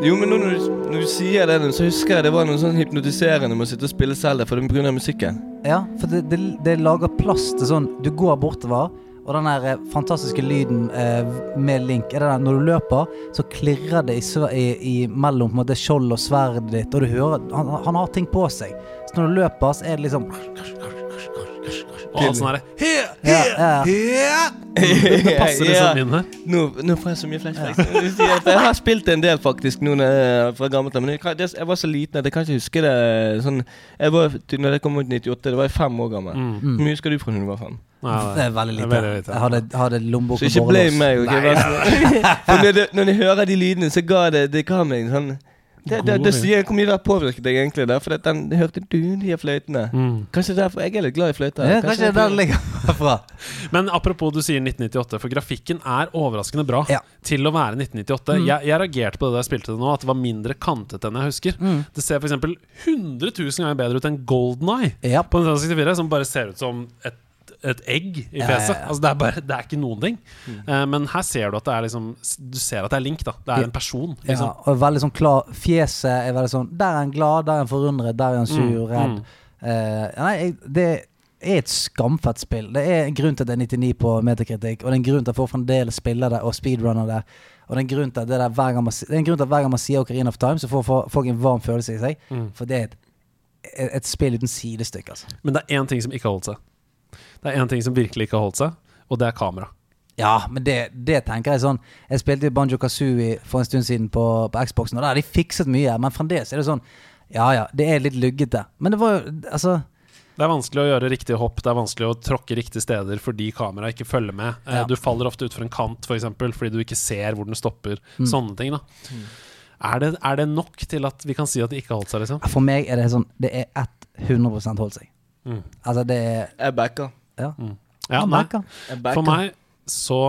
Jo, men nå når du, når du sier det, så husker jeg det var noe sånn hypnotiserende med å sitte og spille selv der, for det pga. musikken. Ja, for det, det, det lager plass til sånn Du går bortover, og den der eh, fantastiske lyden eh, med Link er det der, Når du løper, så klirrer det i, i, i mellom på en måte skjold og sverdet ditt, og du hører han, han har ting på seg. Så når du løper, så er det liksom Og alt sånn herre Ja, ja. Det passer liksom inn her. Nå, nå får jeg så mye flashbacks. Det, Jeg har spilt en del faktisk nå fra gammelt av, men jeg, det, jeg var så liten at jeg kan ikke huske det sånn jeg var, Når det kom ut i 98, det var jeg fem år gammel. Hvor Mm. Hvor mye husker du fra da du var fem? Ja, Det er veldig lite. er veldig lite. Jeg hadde, hadde lommebok Så ikke borrelås. blame meg. Okay? Nei, sånn- <laughs> når, det, når jeg hører de lydene, så ga det Det ga meg en sånn det, det, det sier hvor mye det har påvirket deg egentlig. Der, for at den hørte du, de fløytene. Mm. Kanskje derfor Jeg er litt glad i fløyter. Ja, kanskje det er der det ligger <laughs> fra. Men apropos du sier 1998, for grafikken er overraskende bra Ja. til å være 1998. Mm. Jeg, jeg reagerte på det da jeg spilte det nå, at det var mindre kantet enn jeg husker. Mm. Det ser f.eks. 100 000 ganger bedre ut enn Golden Eye Ja. på Nintendo 64, som bare ser ut som et, et egg i fjeset. ja, ja. Altså det, er bare, det er ikke noen ting. Eh, men her ser du at det er liksom Du ser at det er Link, da. Det er en person. Ja, Liksom. og veldig sånn klar Fjeset er veldig sånn Der er han glad, der er han forundret, der er han sur, Mm, redd. mm. Eh, nei, det er et skamfett spill. Det er en grunn til at det er 99 på metakritikk, og det er en grunn til at folk fremdeles spiller det og speedrunner det. Og det er en grunn til at det der hver gang man, det er en grunn til at hver gang man sier Ocarina of Time, så får får folk en varm følelse i seg. Mm. For det er et, et, et spill uten sidestykke, altså. Men det er én ting som ikke har holdt seg. Det er én ting som virkelig ikke har holdt seg, og det er kamera. Ja, men det, det tenker jeg sånn Jeg spilte jo Banjo Kazooie for en stund siden på, på Xboxen, og der har de fikset mye. Men fremdeles er det sånn Ja ja, det er litt luggete. Men det var jo Altså Det er vanskelig å gjøre riktige hopp, det er vanskelig å tråkke riktige steder fordi kameraet ikke følger med. Eh, Ja. Du faller ofte utfor en kant, f.eks., fordi du ikke ser hvor den stopper. Mm. Sånne ting, da. Er, det, er det nok til at vi kan si at det ikke har holdt seg, liksom? For meg er det sånn Det er 100% holdt seg. Mm. Altså, det er Jeg backer. Ja. Ja, nei. For meg så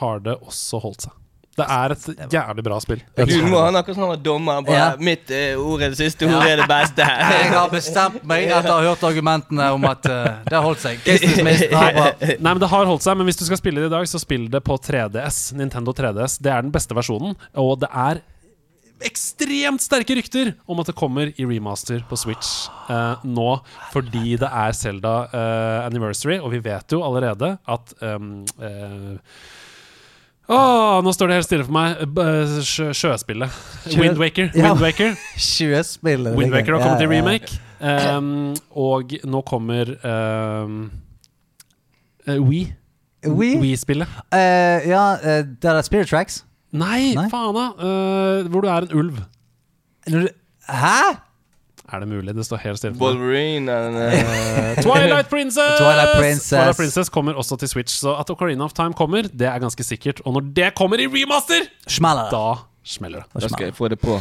har det også holdt seg. Det er et jævlig bra spill. Du må ha noe sånn dommer. Bare, Ja. Mitt uh, ord er det siste, ord er det beste. <laughs> Jeg har bestemt meg etter å ha hørt argumentene om at uh, det har holdt seg. <laughs> Nei, men Det har holdt seg, men hvis du skal spille det i dag, så spill det på 3DS. Nintendo 3DS. Det er den beste versjonen. Og det er ekstremt sterke rykter om at det kommer i remaster på Switch eh, nå, fordi det er Zelda eh, Anniversary, og vi vet jo allerede at um, eh, Åh, nå står det helt stille for meg. Sjø sjøspillet. Windwaker. Windwaker. Ja. Windwaker. <laughs> Har kommet i remake. Um, og nå kommer um, uh, We. We? We-spillet. Eh, ja, uh, det er Spirit Tracks. Nei, Nei? faen da! Uh, hvor du er en ulv. Når du- Hæ? Er det mulig? Det står helt stille for meg. Wolverine and, eh, Uh, Twilight Princess! Twilight Princess. Twilight Princess kommer også til Switch, så at Ocarina of Time kommer, det er ganske sikkert. Og når det kommer i remaster, Smeller det. da smeller det. Da skal jeg få det på.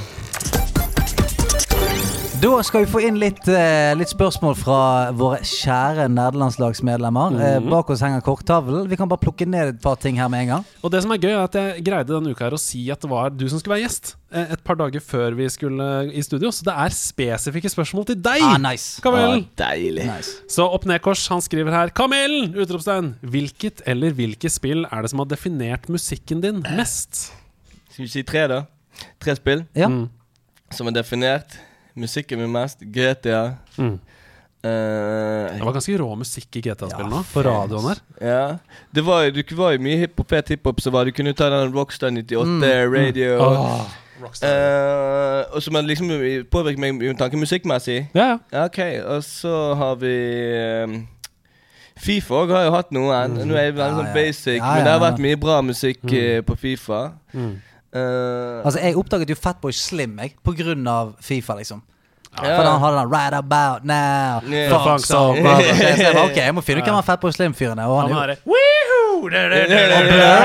Da skal vi få inn litt, eh, litt spørsmål fra våre kjære nerdelandslagsmedlemmer. Mm -hmm. bak oss henger korktavlen. Vi kan bare plukke ned et par ting her med en gang. Og det som er gøy, er at jeg greide denne uka her å si at det var du som skulle være gjest. eh, Et par dager før vi skulle i studio. Så det er spesifikke spørsmål til deg! Ah, nice. Kamelen! Deilig. nice. Så opp ned kors, han skriver her Kamelen! Utropstegn. Hvilket eller hvilke spill er det som har definert musikken din mest? Skal vi si tre, da? Tre spill Ja. Mm. som er definert. Musikken min mest. GTA. Mm. Uh, Det var ganske rå musikk i GTA-spillet nå, på radioen her. ja. Det var, jo- du var jo mye hiphop, fet hiphop, så var du kunne ta den Rockstar 98, radio Åh, Rockstar. Uh, Og som liksom påvirket meg med tanke musikkmessig. Ja, ja. Ja, OK, og så har vi um, Fifa òg har jo hatt noen. Nå er jeg veldig Ja, sånn ja. basic, Ja, men det har vært mye bra musikk uh, på Fifa. Mm. Eh, Altså, jeg oppdaget jo Fatboy Slim jeg, på grunn av Fifa, liksom. Ja. For han hadde den Right About Now. Yeah. Funk Song. Så jeg sa, <laughs> ok, jeg må finne ut hvem han Fatboy Slim-fyren er. Og Han han, er jo- det. Det- ja,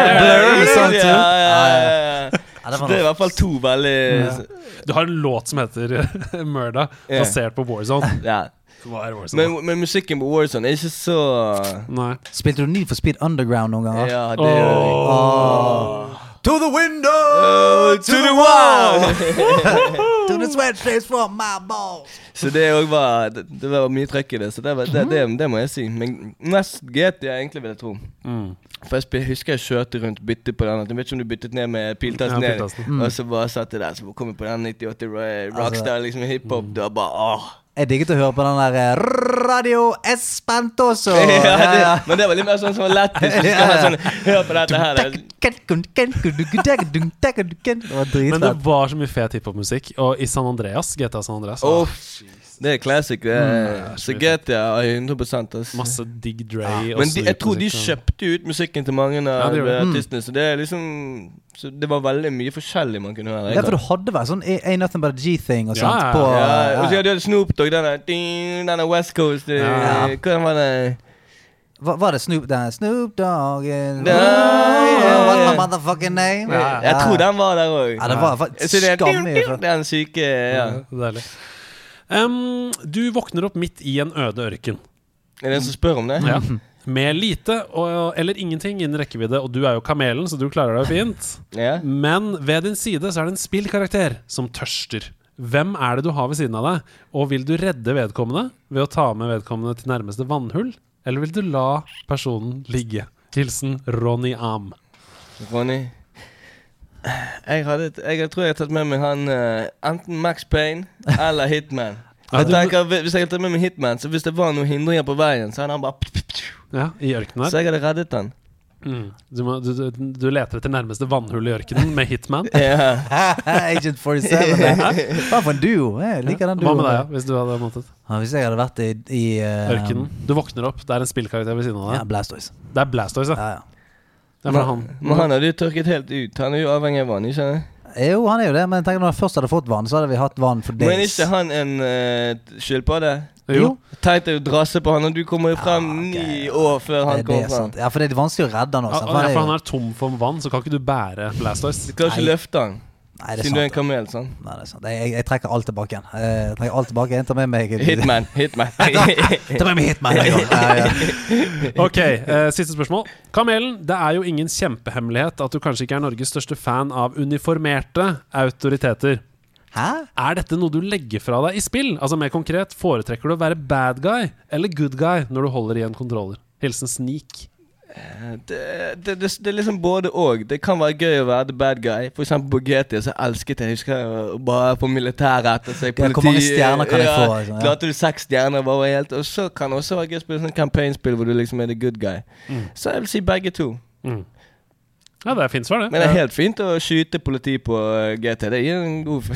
ja, ja, ja. Ja, er i hvert fall to veldig Du har en låt som heter Murda, basert på Warzone. <laughs> Ja. Warzone? Men, men musikken på Warzone er ikke så Nei. Spilte du Need for Speed Underground noen ganger? Ja, det Åh. To the window! uh, to the wall! <laughs> To the sweatshirts from my balls! Så det òg var det, det var mye trøkk i det, så det, var, det, det, det må jeg si. Men mest GTA, egentlig, vil jeg tro. Mm. For jeg husker jeg kjørte rundt byttet på den. Jeg vet ikke om du byttet ned med piltasten Ja, ned. mm. Og så bare satt jeg der, så kom jeg på den 98 Rockstar, Altså- Rockstar, liksom hiphop. Det var bare åh. Jeg digget å høre på den der eh, Radio Espantoso. ja, det, men det var litt mer sånn som var lættis. ja. sånn Hør på dette her. det- Det var Men det var så mye fet hiphop-musikk. Og i San Andreas, GTA San Andreas, Åh, det er classic. Det er, Mm, så GTA er 100 ass. masse Dig Dre Ja. Men de, jeg tror de kjøpte ut musikken til mange av ja, eh, de. Mm. artistene. Så det er liksom Så det var veldig mye forskjellig man kunne høre. Ja, for du hadde vært sånn Ain't Nothing But A G-thing og sånt ja, på Ja, og så hadde du Snoop Dogg, denne, denne West Coast eh, Ja. Hva var det? Hva var det Snoop Dogg? Snoop Dogg What's my motherfucking name? Ja, Jeg tror den var der òg. Ja, det var skammye. Den syke ja. Ja, deilig. Um, du våkner opp midt i en øde ørken. Er det en som spør om det? Ja. <laughs> Med lite og, eller ingenting innen rekkevidde, og du er jo kamelen, så du klarer deg fint. Ja. Men ved din side så er det en spillkarakter som tørster. Hvem er det du har ved siden av deg? Og vil du redde vedkommende ved å ta med vedkommende til nærmeste vannhull? Eller vil du la personen ligge? Hilsen Ronny Am. Ronny. Jeg, hadde, jeg tror jeg har tatt med meg han uh, enten Max Payne eller Hitman. <laughs> Jeg tenker, hvis jeg hadde tatt med meg Hitman, så hvis det var noen hindringer på veien, så hadde han bare Ja, i ørkenen Så jeg hadde reddet han. Mm. Du, må, du, du, du leter etter nærmeste vannhull i ørkenen med Hitman. <laughs> Ja. <laughs> Agent 47. Hva for en duo? Jeg liker den Hva med deg, ja, hvis du hadde måttet? Ja, hvis jeg hadde vært i, i uh, Ørkenen. Du våkner opp, det er en spillkarakter ved siden av Ja. Blastoise. Det er Blastoise, ja. Ja, ja. Det er fra han. Men han hadde jo tørket helt ut. Han er jo avhengig av vann. ikke sant? Jo, han er jo det, men tenk når han først hadde fått vann, så hadde vi hatt vann for Men er ikke han en uh, skilpadde? Jo. Tenk deg å drasse på han, og du kommer jo frem Ja, okay. ni år før han kommer er frem. sant. Ja, for det er vanskelig å redde han også. Ja, For jo- han er tom for vann, så kan ikke du bære Blastoise. Du kan ikke løfte han, Nei, det siden du er en kamel. sånn. Nei, det er sant. Jeg, jeg trekker alt tilbake igjen. Eh, Jeg trekker alt tilbake. igjen. tar med meg Hitman. Hitman. <laughs> Ta med meg Hitman en. Ja, ja. <laughs> Ok, uh, siste spørsmål. Kamelen, det er jo ingen kjempehemmelighet at du kanskje ikke er Norges største fan av uniformerte autoriteter. Hæ? Er dette noe du legger fra deg i spill? Altså mer konkret, Foretrekker du å være bad guy eller good guy når du holder i en controller? Hilsen Sneak. Det, det, det, det er liksom både og. Det kan være gøy å være the bad guy. For eksempel på GT så elsket jeg husker jeg bare på militæret etter seg. Ja, hvor mange stjerner kan jeg få, liksom, ja. Klarte du seks stjerner, bare helt Og så kan det også være gøy å spille sånn campaignspill hvor du liksom er the good guy. Mm. Så jeg vil si begge to. Mm. Ja, det er fint svar, det. Men det er helt fint å skyte politi på uh, GT. Det gir en god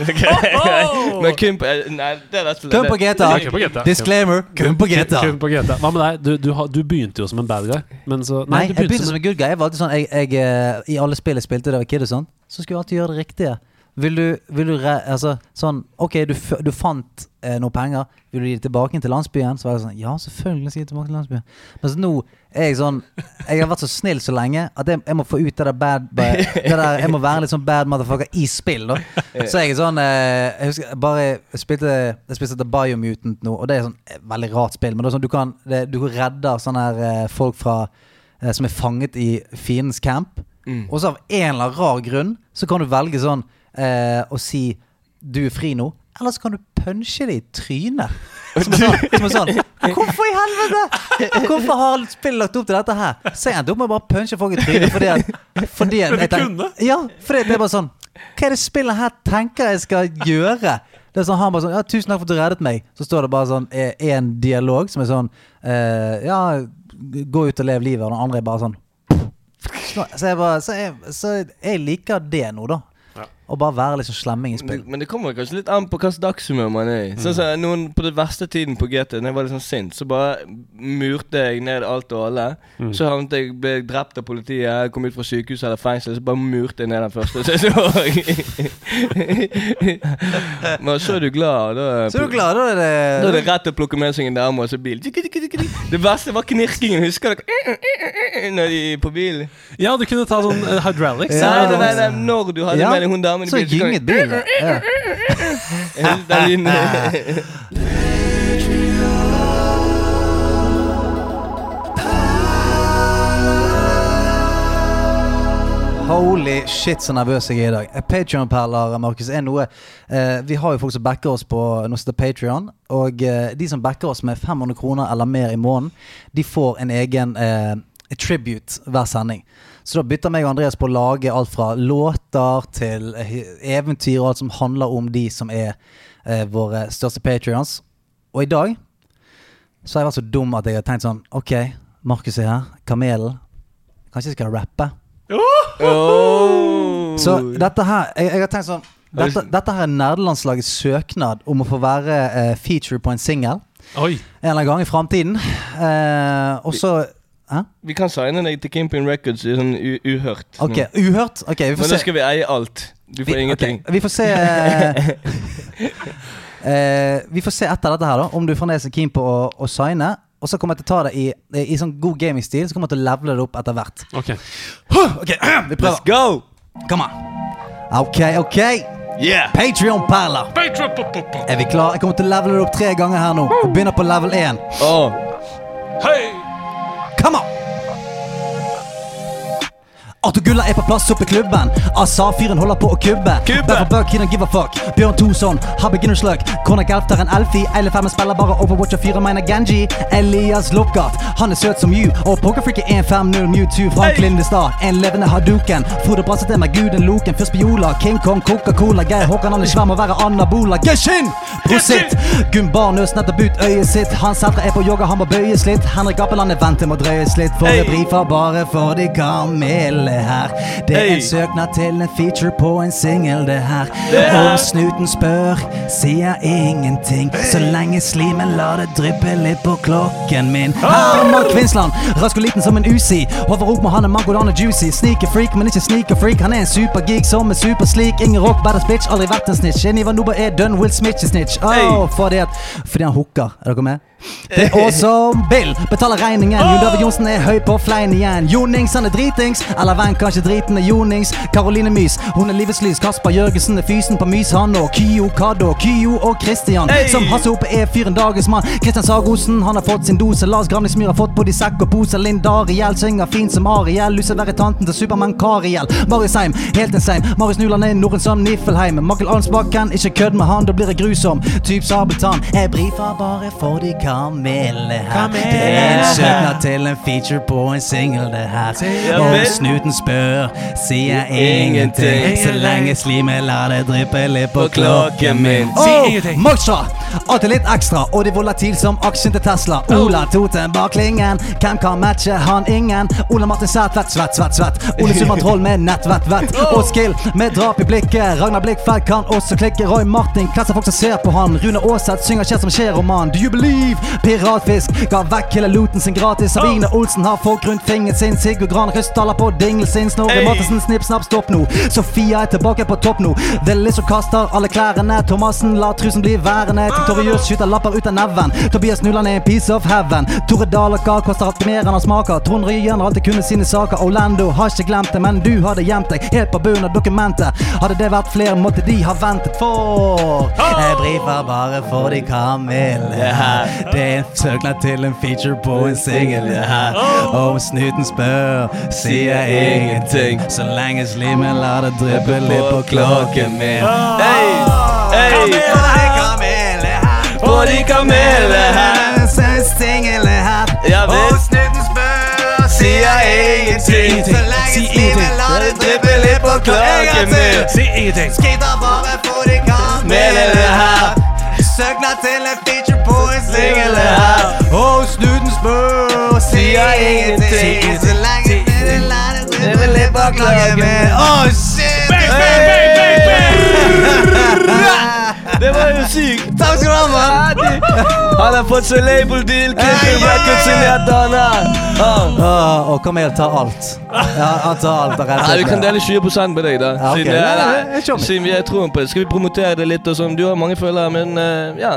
<laughs> <laughs> Men kun på eh, Nei, det er rett og slett Kun på GTA. GTA. Disclaimer. Kun på GTA. Kun på GTA. Hva med deg? Du, du, du begynte jo som en bad guy, men så Nei, du jeg begynte som en good guy. Jeg var alltid sånn jeg, jeg, eh, I alle spill jeg spilte da jeg var kid, og sånn så skulle jeg alltid gjøre det riktige. Vil du, vil du re, altså, sånn OK, du, du fant eh, noe penger. Vil du gi det tilbake til landsbyen? Så var jeg sånn Ja, selvfølgelig skal jeg gi tilbake til landsbyen. Mens nå er jeg sånn Jeg har vært så snill så lenge at jeg, jeg må få ut det der bad det der, Jeg må være litt sånn bad motherfucker i spill, da. Så jeg er sånn eh, Jeg husker bare jeg spilte Jeg spilte The Biomutant nå, og det er sånn eh, veldig rart spill. Men det er sånn du kan det, Du redder sånne her eh, folk fra eh, som er fanget i fiendens camp. Mm. Og så av en eller annen rar grunn så kan du velge sånn eh, og si du er fri nå. Eller så kan du punche det i trynet. <laughs> Som er sånn, som er sånn Hvorfor i helvete?! Hvorfor har spillet lagt opp til dette her? Så jeg endte opp med å bare punche folk i trynet fordi at, fordi at jeg <laughs> tenker. Ja, fordi det er bare sånn Hva er det spillet her tenker jeg skal gjøre? Det er sånn, Han bare sånn Ja, 'Tusen takk for at du reddet meg'. Så står det bare sånn én en dialog som er sånn eh, Ja, gå ut og lev livet. Og den andre er bare sånn <laughs> så jeg, bare, så, jeg, så jeg liker det nå, da. Ja. Å bare være sånn slemming i spill. men det kommer kanskje litt an på hvilket dagshumør man er i. Sånn som noen På den verste tiden på GT, Når jeg var litt sånn sint, så bare murte jeg ned alt og alle. Mm. Så havnet jeg ble drept av politiet, kom ut fra sykehus eller fengsel, så bare murte jeg ned den første. Så, så, <laughs> Men så er du glad, og da Så er du glad, da er det Da er det rett å plukke med seg en dame og så bil. Det verste var knirkingen. Husker dere? Når de på bilen. Ja, du kunne ta sånn eh, hydraulics. Ja, Nei, nei, nei, når du hadde Ja, med deg hun damen Så gynget bilen. <laughs> Ja. <laughs> der inne. Holy shit, så nervøs jeg er i dag. Patrion-perler, Markus, er noe eh, Vi har jo folk som backer oss på noe som heter Patrion. Og eh, de som backer oss med 500 kroner eller mer i måneden, de får en egen eh, tribute hver sending. Så da bytter meg og Andreas på å lage alt fra låter til eventyr og alt som handler om de som er eh, våre største patrions. Og i dag så har jeg vært så dum at jeg har tenkt sånn Ok, Markus er her. Kamelen. Kanskje jeg skal rappe? Oh. Så dette her Jeg, jeg har tenkt sånn dette, dette her er nerdelandslagets søknad om å få være uh, feature på en singel en eller annen gang i framtiden. Uh, og så Hæ? Vi kan signe deg til Kimpin Records i sånn u uhørt. Ok, uhørt? Ok, vi Men se. da skal vi eie alt. Du får Vi, ingenting. Okay. vi får se <laughs> eh, eh, Vi får se etter dette her, da om du fremdeles er keen på å, å signe. Og så kommer jeg til å ta det i, i sånn god gaming-stil. Så kommer jeg til å levele det opp etter hvert. Ok. Ok, <clears throat> vi prøver. Let's go! Come on. Ok, ok. Yeah! Patrion-perler. Er vi klar? Jeg kommer til å levele det opp tre ganger her nå. Og begynner på level 1. Oh. Hei! Come on! Arthur Gulla er på plass oppe i klubben. Asa-fyren holder på å kubbe. Derfor he don't give a fuck. Bjørn Thorsson har beginner's luck. Tar en Elfie. Eile Femmen spiller bare Overwatch og fyren mener Genji. Elias Lockhart, han er søt som you. Og Pokerfreak er 1-5-0 Mewtwo. Frank Hey! Lindestad, en levende haduken. Frode Brassete med guden Loken. Først Biola, King Kong, Coca-Cola. Geir Håkan han er svær med å være anabola. Geshin! Prosit! Gunn Nøs nettopp ut øyet sitt. Hans Sætre er på yoga, han må bøyes litt. Henrik Appeland er vent til å drøyes litt. For Hey! det brifer bare for de kamele. Kamele her. Det er en søknad til en feature på en singel, det her. Det. Om snuten spør, sier ingenting. Så lenge slimen lar det dryppe litt på klokken min. Her er Mark Kvinsland, rask og liten som en usi. Hover opp med han er mango, han er juicy. Sneaker freak, men ikke sneaker freak. Han er en supergeek som er superslik. Ingen rock, badass bitch, aldri vært en snitch. En Ivan Nuba er done, Will Smith er snitch. Oh, fordi, at, fordi han hooker. Er dere med? Det er også Bill betaler regningen. Jon David Johnsen er høy på flein igjen. Jonings, han er dritings. Eller venn, kanskje driten er Jonings. Karoline Mys, hun er livets lys. Kasper Jørgensen er fysen på Mys, han og Kyo Kado. Kyo og Christian, Hey! som Hasse Hope er fyren dagens mann. Kristian Sagosen, han har fått sin dose. Lars Gramlingsmyr har fått både sekk og pose. Linda Ariel synger fint som Ariel. Lyser være tanten til Supermann Kariel. Marius Heim, helt insane. Marius Nuland er Norren som Niffelheim. Makel Arnsbakken, ikke kødd med han, da blir det grusom. Typ Sabeltann. Jeg brifer bare for de kamelene her. Det er en søknad til en feature på en singel, det her. Og snuten spør, sier ingenting. Ingenting. Så lenge slimet lar det dryppe litt på klokken min. Oh. Moksha! Alltid litt ekstra, og de volatil som aksjen til Tesla. Ola Toten bak klingen. Hvem kan matche han ingen? Ola Martin Sætvedt, svett, svett, svett. Ole Sundmann <laughs> Troll med nett, vett, vett. Og skill med drap i blikket. Ragnar Blikkfeldt kan også klikke. Roy Martin klasser folk som ser på han. Rune Aaseth synger skjer som skjer-roman. Do you believe? Piratfisk ga vekk hele looten sin gratis. Sabine Olsen har folk rundt fingeren sin. Sigurd Gran Rystaler på dingel sin. Snorre Mathisen, snipp, snapp, stopp nå. Sofia er tilbake på topp nå. Det er Lizzo kaster alle klærne. Thomassen lar trusen bli værende. Ah. Tim Torjus skyter lapper ut av neven. Tobias Nuland er en piece of heaven. Tore Dalaka koster alltid mer enn han smaker. Trond Ryen har alltid kunnet sine saker. Orlando har ikke glemt det, men du hadde gjemt deg helt på bunnen av dokumentet. Hadde det vært flere, måtte de ha ventet for. Ah. Jeg brifer bare for de kamillene. P1 søknad til en feature på en singel. Ja. Om snuten spør, sier ingenting. Så lenge slimen lar det dryppe litt på klokken min. Hei, hei, på de kamelene her. Saus tingle her. Ja visst. Snuten spør, sier ingenting. Så lenge slimen lar det dryppe litt på klokken min. Si ingenting. Bare på de kamelene her. Ingenting. Så lenge slimen lar det vil jeg bare klage, min. Oh shit! Det var jo sykt. Takk skal du ha, mann. Han har fått seg labeldeal. deal. Clipper Records signerte han her. Og Kamel tar alt. Ja, han tar alt. rett Nei, vi kan dele 20 med deg, da. Ja, okay. Siden, jeg skjønner. siden vi er troen på det. Skal vi promotere det litt og sånn? Du har mange følgere, men eh, ja.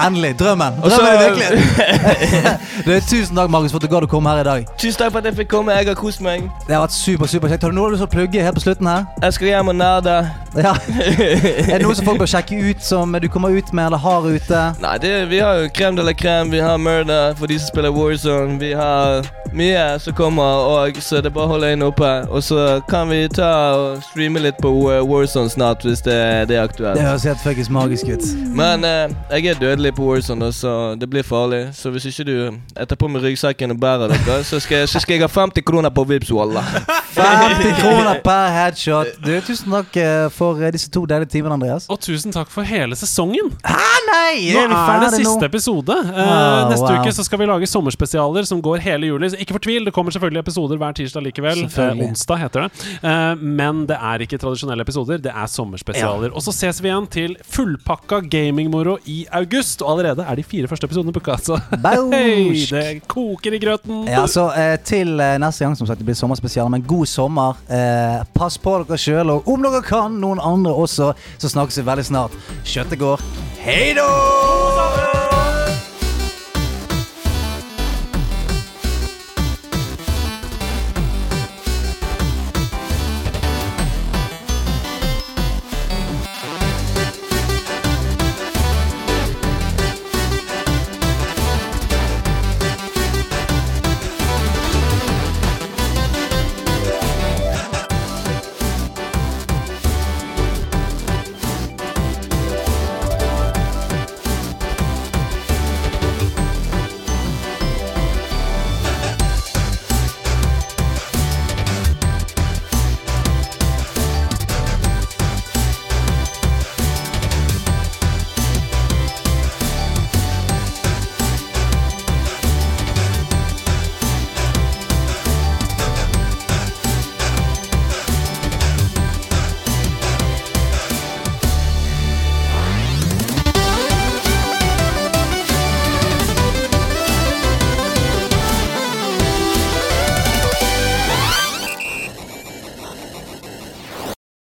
Endelig. Drømmen. Drømmen er virkelig. <laughs> Du, tusen takk, Markus, for at du gadd å komme her i dag. Tusen takk for at jeg fikk komme. Jeg har kost meg. Det har vært super, super kjekt. Har du noe du vil plugge helt på slutten her? Jeg skal hjem og nerde. Ja. <laughs> Er det noe som folk bør sjekke ut, som du kommer ut med eller har ute? Nei, det, vi har jo Krem de la Krem, vi har Murder for de som spiller Warzone. Vi har mye som kommer, og, så det er bare å holde øynene oppe. Og så kan vi ta og streame litt på Warzone snart, hvis det, det er Det høres helt fuckings magisk ut. Men eh, jeg er dødelig på Warzone, da, så det blir farlig. Så hvis ikke du Jeg tar på meg ryggsekken og bærer dere, så skal, jeg- så skal jeg ha 50 kroner på Vipps, walla. 50 <laughs> kroner per headshot. Du, tusen takk eh, for eh, disse to deilige timene, Andreas. Og tusen takk for hele sesongen. nei! Nå er det siste episode. Eh, Ah, neste wow. uke så skal vi lage sommerspesialer som går hele juli. Så ikke fortvil, det kommer selvfølgelig episoder hver tirsdag likevel. Eh, onsdag heter det. Eh, men det er ikke tradisjonelle episoder, det er sommerspesialer. Og så ses vi igjen til fullpakka gamingmoro i august. Og allerede er de fire første episodene booka. Så <laughs> hei, det koker i grøten. Ja, så eh, Til eh, neste gang som sagt det blir sommerspesial, men god sommer. Eh, pass på dere sjøl, og om dere kan, noen andre også, så snakkes vi veldig snart. Kjøttet går. Hei da!